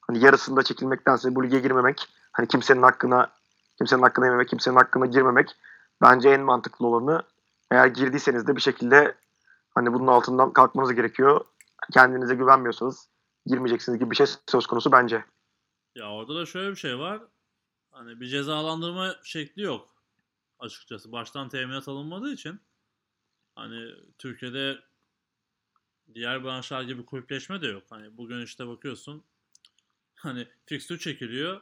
hani yarısında çekilmektense bu lige girmemek hani kimsenin hakkına kimsenin hakkına yememek, kimsenin hakkına girmemek bence en mantıklı olanı. Eğer girdiyseniz de bir şekilde hani bunun altından kalkmanız gerekiyor. Kendinize güvenmiyorsanız girmeyeceksiniz gibi bir şey söz konusu bence. Ya orada da şöyle bir şey var. Hani bir cezalandırma şekli yok açıkçası. Baştan teminat alınmadığı için hani Türkiye'de diğer branşlar gibi kulüpleşme de yok. Hani bugün işte bakıyorsun hani fixture çekiliyor.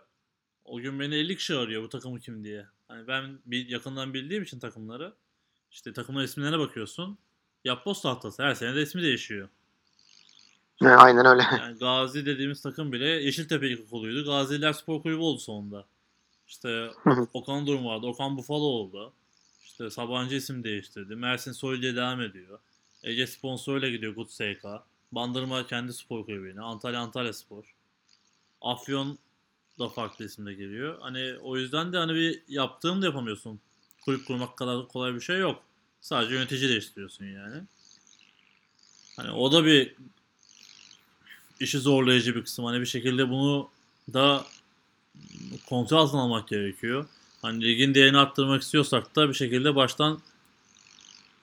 O gün beni 50 kişi arıyor bu takımı kim diye. Hani ben bir yakından bildiğim için takımları işte takımların isimlerine bakıyorsun. Yapboz tahtası her sene de ismi değişiyor. aynen öyle. Yani Gazi dediğimiz takım bile Yeşiltepe İlkokulu'ydu. Gaziler Spor Kulübü oldu sonunda. İşte Okan Durum vardı. Okan Bufalo oldu. İşte Sabancı isim değiştirdi. Mersin Soy diye devam ediyor. Ege sponsoruyla gidiyor Gut SK. Bandırma kendi spor kulübüne. Antalya Antalya Spor. Afyon da farklı isimde geliyor. Hani o yüzden de hani bir yaptığını da yapamıyorsun. Kulüp kurmak kadar kolay bir şey yok. Sadece yönetici değiştiriyorsun yani. Hani o da bir işi zorlayıcı bir kısım. Hani bir şekilde bunu da kontrol altına almak gerekiyor. Hani ligin değerini arttırmak istiyorsak da bir şekilde baştan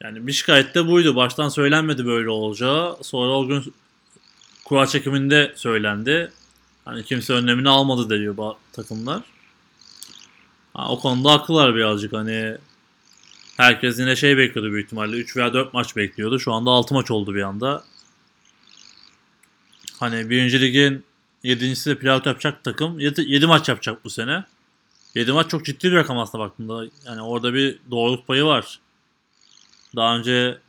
yani bir şikayet de buydu. Baştan söylenmedi böyle olacağı. Sonra o gün kura çekiminde söylendi. Hani kimse önlemini almadı diyor takımlar. Ha, o konuda haklılar birazcık hani herkes yine şey bekliyordu büyük ihtimalle 3 veya 4 maç bekliyordu. Şu anda 6 maç oldu bir anda. Hani birinci ligin 7.si de playout yapacak takım 7, 7 maç yapacak bu sene. 7 maç çok ciddi bir rakam aslında baktığında. Yani orada bir doğruluk payı var. Daha önce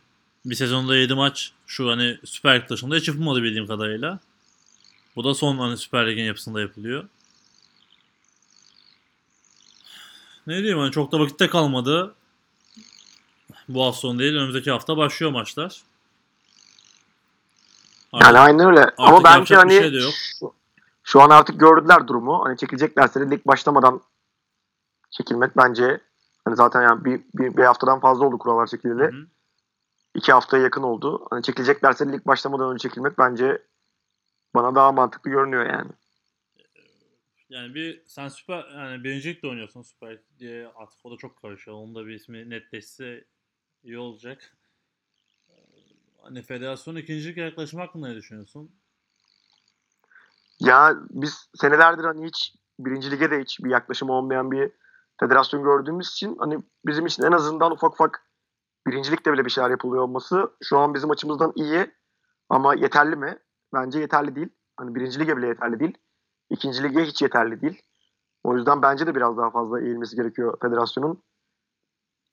bir sezonda 7 maç şu hani Süper Lig dışında hiç yapılmadı bildiğim kadarıyla. Bu da son hani Süper Lig'in yapısında yapılıyor. Ne diyeyim hani çok da vakitte kalmadı. Bu hafta sonu değil önümüzdeki hafta başlıyor maçlar. Artık, yani aynen öyle. Ama bence hani şey yok. Şu, an artık gördüler durumu. Hani çekileceklerse de lig başlamadan çekilmek bence hani zaten yani bir, bir, bir haftadan fazla oldu kurallar çekildi. İki haftaya yakın oldu. Hani çekileceklerse lig başlamadan önce çekilmek bence bana daha mantıklı görünüyor yani. Yani bir sen süper yani birincilik de oynuyorsun süper diye artık o da çok karışıyor. Onun da bir ismi netleşse iyi olacak. Hani federasyon ikincilik yaklaşım hakkında ne düşünüyorsun? Ya biz senelerdir hani hiç birinci lige de hiç bir yaklaşım olmayan bir federasyon gördüğümüz için hani bizim için en azından ufak ufak birincilikte bile bir şeyler yapılıyor olması şu an bizim açımızdan iyi ama yeterli mi? Bence yeterli değil. Hani birinci lige bile yeterli değil. İkinci lige hiç yeterli değil. O yüzden bence de biraz daha fazla eğilmesi gerekiyor federasyonun.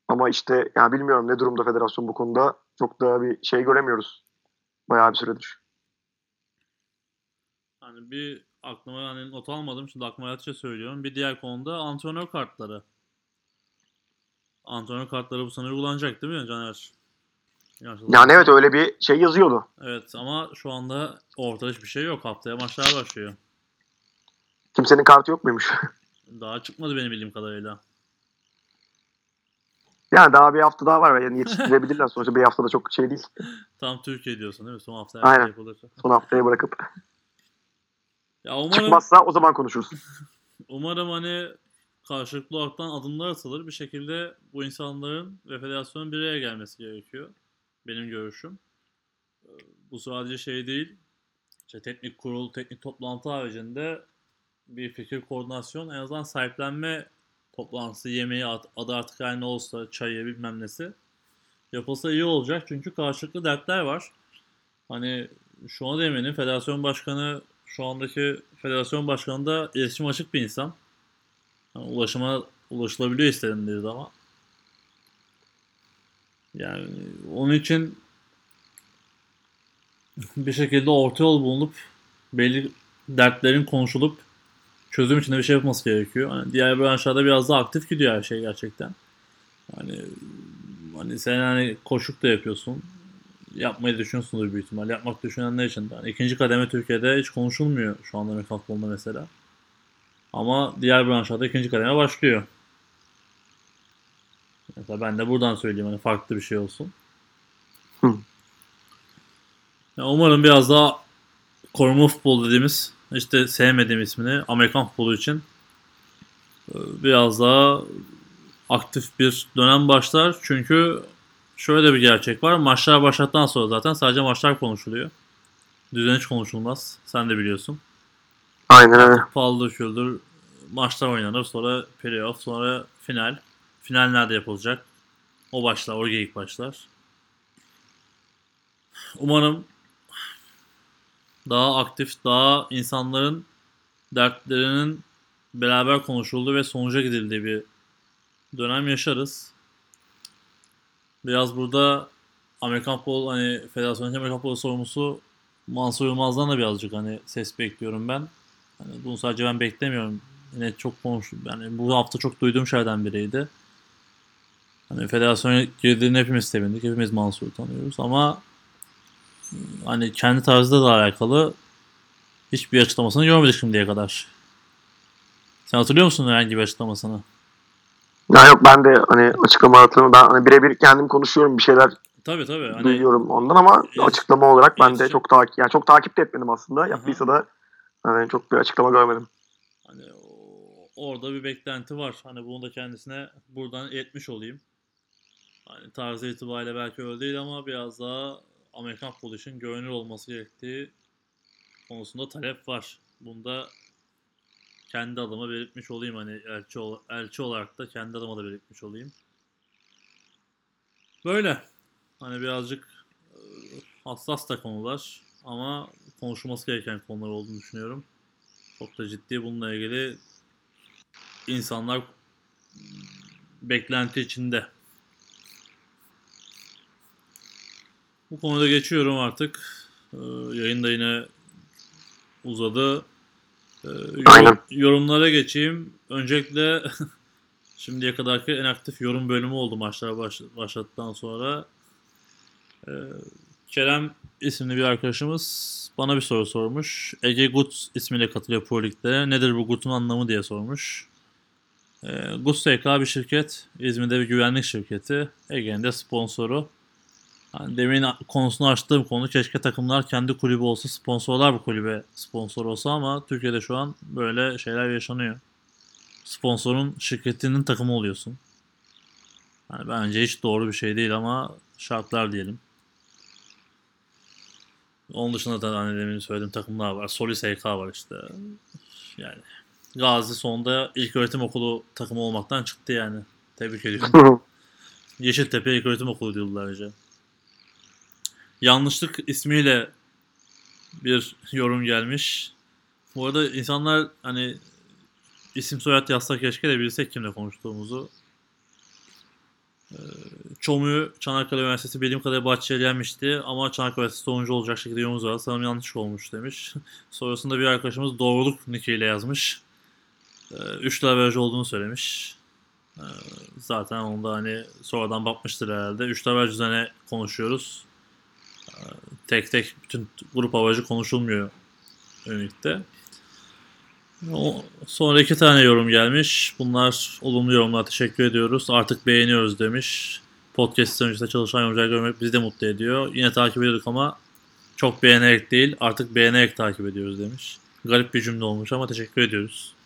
Ama işte yani bilmiyorum ne durumda federasyon bu konuda. Çok daha bir şey göremiyoruz. bayağı bir süredir. Hani bir aklıma hani not almadım şimdi aklıma yatışa söylüyorum. Bir diğer konuda antrenör kartları. Antrenör kartları bu sene uygulanacak değil mi Caner? Yanlış Yani evet öyle bir şey yazıyordu. Evet ama şu anda ortada hiçbir şey yok. Haftaya maçlar başlıyor. Kimsenin kartı yok muymuş? <laughs> Daha çıkmadı benim bildiğim kadarıyla. yani daha bir hafta daha var. Yani yetiştirebilirler. <laughs> Sonuçta bir haftada çok şey değil. Tam Türkiye diyorsun değil mi? Son hafta Aynen. şey. Son haftaya bırakıp. <laughs> Ya umarım, Çıkmazsa o zaman konuşuruz. <laughs> umarım hani karşılıklı olaraktan adımlar atılır. Bir şekilde bu insanların ve federasyonun bir araya gelmesi gerekiyor. Benim görüşüm. Ee, Bu sadece şey değil. İşte teknik kurul, teknik toplantı haricinde bir fikir koordinasyon, en azından sahiplenme toplantısı, yemeği ad- adı artık her ne olsa, çayı bilmem nesi yapılsa iyi olacak. Çünkü karşılıklı dertler var. Hani şu an eminim federasyon başkanı şu andaki federasyon başkanı da iletişim açık bir insan. Yani ulaşıma ulaşılabiliyor istediğinde zaman. Yani onun için bir şekilde orta yol bulunup belli dertlerin konuşulup çözüm içinde bir şey yapılması gerekiyor. Hani diğer branşlarda biraz daha aktif gidiyor her şey gerçekten. Hani hani sen hani koşuk da yapıyorsun. Yapmayı düşünüyorsundur büyük ihtimal. Yapmak düşünenler için de. Hani ikinci kademe Türkiye'de hiç konuşulmuyor şu anda Amerikan futbolunda mesela. Ama diğer branşlarda ikinci kademe başlıyor. Mesela ben de buradan söyleyeyim hani farklı bir şey olsun. Hı. Ya umarım biraz daha koruma futbol dediğimiz işte sevmediğim ismini Amerikan futbolu için e, biraz daha aktif bir dönem başlar. Çünkü şöyle bir gerçek var. Maçlar başlattıktan sonra zaten sadece maçlar konuşuluyor. Düzen hiç konuşulmaz. Sen de biliyorsun. Aynen öyle. Paldır küldür maçlar oynanır. Sonra playoff, sonra final. Final nerede yapılacak? O başlar, o geyik başlar. Umarım daha aktif, daha insanların dertlerinin beraber konuşulduğu ve sonuca gidildiği bir dönem yaşarız. Biraz burada Amerikan futbol hani Federasyon'un Amerikan futbolu sorumlusu Mansur Yılmaz'dan da birazcık hani ses bekliyorum ben. Hani bunu sadece ben beklemiyorum. Yine çok konuştum. Yani bu hafta çok duyduğum şeylerden biriydi. Hani federasyona girdiğini hepimiz sevindik. Hepimiz Mansur'u tanıyoruz ama hani kendi tarzıyla da alakalı hiçbir açıklamasını görmedik şimdiye kadar. Sen hatırlıyor musun herhangi bir açıklamasını? Ya yok ben de hani açıklama hatırlamıyorum. Ben hani birebir kendim konuşuyorum bir şeyler Tabii tabii. Hani duyuyorum ondan ama Evet. açıklama olarak ben de İletişim. çok takip yani çok takip de etmedim aslında. Yaptıysa da hani çok bir açıklama görmedim. Hani orada bir beklenti var. Hani bunu da kendisine buradan iletmiş olayım. Hani tarzı itibariyle belki öyle değil ama biraz daha Amerikan futbolu için görünür olması gerektiği konusunda talep var. Bunda kendi adıma belirtmiş olayım hani elçi, ol- elçi olarak da kendi adıma da belirtmiş olayım. Böyle. Hani birazcık e, hassas da konular ama konuşulması gereken konular olduğunu düşünüyorum. Çok da ciddi bununla ilgili insanlar beklenti içinde. Bu konuda geçiyorum artık. Ee, yayın da yine uzadı. Ee, yorum- Aynen. yorumlara geçeyim. Öncelikle <laughs> şimdiye kadarki en aktif yorum bölümü oldu maçlar baş, başladıktan sonra. Ee, Kerem isimli bir arkadaşımız bana bir soru sormuş. Ege Gut ismiyle katılıyor Pro Lig'de. Nedir bu Gut'un anlamı diye sormuş. Ee, Gut SK bir şirket. İzmir'de bir güvenlik şirketi. Ege'nin de sponsoru. Yani demin konusunu açtığım konu keşke takımlar kendi kulübü olsa sponsorlar bu kulübe sponsor olsa ama Türkiye'de şu an böyle şeyler yaşanıyor. Sponsorun şirketinin takımı oluyorsun. Yani bence hiç doğru bir şey değil ama şartlar diyelim. Onun dışında da hani demin söylediğim takımlar var. Soli SK var işte. Yani Gazi sonunda ilk öğretim okulu takımı olmaktan çıktı yani. Tebrik ediyorum. <laughs> Yeşiltepe İlk Öğretim Okulu diyorlar önce. Yanlışlık ismiyle bir yorum gelmiş. Bu arada insanlar hani isim soyad yazsak keşke de bilsek kimle konuştuğumuzu. Ee, Çomu Çanakkale Üniversitesi Bilim Kadar Bahçeli yenmişti ama Çanakkale Üniversitesi sonuncu olacak şekilde yorumumuz var. Sanırım yanlış olmuş demiş. <laughs> Sonrasında bir arkadaşımız doğruluk nickiyle yazmış. 3 lira averaj olduğunu söylemiş. Ee, zaten onu da hani sonradan bakmıştır herhalde. 3 averaj üzerine konuşuyoruz. Tek tek bütün grup averajı konuşulmuyor. O, sonra iki tane yorum gelmiş. Bunlar olumlu yorumlar. Teşekkür ediyoruz. Artık beğeniyoruz demiş. Podcast öncesinde çalışan yorumcular görmek bizi de mutlu ediyor. Yine takip ediyorduk ama çok beğenerek değil artık beğenerek takip ediyoruz demiş. Garip bir cümle olmuş ama teşekkür ediyoruz. <laughs>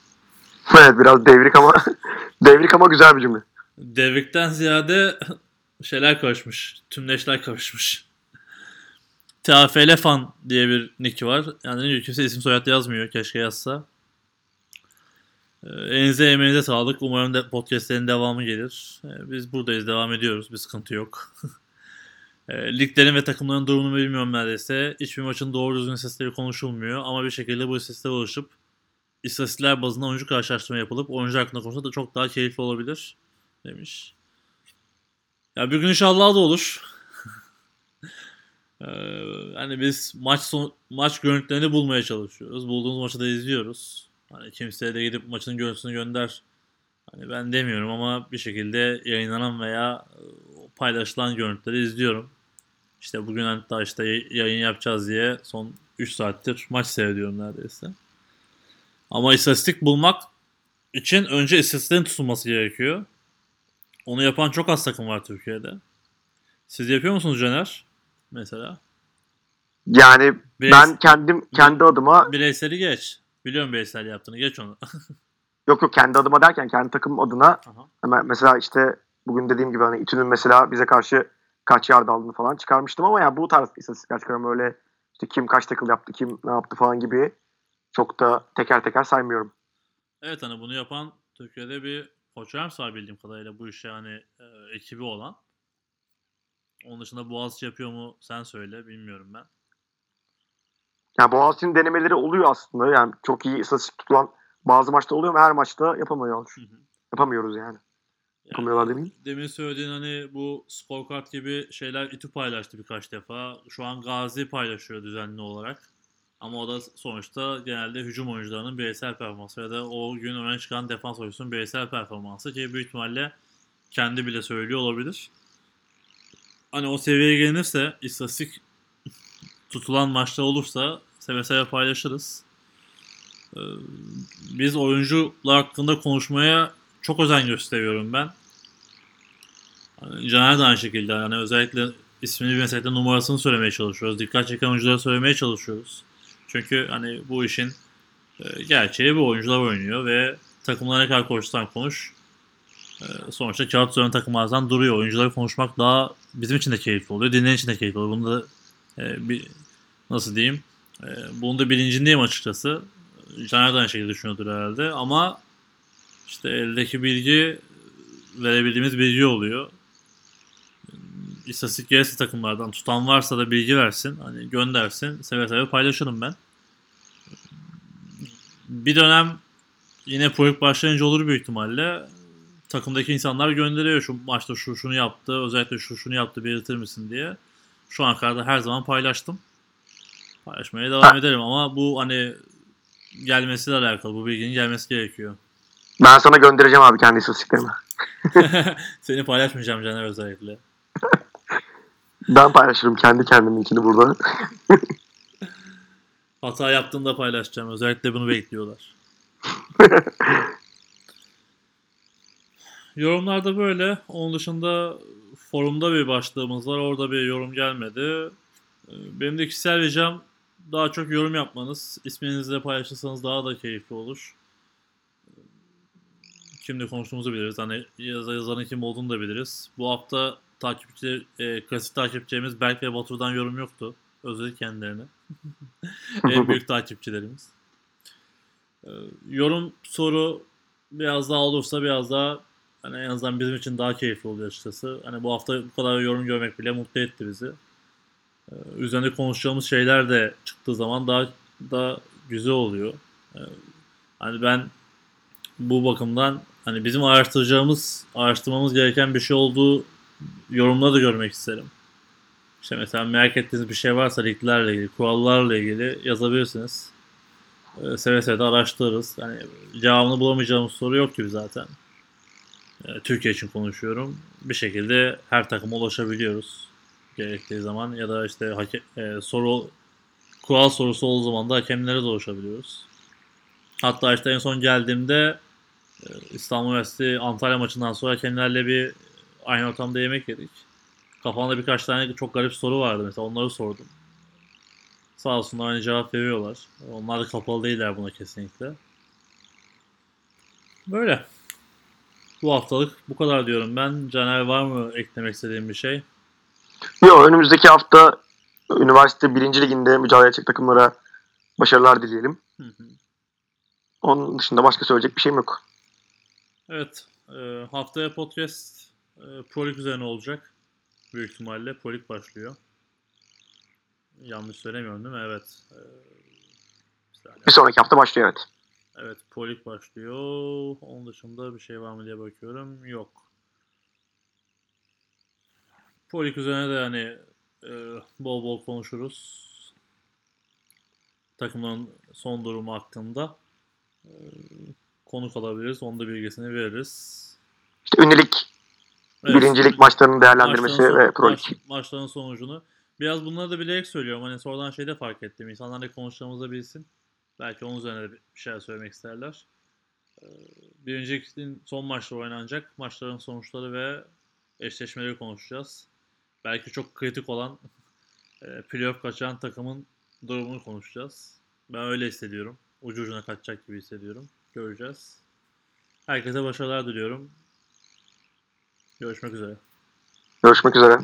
Evet biraz devrik ama <laughs> devrik ama güzel bir cümle. Devrikten ziyade <laughs> şeyler karışmış. Tümleşler karışmış. TAFL fan diye bir nick var. Yani kimse isim soyad yazmıyor. Keşke yazsa. Ee, elinize emeğinize sağlık. Umarım de podcastlerin devamı gelir. Ee, biz buradayız. Devam ediyoruz. Bir sıkıntı yok. <laughs> Ee, liglerin ve takımların durumunu bilmiyorum neredeyse. Hiçbir maçın doğru düzgün istatistikleri konuşulmuyor. Ama bir şekilde bu istatistiklere ulaşıp istatistikler bazında oyuncu karşılaştırma yapılıp oyuncu hakkında konuşmak da çok daha keyifli olabilir demiş. Ya bir gün inşallah da olur. Ee, hani biz maç son, maç görüntülerini bulmaya çalışıyoruz. Bulduğumuz maçı da izliyoruz. Hani kimseye de gidip maçın görüntüsünü gönder. Hani ben demiyorum ama bir şekilde yayınlanan veya paylaşılan görüntüleri izliyorum. İşte bugün hatta işte yayın yapacağız diye son 3 saattir maç seyrediyorum neredeyse. Ama istatistik bulmak için önce istatistiklerin tutulması gerekiyor. Onu yapan çok az takım var Türkiye'de. Siz yapıyor musunuz Caner? Mesela. Yani Bireys- ben kendim kendi adıma bireyseli geç. Biliyorum bireysel yaptığını. Geç onu. <laughs> yok yok kendi adıma derken kendi takımım adına Aha. mesela işte bugün dediğim gibi hani İTÜ'nün mesela bize karşı kaç yard aldığını falan çıkarmıştım ama yani bu tarz istatistikler çıkarım öyle işte kim kaç takıl yaptı kim ne yaptı falan gibi çok da teker teker saymıyorum. Evet hani bunu yapan Türkiye'de bir Koç Rams var bildiğim kadarıyla bu işe hani e, ekibi olan. Onun dışında Boğaziçi yapıyor mu sen söyle bilmiyorum ben. Yani Boğaziçi'nin denemeleri oluyor aslında. Yani çok iyi istatistik tutulan bazı maçta oluyor ama her maçta yapamıyor. Hı hı. Yapamıyoruz yani. Yapamıyorlar demeyeyim. Demin söylediğin hani bu scorecard gibi şeyler İTÜ paylaştı birkaç defa. Şu an Gazi paylaşıyor düzenli olarak. Ama o da sonuçta genelde hücum oyuncularının bireysel performansı ya da o gün öne çıkan defans oyuncusunun bireysel performansı ki büyük ihtimalle kendi bile söylüyor olabilir. Hani o seviyeye gelinirse istatistik tutulan maçta olursa seve seve paylaşırız. Ee, biz oyuncular hakkında konuşmaya çok özen gösteriyorum ben. Yani Caner de aynı şekilde yani özellikle ismini bilmesek de numarasını söylemeye çalışıyoruz. Dikkat çeken oyuncuları söylemeye çalışıyoruz. Çünkü hani bu işin e, gerçeği bu oyuncular oynuyor ve takımlara ne kadar konuşsan konuş. E, sonuçta kağıt üzerinde takımlardan duruyor. Oyuncuları konuşmak daha bizim için de keyifli oluyor. Dinleyen için de keyifli oluyor. Bunu da e, bir, nasıl diyeyim e, bunun da bilincindeyim açıkçası. Caner de aynı şekilde düşünüyordur herhalde. Ama işte eldeki bilgi verebildiğimiz bilgi oluyor. İstatistik gelirse takımlardan tutan varsa da bilgi versin. Hani göndersin. Seve seve paylaşırım ben. Bir dönem yine proje başlayınca olur büyük ihtimalle. Takımdaki insanlar gönderiyor şu maçta şu şunu yaptı, özellikle şu şunu yaptı belirtir misin diye. Şu an kadar her zaman paylaştım. Paylaşmaya devam ederim ama bu hani gelmesiyle alakalı. Bu bilginin gelmesi gerekiyor. Ben sana göndereceğim abi kendi istatistiklerimi. <laughs> Seni paylaşmayacağım Caner özellikle. <laughs> ben paylaşırım kendi kendiminkini burada. Hata yaptığında paylaşacağım. Özellikle bunu bekliyorlar. <laughs> Yorumlarda böyle. Onun dışında forumda bir başlığımız var. Orada bir yorum gelmedi. Benim de kişisel ricam daha çok yorum yapmanız. İsminizle paylaşırsanız daha da keyifli olur. Kimle konuştuğumuzu biliriz. Hani yazarın kim olduğunu da biliriz. Bu hafta takipçi, e, klasik takipçilerimiz Berk ve Batur'dan yorum yoktu. Özledik kendilerini. <laughs> en büyük takipçilerimiz. E, yorum soru biraz daha olursa biraz daha hani en azından bizim için daha keyifli oluyor açıkçası. Hani bu hafta bu kadar yorum görmek bile mutlu etti bizi. Ee, üzerinde konuşacağımız şeyler de çıktığı zaman daha da güzel oluyor. Ee, hani ben bu bakımdan hani bizim araştıracağımız, araştırmamız gereken bir şey olduğu yorumları da görmek isterim. İşte mesela merak ettiğiniz bir şey varsa liglerle ilgili, kurallarla ilgili yazabilirsiniz. Ee, seve seve de araştırırız. Yani cevabını bulamayacağımız soru yok gibi zaten. Ee, Türkiye için konuşuyorum. Bir şekilde her takıma ulaşabiliyoruz gerektiği zaman ya da işte e, soru kural sorusu olduğu zaman da hakemlere de ulaşabiliyoruz. Hatta işte en son geldiğimde e, İstanbul Üniversitesi Antalya maçından sonra hakemlerle bir aynı ortamda yemek yedik. Kafamda birkaç tane çok garip soru vardı mesela onları sordum. Sağ olsunlar aynı cevap veriyorlar. Onlar da kapalı değiller buna kesinlikle. Böyle. Bu haftalık bu kadar diyorum ben. Caner var mı eklemek istediğim bir şey? Yok önümüzdeki hafta üniversite birinci liginde mücadele edecek takımlara başarılar dileyelim. Hı hı. Onun dışında başka söyleyecek bir şeyim yok. Evet. e, haftaya podcast e, Pro Lig üzerine olacak. Büyük ihtimalle Pro Lig başlıyor. Yanlış söylemiyorum değil mi? Evet. E. Bir sonraki hafta başlıyor evet. Evet Pro Lig başlıyor. Onun dışında bir şey var mı diye bakıyorum. Yok. Pro Lig üzerine de hani e, bol bol konuşuruz. Takımların son durumu hakkında. E, konuk alabiliriz. Onun da bilgisini veririz. İşte ünlülük, Evet. birincilik maçlarının değerlendirmesi Maçların son- ve Pro maç- maçların sonucunu. Biraz bunları da bilerek söylüyorum. Hani sonradan şeyde fark ettim. İnsanlar ne konuşacağımızı bilsin. Belki onun üzerine bir şeyler söylemek isterler. Ee, Birincilik'in son maçları oynanacak. Maçların sonuçları ve eşleşmeleri konuşacağız. Belki çok kritik olan e, playoff kaçan takımın durumunu konuşacağız. Ben öyle hissediyorum. Ucu ucuna kaçacak gibi hissediyorum. Göreceğiz. Herkese başarılar diliyorum. Görüşmek üzere. Görüşmek üzere.